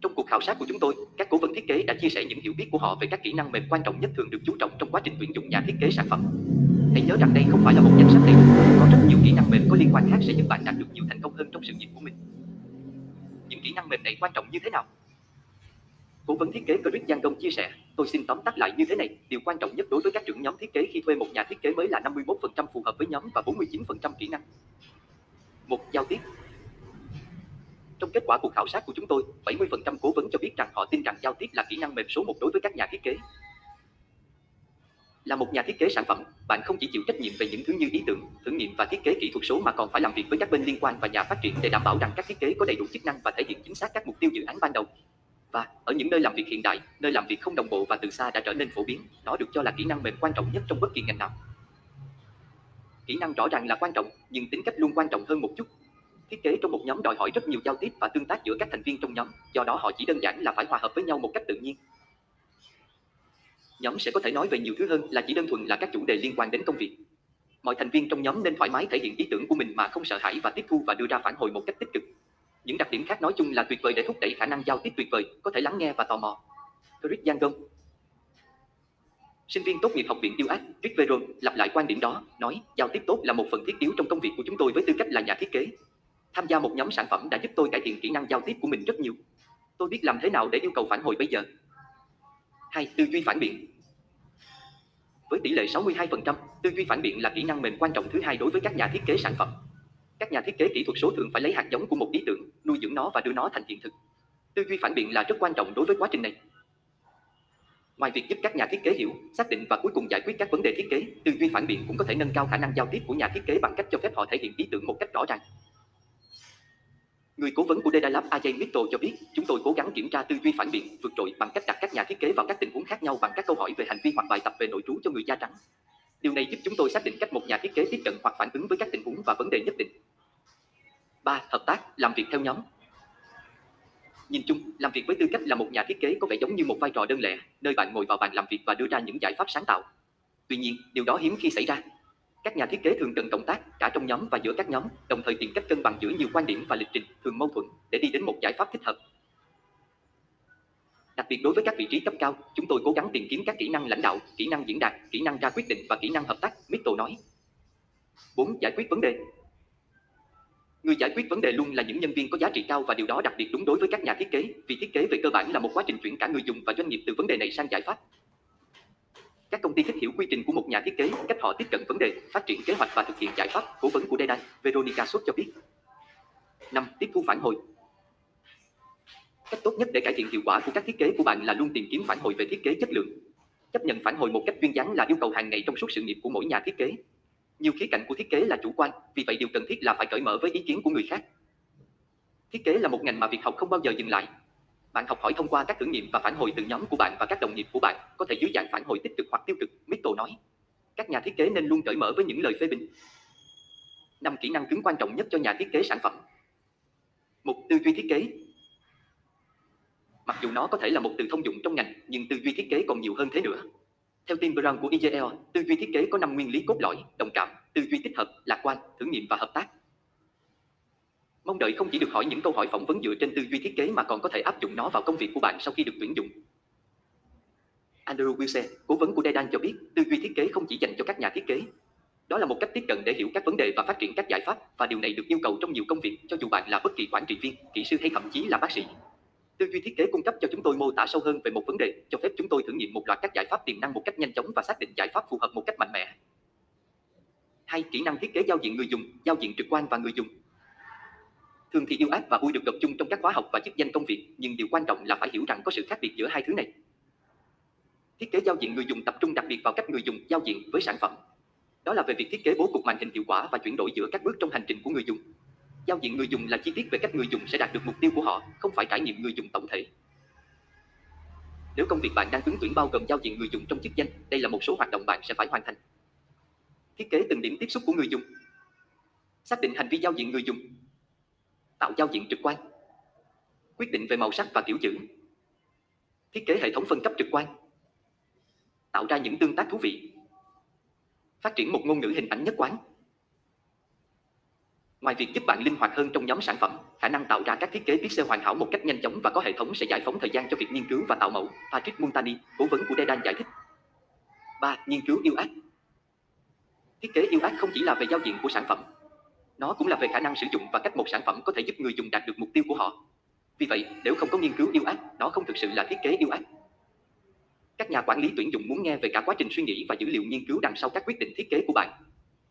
Trong cuộc khảo sát của chúng tôi, các cố vấn thiết kế đã chia sẻ những hiểu biết của họ về các kỹ năng mềm quan trọng nhất thường được chú trọng trong quá trình tuyển dụng nhà thiết kế sản phẩm. Hãy nhớ rằng đây không phải là một danh sách đầy đủ, có rất nhiều kỹ năng mềm có liên quan khác sẽ giúp bạn đạt được nhiều thành công hơn trong sự nghiệp của mình. Những kỹ năng mềm này quan trọng như thế nào? Cố vấn thiết kế Chris Giang chia sẻ, tôi xin tóm tắt lại như thế này, điều quan trọng nhất đối với các trưởng nhóm thiết kế khi thuê một nhà thiết kế mới là 51% phù hợp với nhóm và 49% kỹ năng. Một giao tiếp, trong kết quả cuộc khảo sát của chúng tôi, 70% cố vấn cho biết rằng họ tin rằng giao tiếp là kỹ năng mềm số một đối với các nhà thiết kế. Là một nhà thiết kế sản phẩm, bạn không chỉ chịu trách nhiệm về những thứ như ý tưởng, thử nghiệm và thiết kế kỹ thuật số mà còn phải làm việc với các bên liên quan và nhà phát triển để đảm bảo rằng các thiết kế có đầy đủ chức năng và thể hiện chính xác các mục tiêu dự án ban đầu. Và ở những nơi làm việc hiện đại, nơi làm việc không đồng bộ và từ xa đã trở nên phổ biến, nó được cho là kỹ năng mềm quan trọng nhất trong bất kỳ ngành nào. Kỹ năng rõ ràng là quan trọng, nhưng tính cách luôn quan trọng hơn một chút Thiết kế trong một nhóm đòi hỏi rất nhiều giao tiếp và tương tác giữa các thành viên trong nhóm, do đó họ chỉ đơn giản là phải hòa hợp với nhau một cách tự nhiên. Nhóm sẽ có thể nói về nhiều thứ hơn là chỉ đơn thuần là các chủ đề liên quan đến công việc. Mọi thành viên trong nhóm nên thoải mái thể hiện ý tưởng của mình mà không sợ hãi và tiếp thu và đưa ra phản hồi một cách tích cực. Những đặc điểm khác nói chung là tuyệt vời để thúc đẩy khả năng giao tiếp tuyệt vời, có thể lắng nghe và tò mò. Chris Yangon Sinh viên tốt nghiệp học viện yêu ác, Rick Veron lặp lại quan điểm đó, nói giao tiếp tốt là một phần thiết yếu trong công việc của chúng tôi với tư cách là nhà thiết kế. Tham gia một nhóm sản phẩm đã giúp tôi cải thiện kỹ năng giao tiếp của mình rất nhiều. Tôi biết làm thế nào để yêu cầu phản hồi bây giờ. Hai, tư duy phản biện. Với tỷ lệ 62%, tư duy phản biện là kỹ năng mềm quan trọng thứ hai đối với các nhà thiết kế sản phẩm. Các nhà thiết kế kỹ thuật số thường phải lấy hạt giống của một ý tưởng, nuôi dưỡng nó và đưa nó thành hiện thực. Tư duy phản biện là rất quan trọng đối với quá trình này. Ngoài việc giúp các nhà thiết kế hiểu, xác định và cuối cùng giải quyết các vấn đề thiết kế, tư duy phản biện cũng có thể nâng cao khả năng giao tiếp của nhà thiết kế bằng cách cho phép họ thể hiện ý tưởng một cách rõ ràng. Người cố vấn của Dedalab Lab Ajay Mitchell cho biết, chúng tôi cố gắng kiểm tra tư duy phản biện, vượt trội bằng cách đặt các nhà thiết kế vào các tình huống khác nhau bằng các câu hỏi về hành vi hoặc bài tập về nội trú cho người da trắng. Điều này giúp chúng tôi xác định cách một nhà thiết kế tiếp cận hoặc phản ứng với các tình huống và vấn đề nhất định. 3. Hợp tác, làm việc theo nhóm. Nhìn chung, làm việc với tư cách là một nhà thiết kế có vẻ giống như một vai trò đơn lẻ, nơi bạn ngồi vào bàn làm việc và đưa ra những giải pháp sáng tạo. Tuy nhiên, điều đó hiếm khi xảy ra, các nhà thiết kế thường cần cộng tác cả trong nhóm và giữa các nhóm, đồng thời tìm cách cân bằng giữa nhiều quan điểm và lịch trình thường mâu thuẫn để đi đến một giải pháp thích hợp. Đặc biệt đối với các vị trí cấp cao, chúng tôi cố gắng tìm kiếm các kỹ năng lãnh đạo, kỹ năng diễn đạt, kỹ năng ra quyết định và kỹ năng hợp tác, Mitchell nói. 4. Giải quyết vấn đề Người giải quyết vấn đề luôn là những nhân viên có giá trị cao và điều đó đặc biệt đúng đối với các nhà thiết kế, vì thiết kế về cơ bản là một quá trình chuyển cả người dùng và doanh nghiệp từ vấn đề này sang giải pháp. Các công ty thích hiểu quy trình của một nhà thiết kế, cách họ tiếp cận vấn đề, phát triển kế hoạch và thực hiện giải pháp. Cố vấn của đây Veronica Sốt cho biết. 5. Tiếp thu phản hồi. Cách tốt nhất để cải thiện hiệu quả của các thiết kế của bạn là luôn tìm kiếm phản hồi về thiết kế chất lượng. Chấp nhận phản hồi một cách duyên dáng là yêu cầu hàng ngày trong suốt sự nghiệp của mỗi nhà thiết kế. Nhiều khía cạnh của thiết kế là chủ quan, vì vậy điều cần thiết là phải cởi mở với ý kiến của người khác. Thiết kế là một ngành mà việc học không bao giờ dừng lại. Bạn học hỏi thông qua các thử nghiệm và phản hồi từ nhóm của bạn và các đồng nghiệp của bạn, có thể dưới dạng phản hồi tích cực hoặc tiêu cực, Mito nói. Các nhà thiết kế nên luôn cởi mở với những lời phê bình. Năm kỹ năng cứng quan trọng nhất cho nhà thiết kế sản phẩm. Một tư duy thiết kế. Mặc dù nó có thể là một từ thông dụng trong ngành, nhưng tư duy thiết kế còn nhiều hơn thế nữa. Theo Tim Brown của IGL, tư duy thiết kế có 5 nguyên lý cốt lõi, đồng cảm, tư duy tích hợp, lạc quan, thử nghiệm và hợp tác. Mong đợi không chỉ được hỏi những câu hỏi phỏng vấn dựa trên tư duy thiết kế mà còn có thể áp dụng nó vào công việc của bạn sau khi được tuyển dụng. Andrew Wilson, cố vấn của Dedan cho biết, tư duy thiết kế không chỉ dành cho các nhà thiết kế. Đó là một cách tiếp cận để hiểu các vấn đề và phát triển các giải pháp, và điều này được yêu cầu trong nhiều công việc, cho dù bạn là bất kỳ quản trị viên, kỹ sư hay thậm chí là bác sĩ. Tư duy thiết kế cung cấp cho chúng tôi mô tả sâu hơn về một vấn đề, cho phép chúng tôi thử nghiệm một loạt các giải pháp tiềm năng một cách nhanh chóng và xác định giải pháp phù hợp một cách mạnh mẽ. Hai, kỹ năng thiết kế giao diện người dùng, giao diện trực quan và người dùng. Thường thì yêu ác và vui được gặp chung trong các khóa học và chức danh công việc, nhưng điều quan trọng là phải hiểu rằng có sự khác biệt giữa hai thứ này. Thiết kế giao diện người dùng tập trung đặc biệt vào cách người dùng giao diện với sản phẩm. Đó là về việc thiết kế bố cục màn hình hiệu quả và chuyển đổi giữa các bước trong hành trình của người dùng. Giao diện người dùng là chi tiết về cách người dùng sẽ đạt được mục tiêu của họ, không phải trải nghiệm người dùng tổng thể. Nếu công việc bạn đang ứng tuyển bao gồm giao diện người dùng trong chức danh, đây là một số hoạt động bạn sẽ phải hoàn thành. Thiết kế từng điểm tiếp xúc của người dùng. Xác định hành vi giao diện người dùng. Tạo giao diện trực quan. Quyết định về màu sắc và kiểu chữ. Thiết kế hệ thống phân cấp trực quan. Tạo ra những tương tác thú vị. Phát triển một ngôn ngữ hình ảnh nhất quán. Ngoài việc giúp bạn linh hoạt hơn trong nhóm sản phẩm, khả năng tạo ra các thiết kế pixel hoàn hảo một cách nhanh chóng và có hệ thống sẽ giải phóng thời gian cho việc nghiên cứu và tạo mẫu, Patrick Montani, cố vấn của Dedan giải thích. 3. Nghiên cứu yêu ác Thiết kế yêu ác không chỉ là về giao diện của sản phẩm, nó cũng là về khả năng sử dụng và cách một sản phẩm có thể giúp người dùng đạt được mục tiêu của họ. Vì vậy, nếu không có nghiên cứu yêu ác, nó không thực sự là thiết kế yêu ác. Các nhà quản lý tuyển dụng muốn nghe về cả quá trình suy nghĩ và dữ liệu nghiên cứu đằng sau các quyết định thiết kế của bạn.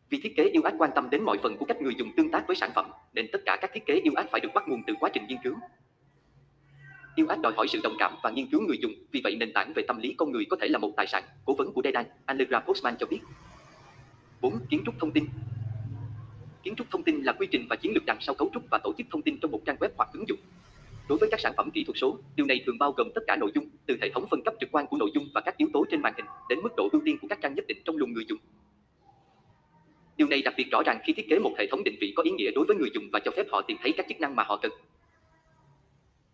Vì thiết kế yêu ác quan tâm đến mọi phần của cách người dùng tương tác với sản phẩm, nên tất cả các thiết kế yêu ác phải được bắt nguồn từ quá trình nghiên cứu. Yêu ác đòi hỏi sự đồng cảm và nghiên cứu người dùng, vì vậy nền tảng về tâm lý con người có thể là một tài sản, cố vấn của Dedan, Allegra Postman cho biết. 4. Kiến trúc thông tin Kiến trúc thông tin là quy trình và chiến lược đằng sau cấu trúc và tổ chức thông tin trong một trang web hoặc ứng dụng. Đối với các sản phẩm kỹ thuật số, điều này thường bao gồm tất cả nội dung, từ hệ thống phân cấp trực quan của nội dung và các yếu tố trên màn hình, đến mức độ ưu tiên của các trang nhất định trong luồng người dùng. Điều này đặc biệt rõ ràng khi thiết kế một hệ thống định vị có ý nghĩa đối với người dùng và cho phép họ tìm thấy các chức năng mà họ cần.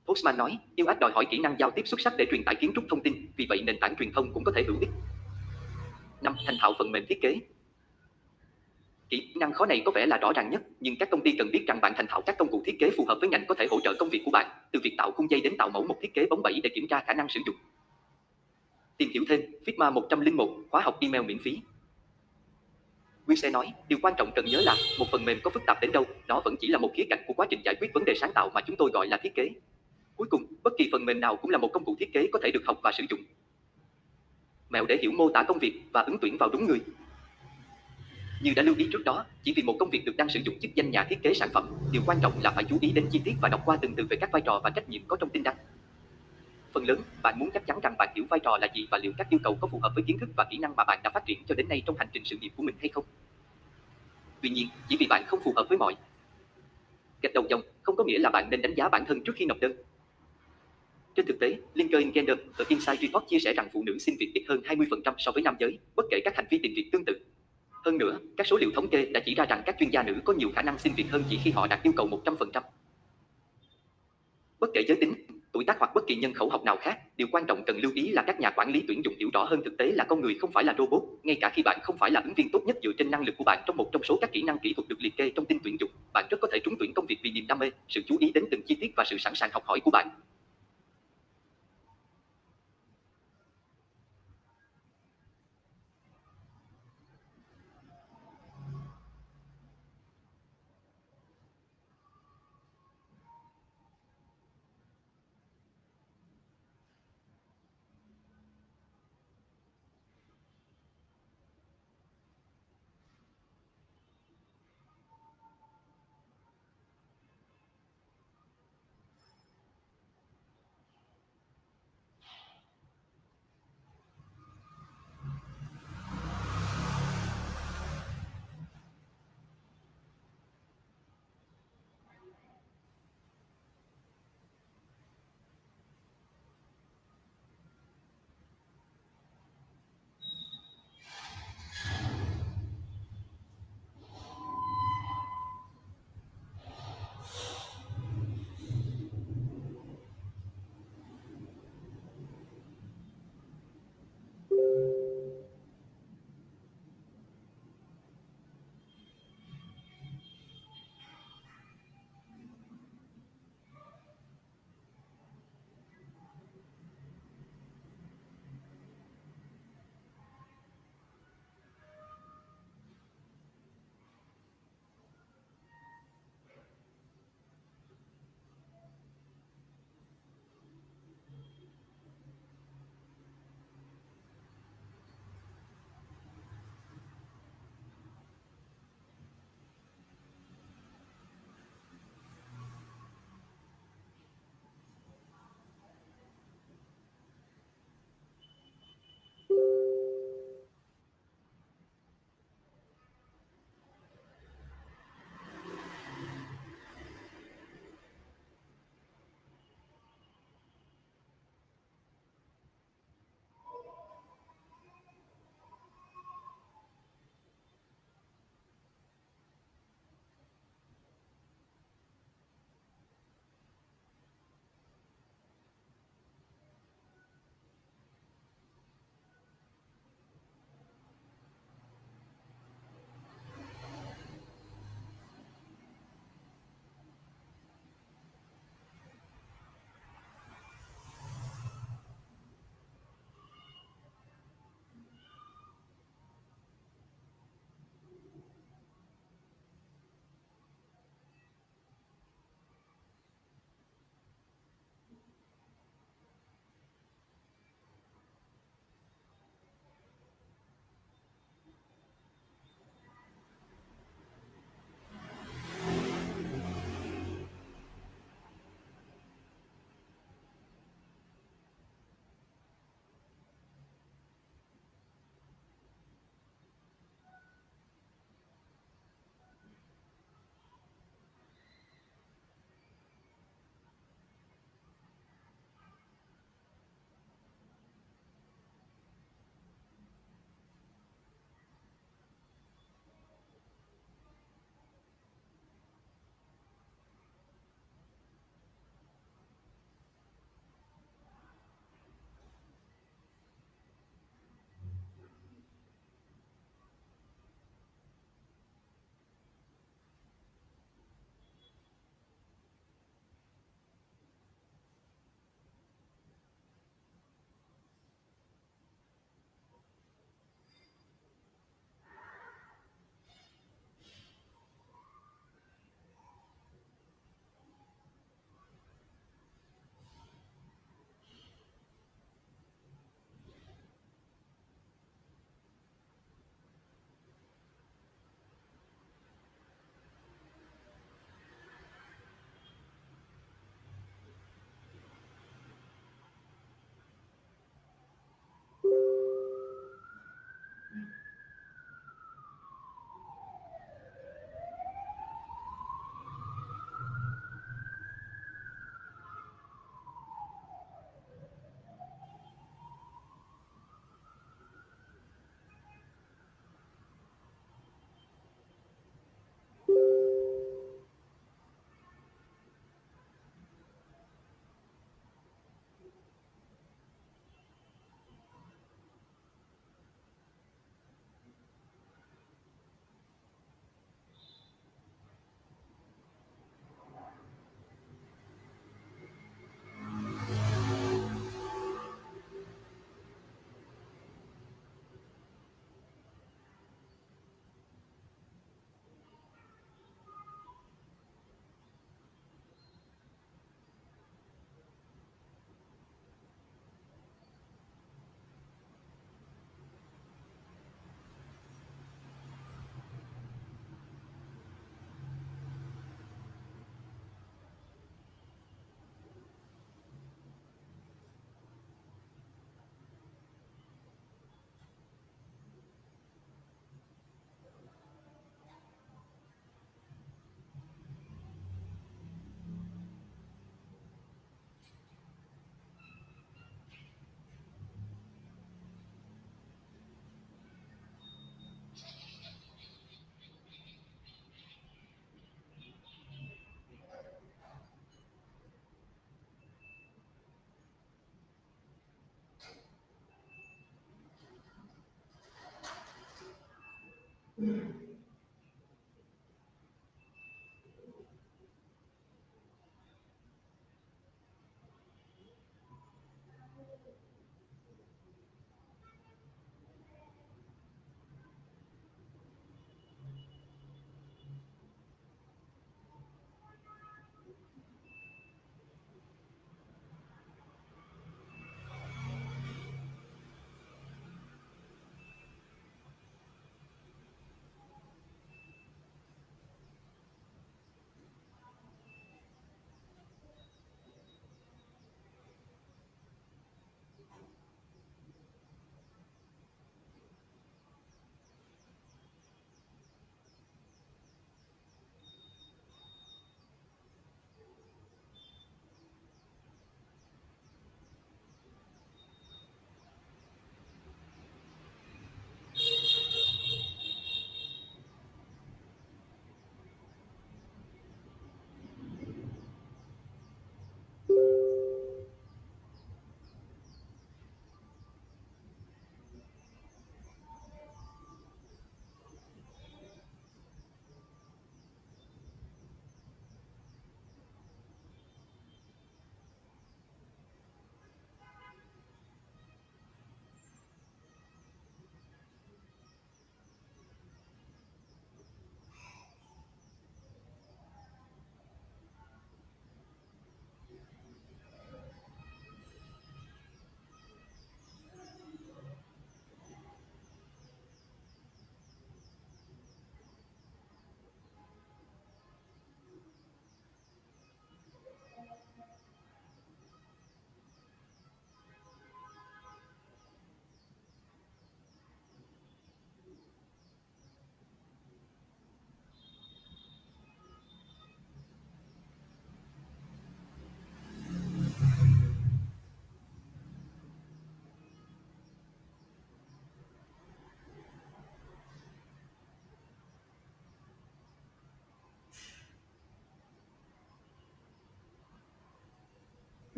Postman nói, yêu ách đòi hỏi kỹ năng giao tiếp xuất sắc để truyền tải kiến trúc thông tin, vì vậy nền tảng truyền thông cũng có thể hữu ích. 5. Thành thạo phần mềm thiết kế Kỹ năng khó này có vẻ là rõ ràng nhất, nhưng các công ty cần biết rằng bạn thành thạo các công cụ thiết kế phù hợp với ngành có thể hỗ trợ công việc của bạn, từ việc tạo khung dây đến tạo mẫu một thiết kế bóng bẩy để kiểm tra khả năng sử dụng. Tìm hiểu thêm, Figma 101, khóa học email miễn phí. Quy sẽ nói, điều quan trọng cần nhớ là, một phần mềm có phức tạp đến đâu, nó vẫn chỉ là một khía cạnh của quá trình giải quyết vấn đề sáng tạo mà chúng tôi gọi là thiết kế. Cuối cùng, bất kỳ phần mềm nào cũng là một công cụ thiết kế có thể được học và sử dụng. Mẹo để hiểu mô tả công việc và ứng tuyển vào đúng người. Như đã lưu ý trước đó, chỉ vì một công việc được đăng sử dụng chức danh nhà thiết kế sản phẩm, điều quan trọng là phải chú ý đến chi tiết và đọc qua từng từ về các vai trò và trách nhiệm có trong tin đăng. Phần lớn, bạn muốn chắc chắn rằng bạn hiểu vai trò là gì và liệu các yêu cầu có phù hợp với kiến thức và kỹ năng mà bạn đã phát triển cho đến nay trong hành trình sự nghiệp của mình hay không. Tuy nhiên, chỉ vì bạn không phù hợp với mọi gạch đầu dòng, không có nghĩa là bạn nên đánh giá bản thân trước khi nộp đơn. Trên thực tế, LinkedIn Gender ở Inside Report chia sẻ rằng phụ nữ xin việc ít hơn 20% so với nam giới, bất kể các hành vi tìm việc tương tự. Hơn nữa, các số liệu thống kê đã chỉ ra rằng các chuyên gia nữ có nhiều khả năng xin việc hơn chỉ khi họ đạt yêu cầu 100%. Bất kể giới tính, tuổi tác hoặc bất kỳ nhân khẩu học nào khác, điều quan trọng cần lưu ý là các nhà quản lý tuyển dụng hiểu rõ hơn thực tế là con người không phải là robot, ngay cả khi bạn không phải là ứng viên tốt nhất dựa trên năng lực của bạn trong một trong số các kỹ năng kỹ thuật được liệt kê trong tin tuyển dụng, bạn rất có thể trúng tuyển công việc vì niềm đam mê, sự chú ý đến từng chi tiết và sự sẵn sàng học hỏi của bạn. Mm-hmm.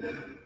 Yeah.